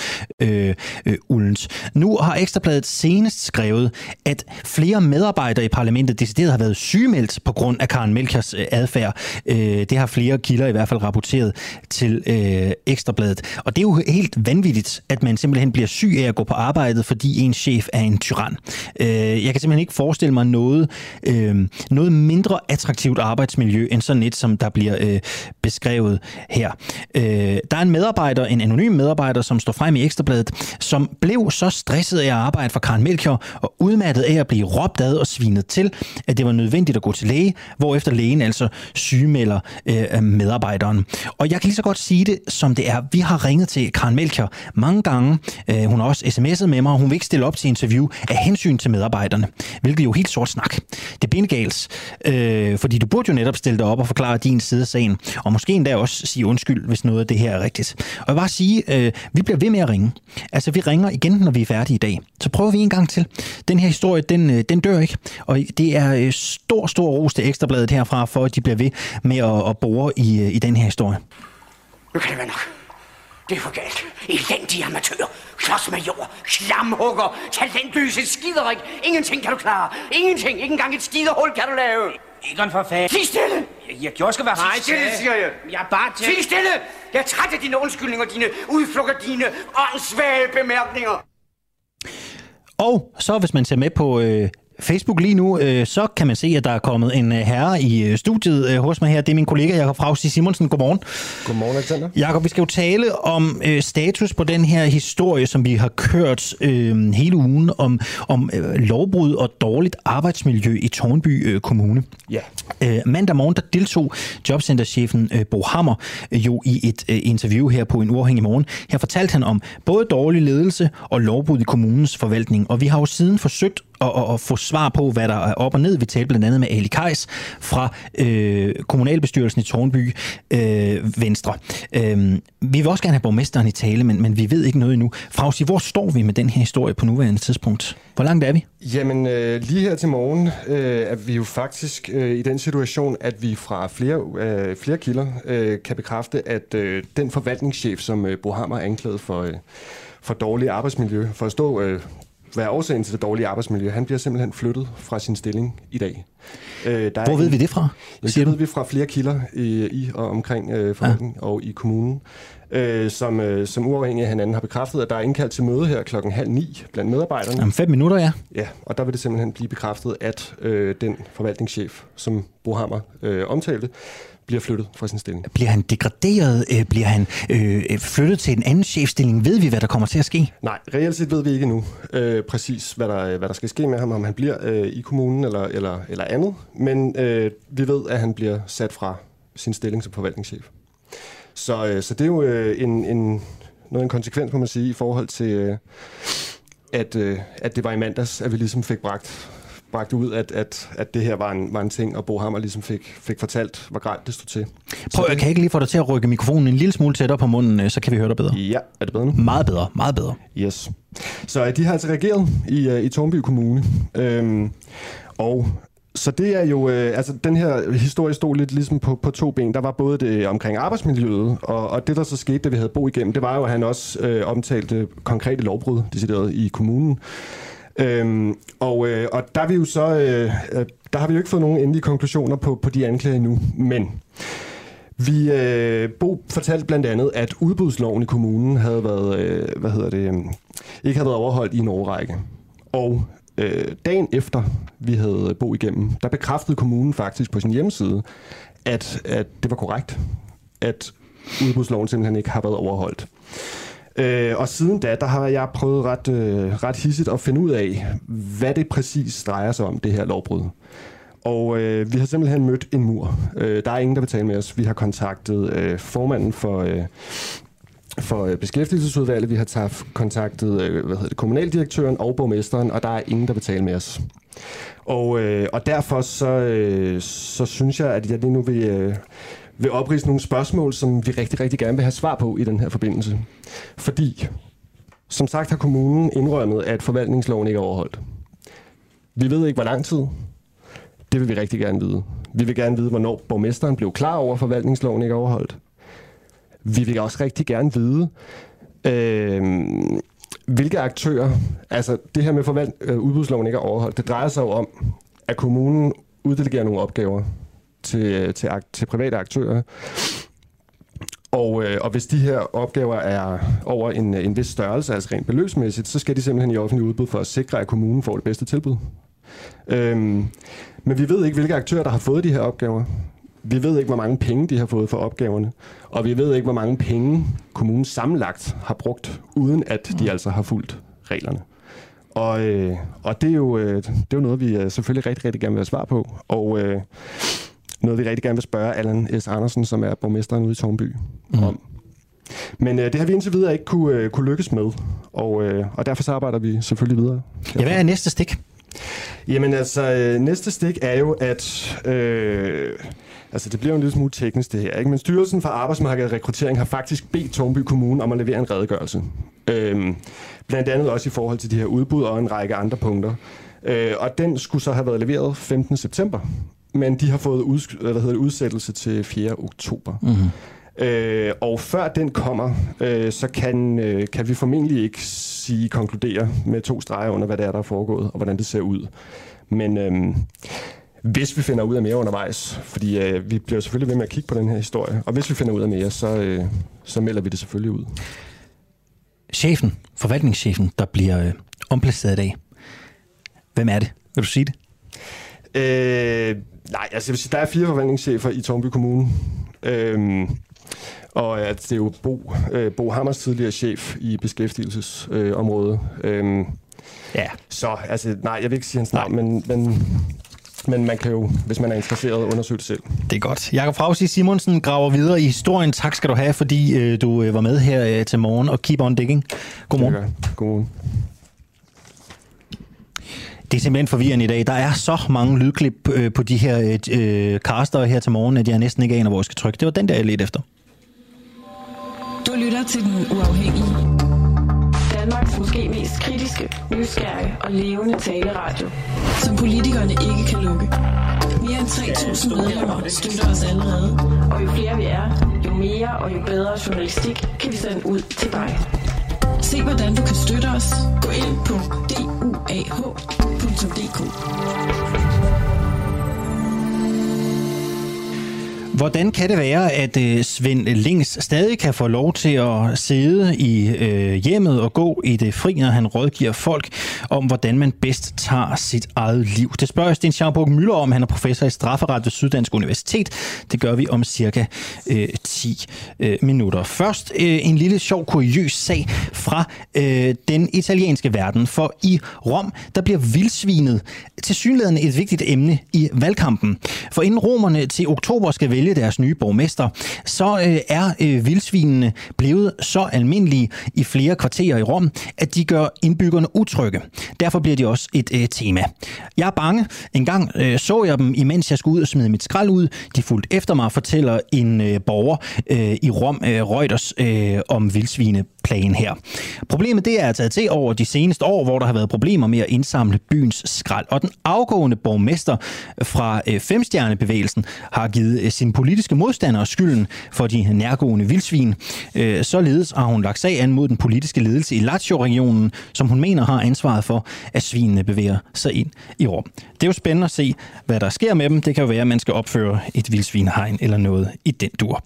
øh, øh, uldens. Nu har Ekstrabladet senest skrevet, at flere medarbejdere i parlamentet decideret har været sygemeldt på grund af Karen Melchers øh, adfærd. Øh, det har flere kilder i hvert fald rapporteret til øh, Ekstrabladet. Og det er jo helt vanvittigt, at man simpelthen bliver syg af at gå på arbejdet, fordi ens chef er en tyran. Øh, jeg kan simpelthen ikke forestille mig noget, øh, noget mindre attraktivt arbejdsmiljø, end sådan et, som der bliver øh, beskrevet her. Øh, der er en medarbejder, en anonym medarbejder, som står frem i Ekstrabladet, som blev så stresset af at arbejde for Karen Melchior og udmattet af at blive råbt ad og svinet til, at det var nødvendigt at gå til læge, hvorefter lægen altså sygemelder øh, medarbejderen. Og jeg kan lige så godt sige det, som det er. Vi har ringet til Karen Melchior mange gange. Øh, hun har også sms'et med mig, og hun vil ikke stille op til interview af hensyn til medarbejderne, hvilket jo er helt sort snak. Det er bindegals, øh, fordi du burde jo netop stille dig op og forklare din side af sagen, og måske endda også sige undskyld, hvis noget af det her er rigtigt. Og jeg vil bare sige, øh, vi bliver ved med at ringe. Altså, vi ringer igen, når vi er færdige i dag. Så prøver vi en gang til. Den her historie, den, øh, den dør ikke, og det er øh, stor, stor ros til Ekstrabladet herfra, for at de bliver ved med at, at bore i, øh, i den her historie. Nu kan det være nok. Det er for galt. Elendig amatør. Klods med jord. Slamhugger. Talentløse skiderik. Ingenting kan du klare. Ingenting. Ikke engang et skiderhul kan du lave. Egon for fanden. Sig stille! Jeg, jeg gjorde skal være Sig stille, siger jeg. Jeg er bare til... Sig stille! Jeg er træt af dine undskyldninger, dine udflugter, dine åndssvage bemærkninger. Og så hvis man ser med på øh, Facebook lige nu, øh, så kan man se, at der er kommet en øh, herre i øh, studiet øh, hos mig her. Det er min kollega Jakob Frausti Simonsen. Godmorgen. Godmorgen, Alexander. Jakob, vi skal jo tale om øh, status på den her historie, som vi har kørt øh, hele ugen, om, om øh, lovbrud og dårligt arbejdsmiljø i Tornby øh, Kommune. Ja. Øh, mandag morgen, der deltog jobcenterchefen øh, Bo Hammer øh, jo i et øh, interview her på en uafhængig morgen. Her fortalte han om både dårlig ledelse og lovbrud i kommunens forvaltning. Og vi har jo siden forsøgt og, og, og få svar på, hvad der er op og ned. Vi talte blandt andet med Ali Kajs fra øh, kommunalbestyrelsen i Tornby øh, Venstre. Øh, vi vil også gerne have borgmesteren i tale, men, men vi ved ikke noget endnu. Frausi, hvor står vi med den her historie på nuværende tidspunkt? Hvor langt er vi? Jamen, øh, lige her til morgen øh, er vi jo faktisk øh, i den situation, at vi fra flere, øh, flere kilder øh, kan bekræfte, at øh, den forvaltningschef, som øh, Bohammer er anklaget for, øh, for dårligt arbejdsmiljø, for at stå øh, hvad er årsagen til det dårlige arbejdsmiljø? Han bliver simpelthen flyttet fra sin stilling i dag. Øh, der Hvor ved en, vi det fra? Det ved vi fra flere kilder i, i og omkring øh, forvaltning ja. og i kommunen, øh, som, øh, som uafhængig af hinanden har bekræftet, at der er indkaldt til møde her klokken halv ni blandt medarbejderne. Om fem minutter, ja. Ja, og der vil det simpelthen blive bekræftet, at øh, den forvaltningschef, som Bo Hammer øh, omtalte, bliver flyttet fra sin stilling. Bliver han degraderet? Øh, bliver han øh, flyttet til en anden chefstilling? Ved vi, hvad der kommer til at ske? Nej, reelt set ved vi ikke nu øh, præcis, hvad der, hvad der skal ske med ham, om han bliver øh, i kommunen eller, eller, eller andet. Men øh, vi ved, at han bliver sat fra sin stilling som forvaltningschef. Så, øh, så det er jo øh, en, en, noget en konsekvens, må man sige, i forhold til, øh, at, øh, at det var i mandags, at vi ligesom fik bragt bragt ud, at, at, at det her var en, var en ting, og Bo Hammer ligesom fik, fik fortalt, hvor gralt det stod til. Prøv, jeg kan ikke lige få dig til at rykke mikrofonen en lille smule tættere på munden, øh, så kan vi høre dig bedre. Ja, er det bedre nu? Meget bedre, meget bedre. Yes. Så øh, de har altså reageret i, øh, i Tornby Kommune, øhm, og så det er jo, øh, altså den her historie stod lidt ligesom på, på to ben. Der var både det omkring arbejdsmiljøet, og, og det der så skete, da vi havde Bo igennem, det var jo, at han også øh, omtalte konkrete lovbrud, decideret i kommunen. Øhm, og, øh, og der, er vi jo så, øh, øh, der har vi jo ikke fået nogen endelige konklusioner på, på de anklager endnu, men vi, øh, Bo fortalte blandt andet, at udbudsloven i kommunen havde været, øh, hvad hedder det, øh, ikke havde været overholdt i en årrække. Og øh, dagen efter vi havde Bo igennem, der bekræftede kommunen faktisk på sin hjemmeside, at, at det var korrekt, at udbudsloven simpelthen ikke har været overholdt. Øh, og siden da, der har jeg prøvet ret, øh, ret hissigt at finde ud af, hvad det præcis drejer sig om, det her lovbrud. Og øh, vi har simpelthen mødt en mur. Øh, der er ingen, der vil tale med os. Vi har kontaktet øh, formanden for... Øh, for øh, beskæftigelsesudvalget. Vi har taget kontaktet øh, hvad hedder det, kommunaldirektøren og borgmesteren, og der er ingen, der vil tale med os. Og, øh, og derfor så, øh, så synes jeg, at jeg lige nu vil, øh, vil oprise nogle spørgsmål, som vi rigtig, rigtig gerne vil have svar på i den her forbindelse. Fordi, som sagt har kommunen indrømmet, at forvaltningsloven ikke er overholdt. Vi ved ikke, hvor lang tid. Det vil vi rigtig gerne vide. Vi vil gerne vide, hvornår borgmesteren blev klar over, at forvaltningsloven ikke er overholdt. Vi vil også rigtig gerne vide, øh, hvilke aktører, altså det her med forvalt, øh, udbudsloven ikke er overholdt, det drejer sig jo om, at kommunen uddelegerer nogle opgaver til, til, til private aktører. Og, øh, og hvis de her opgaver er over en, en vis størrelse, altså rent beløbsmæssigt, så skal de simpelthen i offentlig udbud for at sikre, at kommunen får det bedste tilbud. Øhm, men vi ved ikke, hvilke aktører, der har fået de her opgaver. Vi ved ikke, hvor mange penge de har fået for opgaverne. Og vi ved ikke, hvor mange penge kommunen sammenlagt har brugt, uden at de altså har fulgt reglerne. Og, øh, og det, er jo, øh, det er jo noget, vi øh, selvfølgelig rigtig, rigtig gerne vil have svar på. Og øh, noget, vi rigtig gerne vil spørge Allan S. Andersen, som er borgmesteren ude i Tornby, mm. om. Men øh, det har vi indtil videre ikke kunne, øh, kunne lykkes med, og, øh, og derfor så arbejder vi selvfølgelig videre. Ja, hvad er næste stik? Jamen altså, øh, næste stik er jo, at... Øh, altså, det bliver jo en lille smule teknisk det her, ikke? Men Styrelsen for Arbejdsmarked og Rekruttering har faktisk bedt Tornby Kommune om at levere en redegørelse. Øh, blandt andet også i forhold til de her udbud og en række andre punkter. Øh, og den skulle så have været leveret 15. september men de har fået ud, hvad hedder det, udsættelse til 4. oktober. Mm-hmm. Øh, og før den kommer, øh, så kan, øh, kan vi formentlig ikke sige, konkludere med to streger under, hvad det er, der er foregået, og hvordan det ser ud. Men øh, hvis vi finder ud af mere undervejs, fordi øh, vi bliver selvfølgelig ved med at kigge på den her historie, og hvis vi finder ud af mere, så, øh, så melder vi det selvfølgelig ud. Chefen, forvaltningschefen, der bliver øh, omplaceret i dag, hvem er det? Vil du sige det? Øh, nej, altså der er fire forvaltningschefer i Tornby Kommune. Øh, og at det er jo Bo, øh, Bo Hammers tidligere chef i beskæftigelsesområdet. Øh, øh, ja. Så altså, nej, jeg vil ikke sige hans navn, men, men, men man kan jo, hvis man er interesseret, undersøge det selv. Det er godt. Jakob Frausi Simonsen graver videre i historien. Tak skal du have, fordi øh, du øh, var med her øh, til morgen, og keep on digging. Godmorgen. Godmorgen. Det er simpelthen forvirrende i dag. Der er så mange lydklip øh, på de her øh, øh caster her til morgen, at jeg næsten ikke aner, hvor jeg skal trykke. Det var den der, jeg ledte efter. Du lytter til Den Uafhængige. Danmarks måske mest kritiske, nysgerrige og levende taleradio, som politikerne ikke kan lukke. Mere end 3.000 medlemmer støtter os allerede, og jo flere vi er, jo mere og jo bedre journalistik kan vi sende ud til dig. Se hvordan du kan støtte os. Gå ind på duah.dk. Hvordan kan det være, at øh, Svend Lings stadig kan få lov til at sidde i øh, hjemmet og gå i det fri, når han rådgiver folk om, hvordan man bedst tager sit eget liv? Det spørger Sten Schaumburg Møller om. Han er professor i strafferet ved Syddansk Universitet. Det gør vi om cirka øh, 10 øh, minutter. Først øh, en lille sjov, kuriøs sag fra øh, den italienske verden. For i Rom, der bliver vildsvinet til synligheden et vigtigt emne i valgkampen. For inden romerne til oktober skal vælge deres nye borgmester, så øh, er øh, vildsvinene blevet så almindelige i flere kvarterer i Rom, at de gør indbyggerne utrygge. Derfor bliver de også et øh, tema. Jeg er bange. En gang øh, så jeg dem, imens jeg skulle ud og smide mit skrald ud. De fulgte efter mig, fortæller en øh, borger øh, i Rom, øh, Reuters, øh, om plan her. Problemet det er taget til over de seneste år, hvor der har været problemer med at indsamle byens skrald. Og den afgående borgmester fra øh, Femstjernebevægelsen har givet øh, sin politiske modstandere skylden for de nærgående vildsvin. Øh, således har hun lagt sag an mod den politiske ledelse i Lazio-regionen, som hun mener har ansvaret for, at svinene bevæger sig ind i Rom. Det er jo spændende at se, hvad der sker med dem. Det kan jo være, at man skal opføre et vildsvinhegn eller noget i den dur.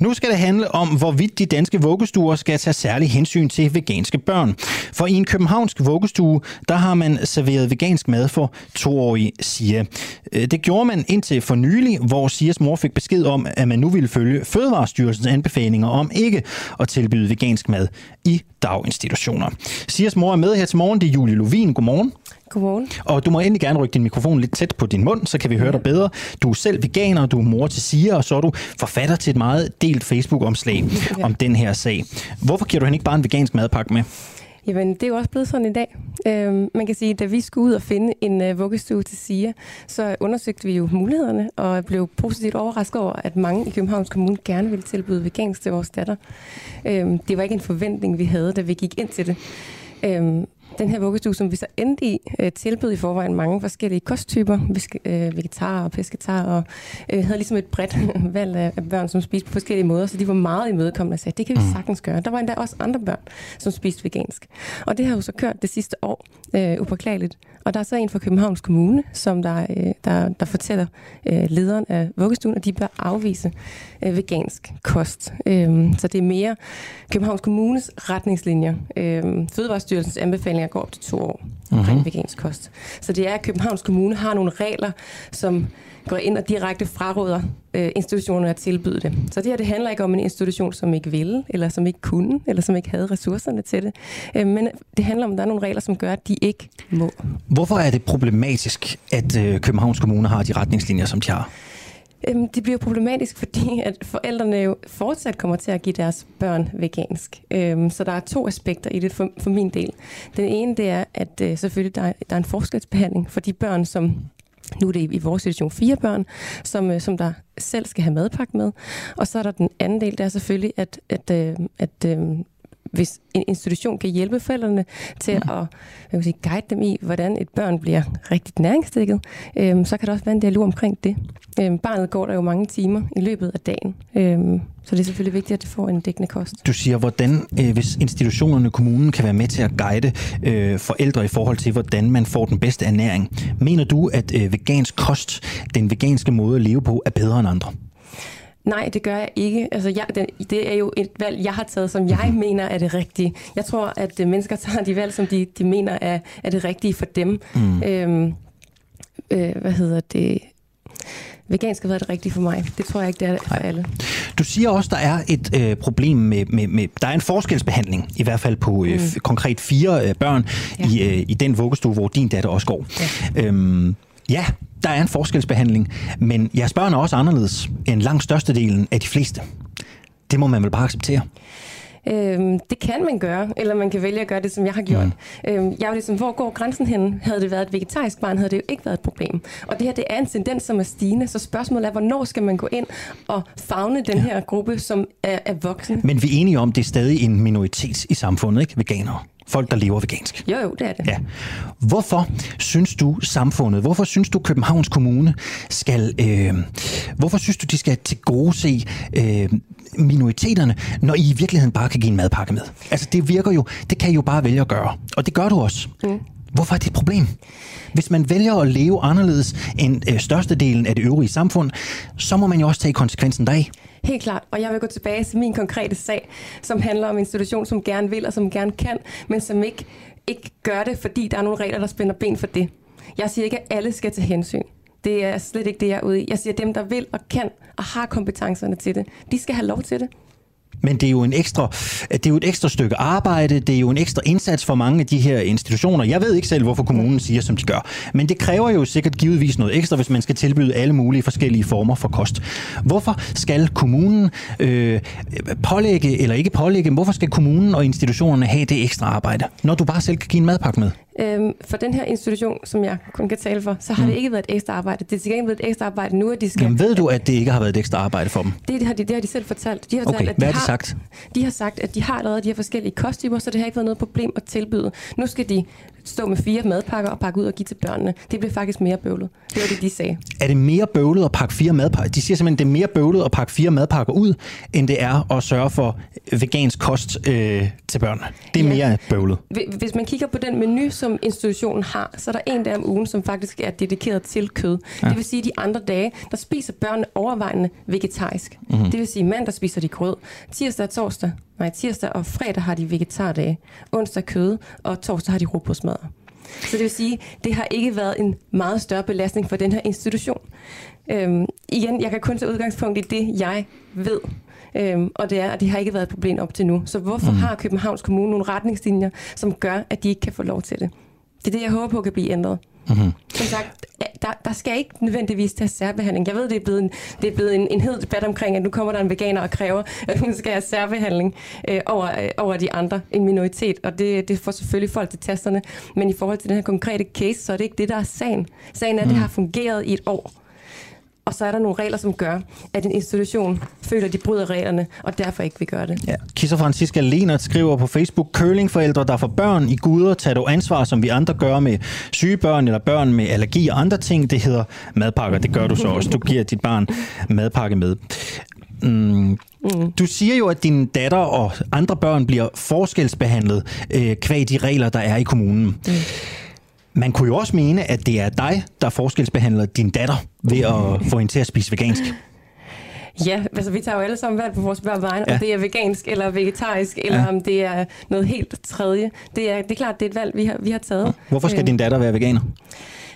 Nu skal det handle om, hvorvidt de danske vuggestuer skal tage særlig hensyn til veganske børn. For i en københavnsk vuggestue, der har man serveret vegansk mad for toårige Sia. Øh, det gjorde man indtil for nylig, hvor Sias mor fik besked om, at man nu ville følge Fødevarestyrelsens anbefalinger om ikke at tilbyde vegansk mad i daginstitutioner. Sias mor er med her til morgen. Det er Julie Lovin. Godmorgen. Godmorgen. Og du må endelig gerne rykke din mikrofon lidt tæt på din mund, så kan vi høre dig bedre. Du er selv veganer, du er mor til Sia, og så er du forfatter til et meget delt Facebook-omslag ja. om den her sag. Hvorfor giver du hende ikke bare en vegansk madpakke med? Jamen, det er jo også blevet sådan i dag. Øhm, man kan sige, at da vi skulle ud og finde en uh, vuggestue til SIA, så undersøgte vi jo mulighederne og blev positivt overrasket over, at mange i Københavns Kommune gerne ville tilbyde vegansk til vores datter. Øhm, det var ikke en forventning, vi havde, da vi gik ind til det. Øhm, den her vuggestue, som vi så endte i, øh, tilbød i forvejen mange forskellige kosttyper, øh, vegetar og pesketar, og øh, havde ligesom et bredt *laughs* valg af, af børn, som spiste på forskellige måder, så de var meget imødekommende og sagde, det kan vi mm. sagtens gøre. Der var endda også andre børn, som spiste vegansk. Og det har jo så kørt det sidste år, øh, upåklageligt. Og der er så en fra Københavns Kommune, som der, øh, der, der fortæller øh, lederen af vuggestuen, at de bør afvise øh, vegansk kost. Øh, så det er mere Københavns Kommunes retningslinjer. Øh, Fødevarestyrelsens anbefalinger går op til to år omkring mm-hmm. vegansk kost. Så det er, at Københavns Kommune har nogle regler, som går ind og direkte fraråder øh, institutionerne at tilbyde det. Så det her det handler ikke om en institution, som ikke ville, eller som ikke kunne, eller som ikke havde ressourcerne til det. Øh, men det handler om, at der er nogle regler, som gør, at de ikke må. Hvorfor er det problematisk, at øh, Københavns Kommune har de retningslinjer, som de har? Øhm, det bliver problematisk, fordi at forældrene jo fortsat kommer til at give deres børn vegansk. Øhm, så der er to aspekter i det for, for min del. Den ene det er, at øh, selvfølgelig der, der er en forskelsbehandling for de børn, som nu er det i vores situation fire børn, som, øh, som der selv skal have madpakke med. Og så er der den anden del, der er selvfølgelig, at, at, øh, at, at hvis en institution kan hjælpe forældrene til mm. at jeg sige, guide dem i, hvordan et børn bliver rigtig næringsdækket, øh, så kan der også være en dialog omkring det. Øh, barnet går der jo mange timer i løbet af dagen, øh, så det er selvfølgelig vigtigt, at det får en dækkende kost. Du siger, hvordan, øh, hvis institutionerne, kommunen kan være med til at guide øh, forældre i forhold til, hvordan man får den bedste ernæring. Mener du, at øh, vegansk kost, den veganske måde at leve på, er bedre end andre? Nej, det gør jeg ikke. Altså, jeg, det, det er jo et valg, jeg har taget, som jeg *laughs* mener er det rigtige. Jeg tror, at øh, mennesker tager de valg, som de, de mener er, er det rigtige for dem. Mm. Øhm, øh, hvad hedder det? vegansk har været det rigtige for mig. Det tror jeg ikke, det er for alle. Du siger også, der er et øh, problem med, med, med... Der er en forskelsbehandling, i hvert fald på øh, mm. konkret fire øh, børn ja. i, øh, i den vuggestue, hvor din datter også går. Ja. Øhm, ja, der er en forskelsbehandling, men jeres børn er også anderledes end langt størstedelen af de fleste. Det må man vel bare acceptere. Øhm, det kan man gøre, eller man kan vælge at gøre det, som jeg har gjort. Mm. Øhm, jeg var ligesom, hvor går grænsen hen? Havde det været et vegetarisk barn, havde det jo ikke været et problem. Og det her, det er en tendens, som er stigende, så spørgsmålet er, hvornår skal man gå ind og fagne den her gruppe, som er, er voksne? Men vi er enige om, det er stadig en minoritet i samfundet, ikke? Veganere folk, der lever vegansk. Jo, jo, det er det. Ja. Hvorfor synes du samfundet, hvorfor synes du Københavns Kommune skal, øh, hvorfor synes du, de skal til gode se øh, minoriteterne, når I i virkeligheden bare kan give en madpakke med? Altså det virker jo, det kan I jo bare vælge at gøre, og det gør du også. Mm. Hvorfor er det et problem? Hvis man vælger at leve anderledes end øh, størstedelen af det øvrige samfund, så må man jo også tage konsekvensen deraf. Helt klart, og jeg vil gå tilbage til min konkrete sag, som handler om en institution, som gerne vil og som gerne kan, men som ikke, ikke gør det, fordi der er nogle regler, der spænder ben for det. Jeg siger ikke, at alle skal til hensyn. Det er slet ikke det, jeg er ude i. Jeg siger, at dem, der vil og kan og har kompetencerne til det, de skal have lov til det. Men det er jo en ekstra, det er jo et ekstra stykke arbejde, det er jo en ekstra indsats for mange af de her institutioner. Jeg ved ikke selv, hvorfor kommunen siger, som de gør. Men det kræver jo sikkert givetvis noget ekstra, hvis man skal tilbyde alle mulige forskellige former for kost. Hvorfor skal kommunen øh, pålægge, eller ikke pålægge, hvorfor skal kommunen og institutionerne have det ekstra arbejde, når du bare selv kan give en madpakke med? Øhm, for den her institution, som jeg kun kan tale for, så har mm. det ikke været et ekstra arbejde. Det er til gengæld været et ekstra arbejde nu, at de skal... Jamen ved du, at det ikke har været et ekstra arbejde for dem? Det, det, har, de, det har de selv fortalt. De har fortalt, okay, at de hvad har, de sagt? De har sagt, at de har allerede de her forskellige kosttyper, så det har ikke været noget problem at tilbyde. Nu skal de stå med fire madpakker og pakke ud og give til børnene. Det bliver faktisk mere bøvlet. Det var det, de sagde. Er det mere bøvlet at pakke fire madpakker? De siger simpelthen, at det er mere bøvlet at pakke fire madpakker ud, end det er at sørge for vegansk kost øh, til børnene. Det er ja. mere bøvlet. Hvis man kigger på den menu, som institutionen har, så er der en dag om ugen, som faktisk er dedikeret til kød. Ja. Det vil sige, at de andre dage, der spiser børnene overvejende vegetarisk. Mm-hmm. Det vil sige, at mandag spiser de grød, tirsdag og torsdag Nej, tirsdag og fredag har de vegetardage, onsdag kød, og torsdag har de råbrødsmad. Så det vil sige, det har ikke været en meget større belastning for den her institution. Øhm, igen, jeg kan kun tage udgangspunkt i det, jeg ved. Øhm, og det er, at det har ikke været et problem op til nu. Så hvorfor mm. har Københavns Kommune nogle retningslinjer, som gør, at de ikke kan få lov til det? Det er det, jeg håber på kan blive ændret. Mm-hmm. Som sagt, der, der skal ikke nødvendigvis tage særbehandling. Jeg ved, det er blevet, en, det er blevet en, en hed debat omkring, at nu kommer der en veganer og kræver, at hun skal have særbehandling øh, over, øh, over de andre, en minoritet. Og det, det får selvfølgelig folk til tasterne. Men i forhold til den her konkrete case, så er det ikke det, der er sagen. Sagen er, at mm. det har fungeret i et år. Og så er der nogle regler, som gør, at en institution føler, at de bryder reglerne, og derfor ikke vil gøre det. Ja. Kisser Franziska Lenert skriver på Facebook, curlingforældre, der får børn i guder, tager du ansvar, som vi andre gør med syge børn eller børn med allergi og andre ting. Det hedder madpakker. Det gør du så også. Du giver dit barn madpakke med. Mm. Mm. Du siger jo, at din datter og andre børn bliver forskelsbehandlet øh, kvæg de regler, der er i kommunen. Mm. Man kunne jo også mene, at det er dig, der forskelsbehandler din datter ved at få hende til at spise vegansk. Ja, altså vi tager jo alle sammen valg på vores børn vejen, ja. om det er vegansk eller vegetarisk, eller ja. om det er noget helt tredje. Det er, det er klart, det er et valg, vi har, vi har taget. Hvorfor skal øh, din datter være veganer?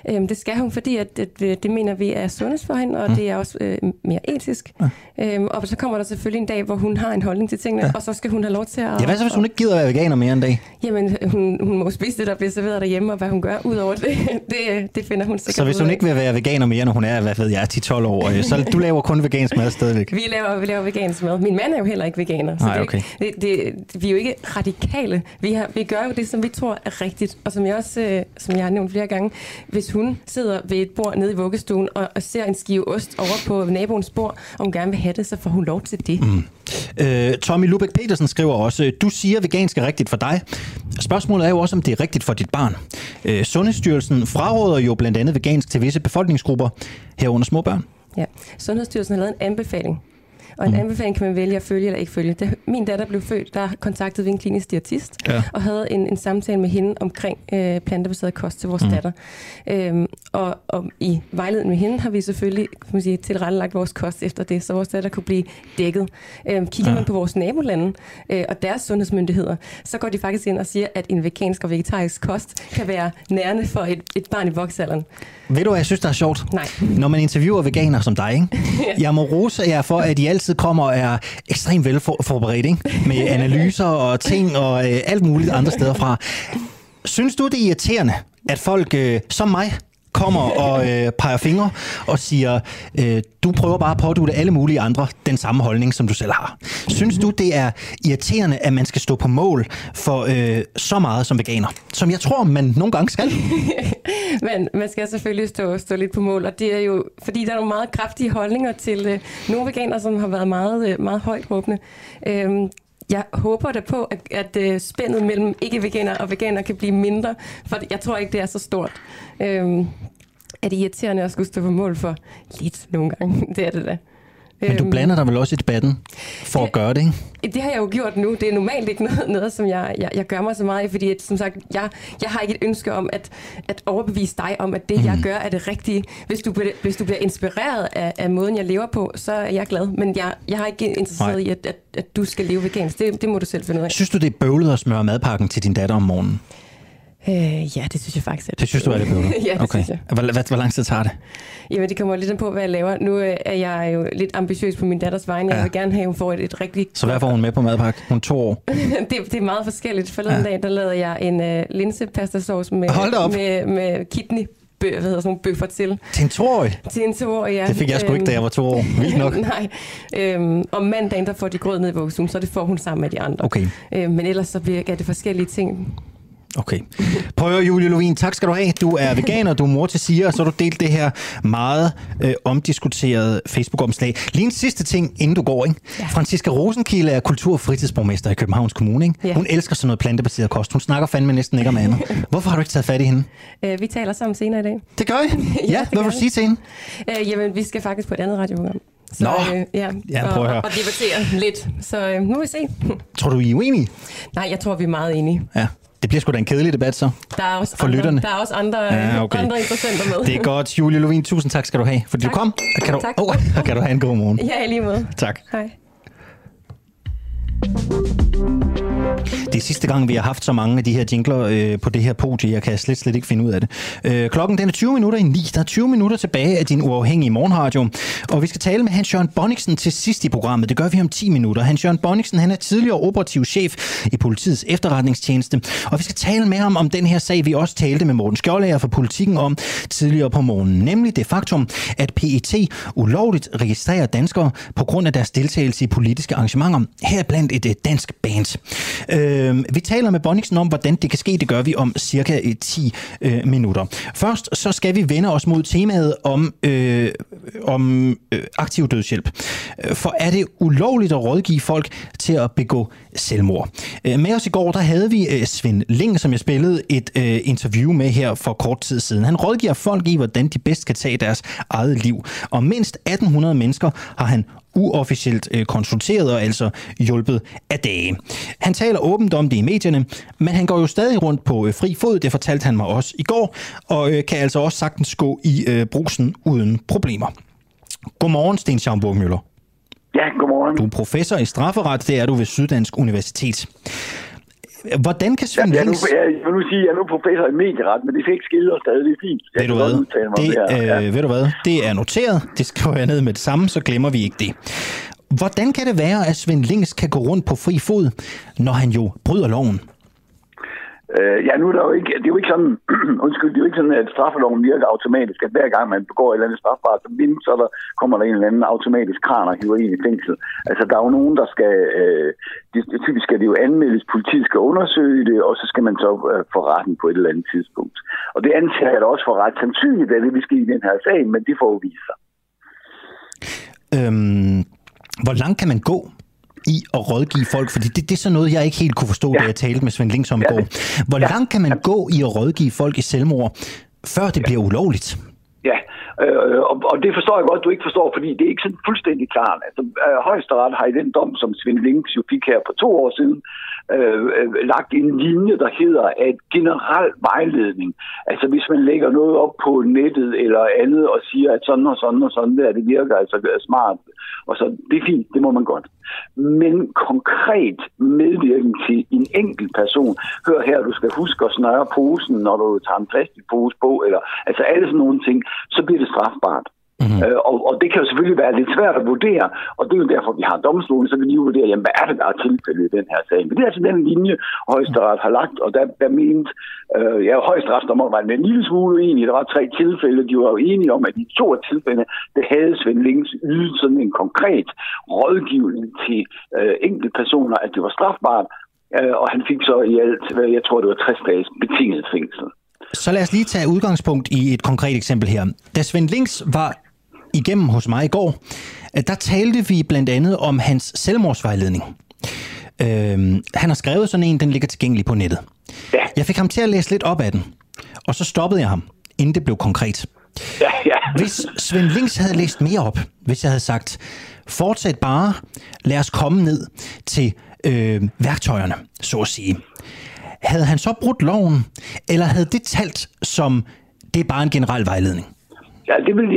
Øhm, det skal hun, fordi at, at, at det mener vi er sundest for hende, og mm. det er også øh, mere etisk. Ja. Øhm, og så kommer der selvfølgelig en dag, hvor hun har en holdning til tingene, ja. og så skal hun have lov til at... Ja, hvad så, hvis hun ikke gider at være veganer mere en dag? Jamen, hun, hun må spise det, der bliver serveret derhjemme, og hvad hun gør ud over det, *laughs* det, det finder hun sikkert Så hvis hun ikke vil være veganer mere, når hun er, hvad ved jeg, 10-12 år, øh, så *laughs* du laver kun vegansk mad stadigvæk? Vi laver, vi laver vegansk mad. Min mand er jo heller ikke veganer, så Nej, okay. det, det, det, vi er jo ikke radikale. Vi, har, vi gør jo det, som vi tror er rigtigt, og som jeg også, øh, som jeg har nævnt flere gange, hvis hvis hun sidder ved et bord nede i vuggestuen og, og ser en skive ost over på naboens bord, og hun gerne vil have det, så får hun lov til det. Mm. Øh, Tommy Lubæk Petersen skriver også, du siger, at vegansk er rigtigt for dig. Spørgsmålet er jo også, om det er rigtigt for dit barn. Øh, Sundhedsstyrelsen fraråder jo blandt andet vegansk til visse befolkningsgrupper, herunder små børn. Ja, Sundhedsstyrelsen har lavet en anbefaling og en mm. anbefaling kan man vælge at følge eller ikke følge. Da min datter blev født, der kontaktede vi en klinisk diætist ja. og havde en, en samtale med hende omkring øh, plantebaseret kost til vores mm. datter. Øhm, og, og i vejledningen med hende har vi selvfølgelig kan man sige, tilrettelagt vores kost efter det, så vores datter kunne blive dækket. Øhm, kigger ja. man på vores nabolande øh, og deres sundhedsmyndigheder, så går de faktisk ind og siger, at en vegansk og vegetarisk kost kan være nærende for et, et barn i voksalderen. Ved du, hvad jeg synes, der er sjovt? Nej. Når man interviewer veganer som dig, ikke? *laughs* jeg må rose jer for, at I altid kommer og er ekstremt velforberedt, ikke? med *laughs* analyser og ting og øh, alt muligt andre steder fra. Synes du, det er irriterende, at folk øh, som mig kommer *laughs* og øh, peger fingre og siger, øh, du prøver bare at pådute alle mulige andre den samme holdning, som du selv har. Synes du, det er irriterende, at man skal stå på mål for øh, så meget som veganer? Som jeg tror, man nogle gange skal. *laughs* Men man skal selvfølgelig stå, stå lidt på mål, og det er jo, fordi der er nogle meget kraftige holdninger til øh, nogle veganer, som har været meget, øh, meget højt råbende. Øh, jeg håber da på, at, at øh, spændet mellem ikke-veganer og veganer kan blive mindre, for jeg tror ikke, det er så stort. Øhm, er det irriterende at skulle stå på mål for lidt nogle gange? *laughs* Det er det da. Men du øhm, blander dig vel også i debatten for det, at gøre det, ikke? Det har jeg jo gjort nu. Det er normalt ikke noget, noget som jeg, jeg, jeg gør mig så meget i, fordi at, som sagt, jeg, jeg har ikke et ønske om at, at overbevise dig om, at det, mm. jeg gør, er det rigtige. Hvis du, hvis du bliver inspireret af, af måden, jeg lever på, så er jeg glad. Men jeg, jeg har ikke interesseret Nej. i, at, at, at du skal leve vegansk. Det, det må du selv finde ud af. Synes du, det er bøvlet at smøre madpakken til din datter om morgenen? Øh, ja, det synes jeg faktisk. Det synes du er lidt bøvlet? *laughs* ja, det okay. synes jeg. Hvor, hvor, hvor lang tid tager det? Jamen, det kommer lidt på, hvad jeg laver. Nu øh, er jeg jo lidt ambitiøs på min datters vegne. Jeg ja. vil gerne have, at hun får et, et rigtigt... Så hvad får hun med på madpakke? Hun er to år. *laughs* det, det er meget forskelligt. Forleden ja. dag, der lavede jeg en uh, linsepastasauce med, med, med kidney bø, hvad hedder sådan nogle bøffer til. Til en toårig? Til en toårig, ja. Det fik jeg sgu ikke, da jeg var to år. Vildt nok. *laughs* Nej. Øhm, om mandagen, der får de grød ned i vuggestuen, så det får hun sammen med de andre. Okay. Øhm, men ellers så bliver det forskellige ting. Okay. Prøv at Julie Lovin, tak skal du have. Du er veganer, du er mor til siger, og så har du delt det her meget øh, omdiskuterede Facebook-omslag. Lige en sidste ting, inden du går. Ikke? Ja. Franziska Rosenkilde er kultur- og fritidsborgmester i Københavns Kommune. Ikke? Ja. Hun elsker sådan noget plantebaseret kost. Hun snakker fandme næsten ikke om andet. *laughs* Hvorfor har du ikke taget fat i hende? Øh, vi taler sammen senere i dag. Det gør I? *laughs* ja, ja hvad vil du sige til hende? Øh, jamen, vi skal faktisk på et andet radioprogram. Så, Nå, øh, ja, ja prøv at høre. Og, og debattere lidt. Så øh, nu vil vi se. Tror du, I er uenige? Nej, jeg tror, vi er meget enige. Ja. Det bliver sgu da en kedelig debat så. Der er også, for andre, lytterne. der er også andre, ja, okay. andre interessenter med. Det er godt. Julie Lovin, tusind tak skal du have, fordi tak. du kom. Kan du, tak. Oh, kan du have en god morgen. Ja, lige måde. Tak. Hej. Det er sidste gang, vi har haft så mange af de her jingler øh, på det her podie. Jeg kan slet, slet ikke finde ud af det. Øh, klokken den er 20 minutter i 9. Der er 20 minutter tilbage af din uafhængige morgenradio. Og vi skal tale med Hans Jørgen Bonniksen til sidst i programmet. Det gør vi om 10 minutter. Hans Jørgen Bonniksen han er tidligere operativ chef i politiets efterretningstjeneste. Og vi skal tale med ham om den her sag, vi også talte med Morten Skjoldager fra politikken om tidligere på morgenen. Nemlig det faktum, at PET ulovligt registrerer danskere på grund af deres deltagelse i politiske arrangementer. Her blandt et, dansk band. Øh, vi taler med Bonniksen om, hvordan det kan ske. Det gør vi om cirka øh, 10 øh, minutter. Først så skal vi vende os mod temaet om, øh, om øh, aktiv dødshjælp. For er det ulovligt at rådgive folk til at begå selvmord? Øh, med os i går, der havde vi øh, Svend Ling, som jeg spillede et øh, interview med her for kort tid siden. Han rådgiver folk i, hvordan de bedst kan tage deres eget liv. Og mindst 1800 mennesker har han uofficielt øh, konsulteret og altså hjulpet af dage. Han taler åbent om det i medierne, men han går jo stadig rundt på øh, fri fod, det fortalte han mig også i går, og øh, kan altså også sagtens gå i øh, brusen uden problemer. Godmorgen, Sten Schaumburg Møller. Ja, godmorgen. Du er professor i strafferet, det er du ved Syddansk Universitet. Hvordan kan Svend ja, jeg, nu, jeg, jeg, nu sige, jeg er nu professor i medieret, men det fik skille og stadig fint. Jeg ved du hvad? Det, øh, ja. ved du hvad? Det er noteret. Det skriver jeg ned med det samme, så glemmer vi ikke det. Hvordan kan det være, at Svend Lings kan gå rundt på fri fod, når han jo bryder loven? Øh, ja, nu er der jo ikke, det er jo ikke sådan, *clears throat* undskyld, det er jo ikke sådan, at straffeloven virker automatisk, at hver gang man begår et eller andet strafbart, så, vind, så der, kommer der en eller anden automatisk kran og hiver en i fængsel. Altså, der er jo nogen, der skal, øh, det, det, typisk skal det jo anmeldes, politiet skal undersøge det, og så skal man så øh, få retten på et eller andet tidspunkt. Og det antager jeg da også for ret sandsynligt, at det vil ske i den her sag, men det får jo vise sig. Øhm, hvor langt kan man gå i at rådgive folk? Fordi det, det er sådan noget, jeg ikke helt kunne forstå, ja. da jeg talte med Svend Links om i går. Hvor ja. langt kan man gå i at rådgive folk i selvmord, før det bliver ulovligt? Ja, øh, og, og det forstår jeg godt, du ikke forstår, fordi det er ikke sådan fuldstændig klart. Altså, øh, højesteret har i den dom, som Svend Links jo fik her for to år siden, Øh, øh, lagt en linje, der hedder at generel vejledning. Altså hvis man lægger noget op på nettet eller andet og siger, at sådan og sådan og sådan der, det virker altså smart, og så det er fint, det må man godt. Men konkret medvirken til en enkelt person, hør her, du skal huske at snøre posen, når du tager en plastikpose på, eller altså alle sådan nogle ting, så bliver det strafbart. Mm-hmm. Øh, og, og det kan jo selvfølgelig være lidt svært at vurdere, og det er jo derfor, vi har domstolen, så kan de jo vurdere, jamen, hvad er det, der er tilfældet i den her sag. Men det er altså den linje, højesteret har lagt, og der, der mente, øh, ja, højesteret, der må være en lille smule uenige, der var tre tilfælde, de var jo enige om, at i to af tilfælde, det havde Svend Links ydet sådan en konkret rådgivning til øh, enkelte personer, at det var strafbart, øh, og han fik så i alt, jeg tror, det var 60 dages betinget fængsel. Så lad os lige tage udgangspunkt i et konkret eksempel her. Da Svend Links var igennem hos mig i går, der talte vi blandt andet om hans selvmordsvejledning. Øh, han har skrevet sådan en, den ligger tilgængelig på nettet. Ja. Jeg fik ham til at læse lidt op af den, og så stoppede jeg ham, inden det blev konkret. Ja, ja. Hvis Svend Links havde læst mere op, hvis jeg havde sagt, fortsæt bare, lad os komme ned til øh, værktøjerne, så at sige. Havde han så brudt loven, eller havde det talt som, det er bare en generel vejledning? Ja, det vil,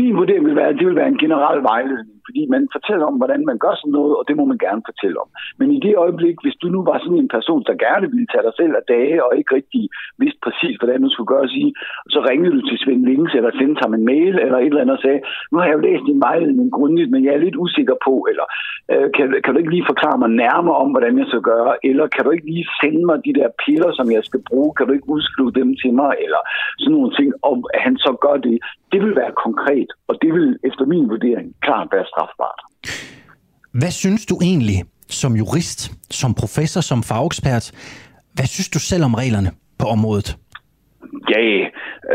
min vurdering vil være, at det vil være en generel vejledning fordi man fortæller om, hvordan man gør sådan noget, og det må man gerne fortælle om. Men i det øjeblik, hvis du nu var sådan en person, der gerne ville tage dig selv af dage, og ikke rigtig vidste præcis, hvordan du skulle gøre sige, så ringede du til Svend Links, eller sendte ham en mail, eller et eller andet, og sagde, nu har jeg jo læst din vejledning grundigt, men jeg er lidt usikker på, eller øh, kan, kan du ikke lige forklare mig nærmere om, hvordan jeg skal gøre, eller kan du ikke lige sende mig de der piller, som jeg skal bruge, kan du ikke udskrive dem til mig, eller sådan nogle ting, og at han så gør det, det vil være konkret, og det vil efter min vurdering klart være strafbart. Hvad synes du egentlig som jurist, som professor, som fagekspert, hvad synes du selv om reglerne på området? Ja,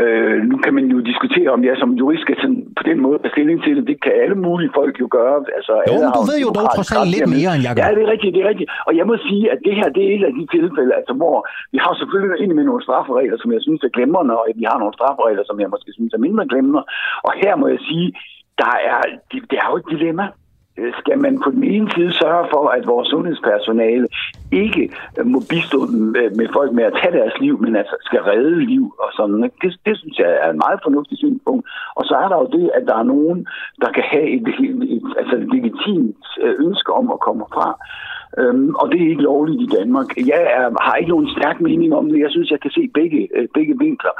øh, nu kan man jo diskutere, om jeg som jurist skal sådan, på den måde tage stilling til det. Det kan alle mulige folk jo gøre. Altså, jo, alle du ved jo dog trods alt lidt mere, end jeg gør. Ja, det er rigtigt, det er rigtigt. Og jeg må sige, at det her, det er et af de tilfælde, altså, hvor vi har selvfølgelig ind med nogle strafferegler, som jeg synes er glemrende, og vi har nogle strafferegler, som jeg måske synes er mindre glemrende. Og her må jeg sige, der er, det, det er jo et dilemma Øh, skal man på den ene side sørge for, at vores sundhedspersonale ikke må bistå med folk med at tage deres liv, men altså skal redde liv og sådan. Det, det synes jeg er et meget fornuftigt synspunkt. Og så er der jo det, at der er nogen, der kan have et, et, et, altså et legitimt øh, ønske om at komme fra. Øhm, og det er ikke lovligt i Danmark. Jeg er, har ikke nogen stærk mening om det. Jeg synes, jeg kan se begge, øh, begge vinkler.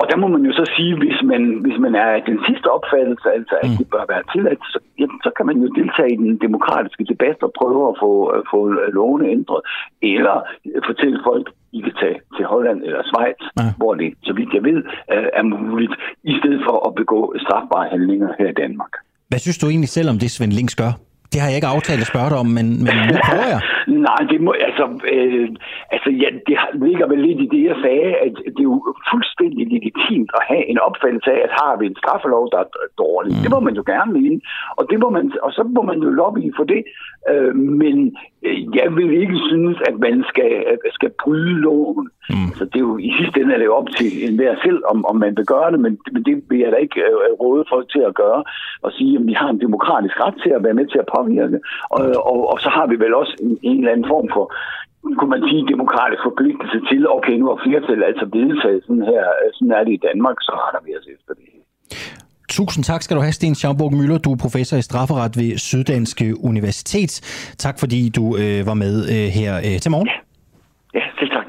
Og der må man jo så sige, hvis man, hvis man er den sidste opfattelse, altså at mm. det bør være tilladt, så, jamen, så kan man jo deltage i den demokratiske debat og prøve at få, at få lovene ændret. Eller fortælle folk, I kan tage til Holland eller Schweiz, ja. hvor det, så vidt jeg ved, er muligt, i stedet for at begå strafbare handlinger her i Danmark. Hvad synes du egentlig selv om det, Svend Links gør? Det har jeg ikke aftalt at spørge dig om, men, men nu prøver jeg. Nej, det må, altså, øh, altså ja, det ligger vel lidt i det, jeg sagde, at det er jo fuldstændig legitimt at have en opfattelse af, at har vi en straffelov, der er dårlig. Mm. Det må man jo gerne mene, og, det må man, og så må man jo lobby for det. Øh, men øh, jeg vil ikke synes, at man skal, skal bryde loven. Mm. Så det er jo i sidste ende er det op til enhver selv, om, om man vil gøre det, men, men det vil jeg da ikke øh, råde folk til at gøre, og sige, at vi har en demokratisk ret til at være med til at påvirke. Og, og, og så har vi vel også en, en eller anden form for kunne man sige, demokratisk forpligtelse til, okay, nu har flertallet altså vedtaget sådan her, sådan er det i Danmark, så retter vi os efter det. Tusind tak skal du have, Sten Schaumburg Møller. Du er professor i strafferet ved Syddanske Universitet. Tak fordi du øh, var med øh, her øh, til morgen. Ja, ja selv tak.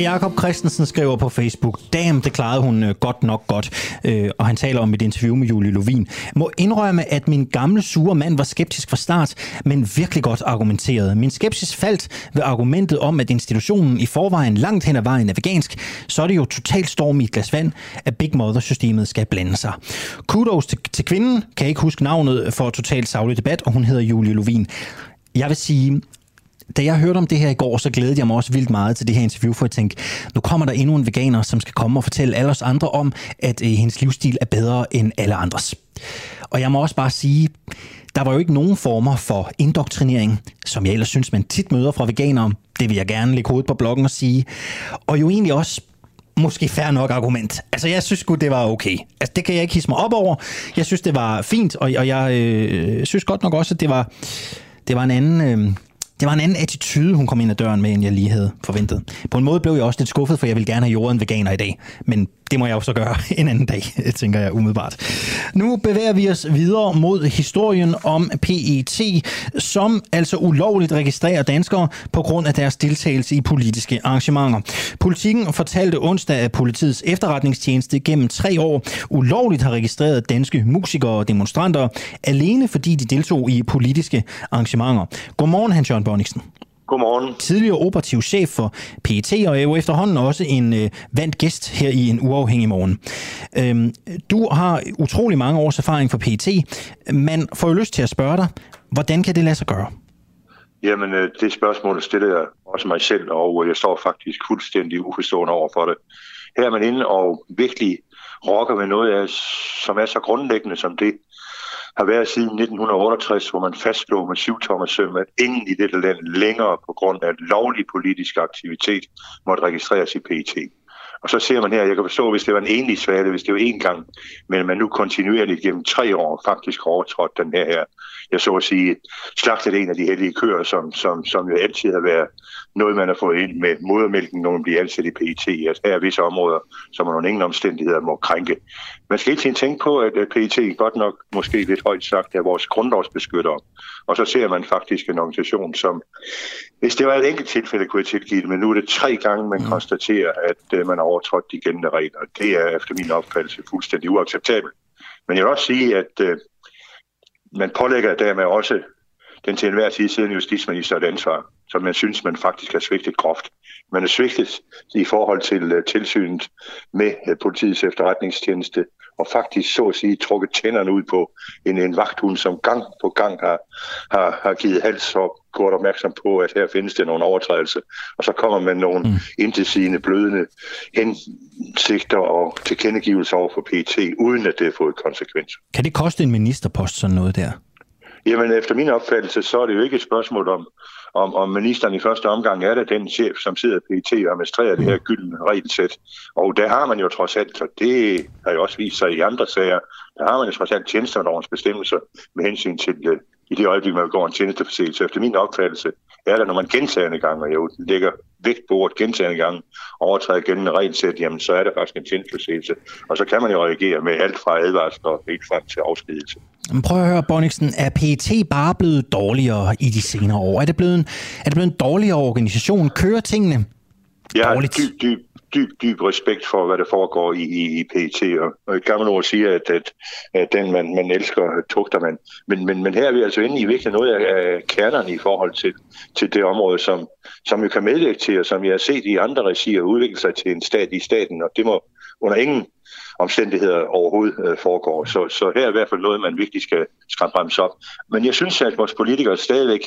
Jakob Christensen skriver på Facebook, damn, det klarede hun øh, godt nok godt. Øh, og han taler om et interview med Julie Lovin. Må indrømme, at min gamle sure mand var skeptisk fra start, men virkelig godt argumenteret. Min skepsis faldt ved argumentet om, at institutionen i forvejen langt hen ad vejen er vegansk, så er det jo totalt storm i et glas vand, at Big Mother-systemet skal blande sig. Kudos til, til kvinden, kan jeg ikke huske navnet for totalt savlig debat, og hun hedder Julie Lovin. Jeg vil sige, da jeg hørte om det her i går, så glædede jeg mig også vildt meget til det her interview, for at tænke, nu kommer der endnu en veganer, som skal komme og fortælle alle os andre om, at øh, hendes livsstil er bedre end alle andres. Og jeg må også bare sige, der var jo ikke nogen former for indoktrinering, som jeg ellers synes, man tit møder fra veganere. Det vil jeg gerne lægge hovedet på bloggen og sige. Og jo egentlig også måske fair nok argument. Altså, jeg synes godt det var okay. Altså, det kan jeg ikke hisse mig op over. Jeg synes, det var fint, og, og jeg øh, synes godt nok også, at det var, det var en anden... Øh, det var en anden attitude, hun kom ind ad døren med, end jeg lige havde forventet. På en måde blev jeg også lidt skuffet, for jeg vil gerne have jorden veganer i dag. Men det må jeg jo så gøre *laughs* en anden dag, tænker jeg umiddelbart. Nu bevæger vi os videre mod historien om PET, som altså ulovligt registrerer danskere på grund af deres deltagelse i politiske arrangementer. Politikken fortalte onsdag, at politiets efterretningstjeneste gennem tre år ulovligt har registreret danske musikere og demonstranter, alene fordi de deltog i politiske arrangementer. Godmorgen, Hans Jørgen Bonniksen. Godmorgen. Tidligere operativ chef for PET, og er jo efterhånden også en øh, vandt gæst her i en uafhængig morgen. Øhm, du har utrolig mange års erfaring for PET. Man får jo lyst til at spørge dig, hvordan kan det lade sig gøre? Jamen, øh, det spørgsmål stiller jeg også mig selv, og jeg står faktisk fuldstændig uforstående over for det. Her er man inde og virkelig rokker med noget, af, som er så grundlæggende som det, har været siden 1968, hvor man fastslog med syv tommer søm, at ingen i dette land længere på grund af lovlig politisk aktivitet måtte registreres i PET. Og så ser man her, jeg kan forstå, hvis det var en enlig svale, hvis det var en gang, men man nu kontinuerligt gennem tre år faktisk har overtrådt den her, her jeg så at sige, slagtet en af de hellige køer, som, som, som jo altid har været noget, man har fået ind med modermælken, når man bliver ansat i PET. At her er visse områder, som man under ingen omstændigheder må krænke. Man skal tiden tænke på, at PET godt nok, måske lidt højt sagt, er vores grundlovsbeskyttere. Og så ser man faktisk en organisation, som, hvis det var et enkelt tilfælde, kunne jeg tilgive det, men nu er det tre gange, man mm. konstaterer, at uh, man har overtrådt de gældende regler. Det er efter min opfattelse fuldstændig uacceptabelt. Men jeg vil også sige, at uh, man pålægger dermed også den til enhver tid siddende justitsminister et ansvar, som man synes, man faktisk har svigtet groft. Man er svigtet i forhold til uh, tilsynet med uh, politiets efterretningstjeneste, og faktisk så at sige trukket tænderne ud på en, en vagthund, som gang på gang har, har, har givet hals og gjort opmærksom på, at her findes der nogle overtrædelser. Og så kommer man nogle mm. intetsigende, blødende hensigter og tilkendegivelser over for PT, uden at det har fået konsekvenser. Kan det koste en ministerpost sådan noget der? Jamen, efter min opfattelse, så er det jo ikke et spørgsmål om, om, om ministeren i første omgang er det den chef, som sidder i PT og administrerer det her gyldne regelsæt. Og der har man jo trods alt, og det har jo også vist sig i andre sager, der har man jo trods alt tjenestelovens bestemmelser med hensyn til det, i det øjeblik, man går en tjenesteforseelse. Efter min opfattelse er der, når man gentagende gange, og jeg lægger vægt på ordet gentagende gange, overtræder gældende regelsæt, jamen så er det faktisk en tjenesteforseelse. Og så kan man jo reagere med alt fra advarsel og helt frem til afskedelse. Prøv at høre, Bonniksen. Er PET bare blevet dårligere i de senere år? Er det blevet en, er det blevet en dårligere organisation? Kører tingene ja, dårligt? Dyb, dyb, dyb, dyb respekt for, hvad der foregår i, i, i PET. Og, og et gammelt ord siger, at, at, at den, man, man elsker, tugter man. Men, men, men her er vi altså inde i virkelig noget af, af kernerne i forhold til, til det område, som, som jo kan medvirke til, og som jeg har set i andre regier udvikle sig til en stat i staten. Og det må under ingen omstændigheder overhovedet øh, foregår. Så, så her er i hvert fald noget, man virkelig skal skræmme bremse op. Men jeg synes, at vores politikere stadigvæk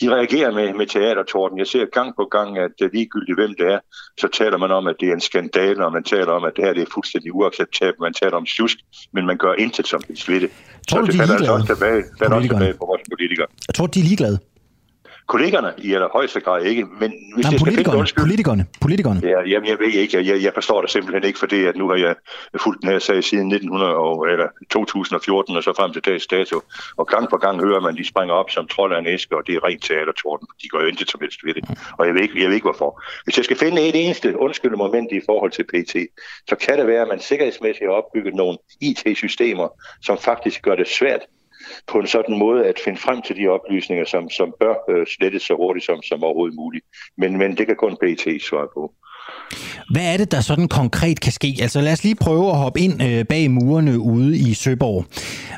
de reagerer med, med teatertorden. Jeg ser gang på gang, at uh, ligegyldigt hvem det er, så taler man om, at det er en skandale, og man taler om, at det her det er fuldstændig uacceptabelt. Man taler om sjusk, men man gør intet som helst ved det. Tror så du, det de er falder altså også tilbage, falder også tilbage på vores politikere. Jeg tror, de er ligeglade. Kollegerne i allerhøjeste grad ikke. Men hvis Nej, jeg skal politikerne, finde politikerne, politikerne. Ja, jamen, jeg ved ikke. Jeg, jeg, jeg forstår det simpelthen ikke, fordi at nu har jeg fulgt den her sag siden 1900 og, eller 2014 og så frem til dags dato. Og gang på gang hører man, at de springer op som trold af en æske, og det er rent teatertorden. De går jo intet som helst ved det. Og jeg ved, ikke, jeg ved ikke hvorfor. Hvis jeg skal finde et eneste undskyldende moment i forhold til PT, så kan det være, at man sikkerhedsmæssigt har opbygget nogle IT-systemer, som faktisk gør det svært på en sådan måde at finde frem til de oplysninger, som, som bør øh, slettes så hurtigt som, som overhovedet muligt. Men, men det kan kun PT svare på. Hvad er det, der sådan konkret kan ske? Altså lad os lige prøve at hoppe ind øh, bag murene ude i Søborg.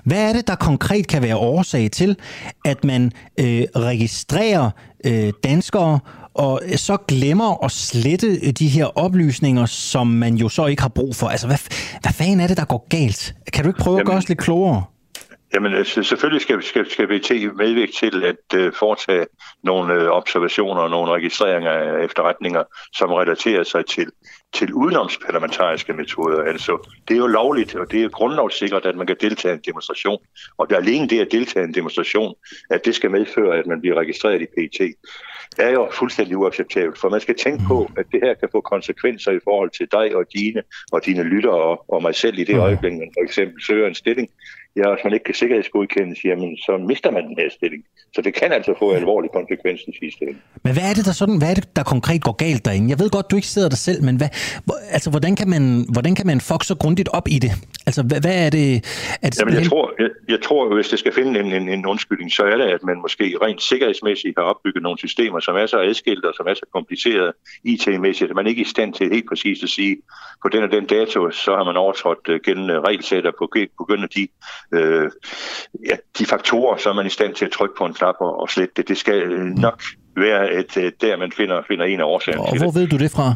Hvad er det, der konkret kan være årsag til, at man øh, registrerer øh, danskere og så glemmer at slette de her oplysninger, som man jo så ikke har brug for. Altså, hvad, hvad fanden er det, der går galt? Kan du ikke prøve Jamen, at gøre os lidt klogere? Jamen, altså, selvfølgelig skal, skal, skal VT medvirke til at uh, foretage nogle uh, observationer og nogle registreringer af efterretninger, som relaterer sig til, til udenomsparlamentariske metoder. Altså, det er jo lovligt, og det er grundlovssikkert, at man kan deltage i en demonstration. Og det er alene det at deltage i en demonstration, at det skal medføre, at man bliver registreret i PT er jo fuldstændig uacceptabelt, for man skal tænke på, at det her kan få konsekvenser i forhold til dig og dine og dine lyttere og, og mig selv i det øjeblik, man for eksempel søger en stilling, ja, hvis man ikke kan sikkerhedsgodkendes, jamen, så mister man den her stilling. Så det kan altså få alvorlige konsekvenser i sidste ende. Men hvad er det, der sådan, hvad er det, der konkret går galt derinde? Jeg ved godt, du ikke sidder der selv, men hvad, altså, hvordan, kan man, hvordan kan man fuck så grundigt op i det? Altså, hvad, hvad er det? Er det Jamen, jeg, tror, jeg, jeg tror, hvis det skal finde en, en, en undskyldning, så er det, at man måske rent sikkerhedsmæssigt har opbygget nogle systemer, som er så adskilt og som er så kompliceret IT-mæssigt, at man ikke er i stand til helt præcist at sige, på den og den dato, så har man overtrådt uh, gældende regelsæt, og af de øh, ja, de faktorer, så er man i stand til at trykke på en knap og, og slette det. Det skal øh, nok være et, et, der, man finder, finder en af årsagerne Og hvor ved du det fra?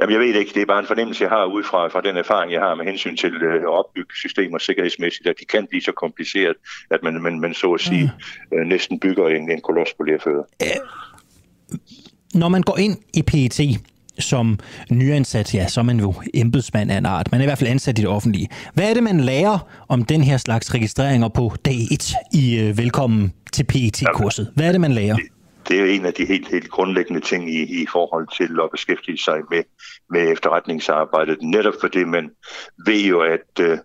Jamen, jeg ved det ikke. Det er bare en fornemmelse, jeg har ud fra, fra den erfaring, jeg har med hensyn til øh, at opbygge systemer sikkerhedsmæssigt, at de kan blive så kompliceret, at man, man, man så at sige mm. øh, næsten bygger en, en kolos på lærfødder. Når man går ind i PET, som nyansat, ja, så er man jo embedsmand af en art. Man er i hvert fald ansat i det offentlige. Hvad er det, man lærer om den her slags registreringer på dag 1 i øh, Velkommen til PET-kurset? Hvad er det, man lærer? Det er en af de helt, helt grundlæggende ting i, i forhold til at beskæftige sig med, med efterretningsarbejdet. Netop fordi man ved jo, at øh,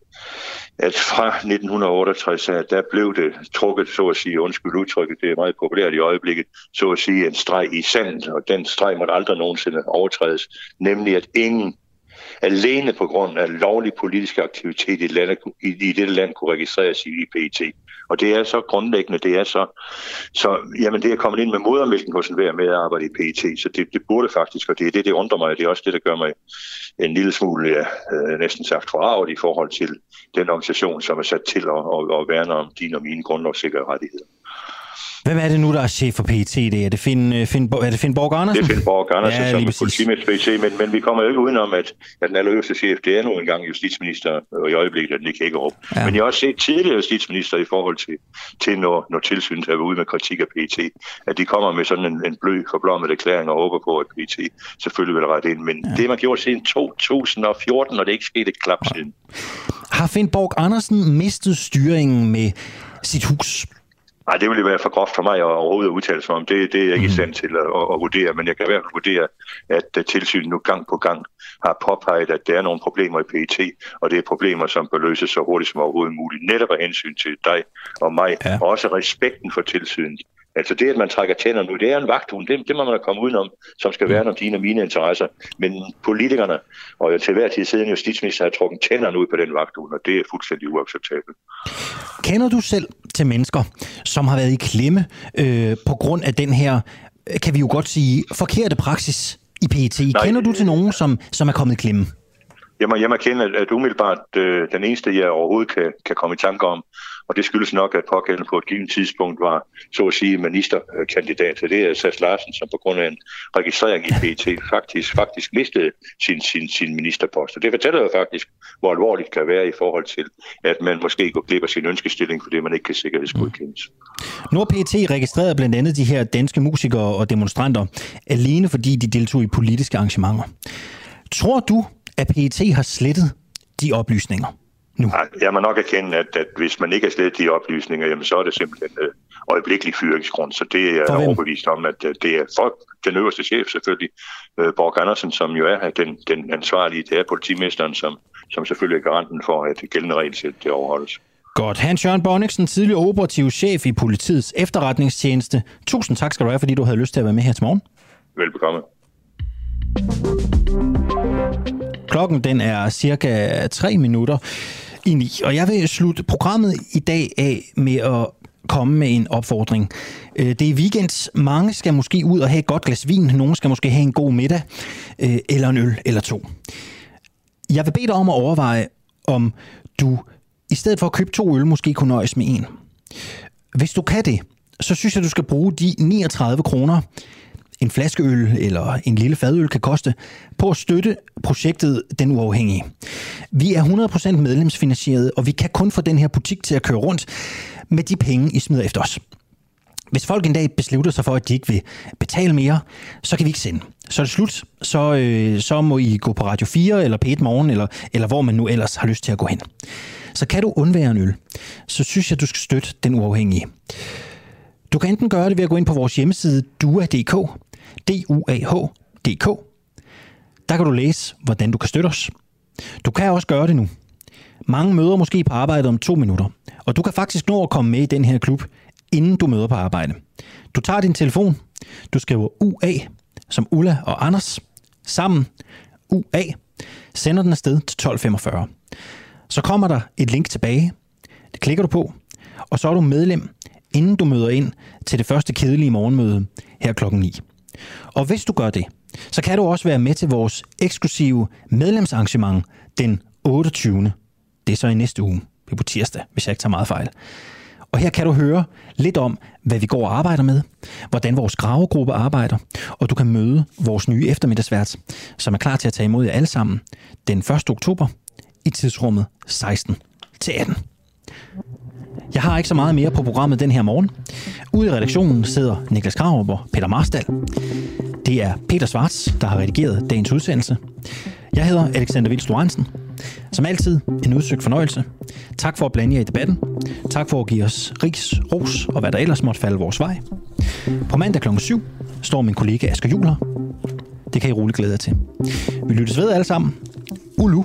at fra 1968, der blev det trukket, så at sige, undskyld udtrykket, det er meget populært i øjeblikket, så at sige en streg i sandet, og den streg måtte aldrig nogensinde overtrædes, nemlig at ingen alene på grund af lovlig politisk aktivitet i, landet, i, i dette land kunne registreres i PET. Og det er så grundlæggende, det er så, så jamen det er kommet ind med modermælken hos med at medarbejder i PET, så det, det burde faktisk, og det er det, det undrer mig, det er også det, der gør mig en lille smule, ja, øh, næsten sagt forarvet i forhold til den organisation, som er sat til at, at, at værne om dine og mine grundlovssikre rettigheder. Hvem er det nu, der er chef for PET? Det er det Finn, øh, Finn, er det Finn Borg Andersen? Det er Finn Borg Andersen, ja, som er politimæssig PET, men, men vi kommer jo ikke udenom, at, at den allerøverste chef, det er nu engang justitsminister, og i øjeblikket er den ikke Hækkerup. Ja. Men jeg har også set tidligere justitsminister i forhold til, til når, når tilsynet er ude med kritik af PET, at de kommer med sådan en, en blød forblommet erklæring og håber på, at PET selvfølgelig vil rette ind. Men ja. det man gjort siden 2014, og det er ikke sket et klap ja. siden. Har Finn Borg Andersen mistet styringen med sit hus? Nej, det ville være for groft for mig at overhovedet udtale sig om. Det, det er jeg ikke i stand til at, at, at vurdere, men jeg kan i hvert fald vurdere, at tilsynet nu gang på gang har påpeget, at der er nogle problemer i PET, og det er problemer, som bør løses så hurtigt som overhovedet muligt, netop af hensyn til dig og mig, ja. og også respekten for tilsynet. Altså det, at man trækker tænder nu, det er en vagthund. Det, det må man komme udenom, som skal være om dine og mine interesser. Men politikerne og til hver tid siden justitsminister har trukket tænderne ud på den vagthund, og det er fuldstændig uacceptabelt. Kender du selv til mennesker, som har været i klemme øh, på grund af den her, kan vi jo godt sige, forkerte praksis i PET? Nej, Kender du til nogen, som, som er kommet i klemme? Jeg må, jeg må kende, at umiddelbart øh, den eneste, jeg overhovedet kan, kan komme i tanke om, og det skyldes nok, at pågældende på et givet tidspunkt var, så at sige, ministerkandidat. Så det er Sass Larsen, som på grund af en registrering i PT faktisk, faktisk mistede sin, sin, sin ministerpost. Og det fortæller jo faktisk, hvor alvorligt det kan være i forhold til, at man måske går glip af sin ønskestilling, fordi man ikke kan sikkerhedsgodkendes. Mm. Nu har PT registreret blandt andet de her danske musikere og demonstranter, alene fordi de deltog i politiske arrangementer. Tror du, at PET har slettet de oplysninger? Nu? Jeg må nok erkende, at, at hvis man ikke er slet de oplysninger, jamen, så er det simpelthen øh, øjeblikkelig fyringsgrund. Så det er jeg overbevist om, at øh, det er for den øverste chef selvfølgelig, øh, Borg Andersen, som jo er den, den ansvarlige, det er politimesteren, som, som selvfølgelig er garanten for, at gældende regelsæt det overholdes. Godt. Hans Jørgen Bonniksen, tidligere operativ chef i politiets efterretningstjeneste. Tusind tak skal du have, fordi du havde lyst til at være med her til morgen. Velbekomme. Klokken den er cirka 3 minutter i og jeg vil slutte programmet i dag af med at komme med en opfordring. Øh, det er weekend. Mange skal måske ud og have et godt glas vin. Nogle skal måske have en god middag, øh, eller en øl eller to. Jeg vil bede dig om at overveje, om du i stedet for at købe to øl, måske kunne nøjes med en. Hvis du kan det, så synes jeg, du skal bruge de 39 kroner, en flaskeøl eller en lille fadøl kan koste, på at støtte projektet Den Uafhængige. Vi er 100% medlemsfinansieret, og vi kan kun få den her butik til at køre rundt med de penge, I smider efter os. Hvis folk en dag beslutter sig for, at de ikke vil betale mere, så kan vi ikke sende. Så er det slut. Så, øh, så må I gå på Radio 4 eller P1 Morgen, eller, eller hvor man nu ellers har lyst til at gå hen. Så kan du undvære en øl, så synes jeg, du skal støtte den uafhængige. Du kan enten gøre det ved at gå ind på vores hjemmeside dua.dk, duah.dk. Der kan du læse, hvordan du kan støtte os. Du kan også gøre det nu. Mange møder måske på arbejde om to minutter, og du kan faktisk nå at komme med i den her klub, inden du møder på arbejde. Du tager din telefon, du skriver UA, som Ulla og Anders, sammen, UA, sender den afsted til 1245. Så kommer der et link tilbage. Det klikker du på, og så er du medlem, inden du møder ind til det første kedelige morgenmøde her klokken 9. Og hvis du gør det, så kan du også være med til vores eksklusive medlemsarrangement den 28. Det er så i næste uge. Det er på tirsdag, hvis jeg ikke tager meget fejl. Og her kan du høre lidt om, hvad vi går og arbejder med, hvordan vores gravegruppe arbejder, og du kan møde vores nye eftermiddagsvært, som er klar til at tage imod jer alle sammen den 1. oktober i tidsrummet 16 til 18. Jeg har ikke så meget mere på programmet den her morgen. Ude i redaktionen sidder Niklas Krarup og Peter Marstal. Det er Peter Svarts, der har redigeret dagens udsendelse. Jeg hedder Alexander Vils Lorentzen. Som altid, en udsøgt fornøjelse. Tak for at blande jer i debatten. Tak for at give os ris, ros og hvad der ellers måtte falde vores vej. På mandag kl. 7 står min kollega Asger Juler. Det kan I roligt glæde jer til. Vi lyttes ved alle sammen. Ulu.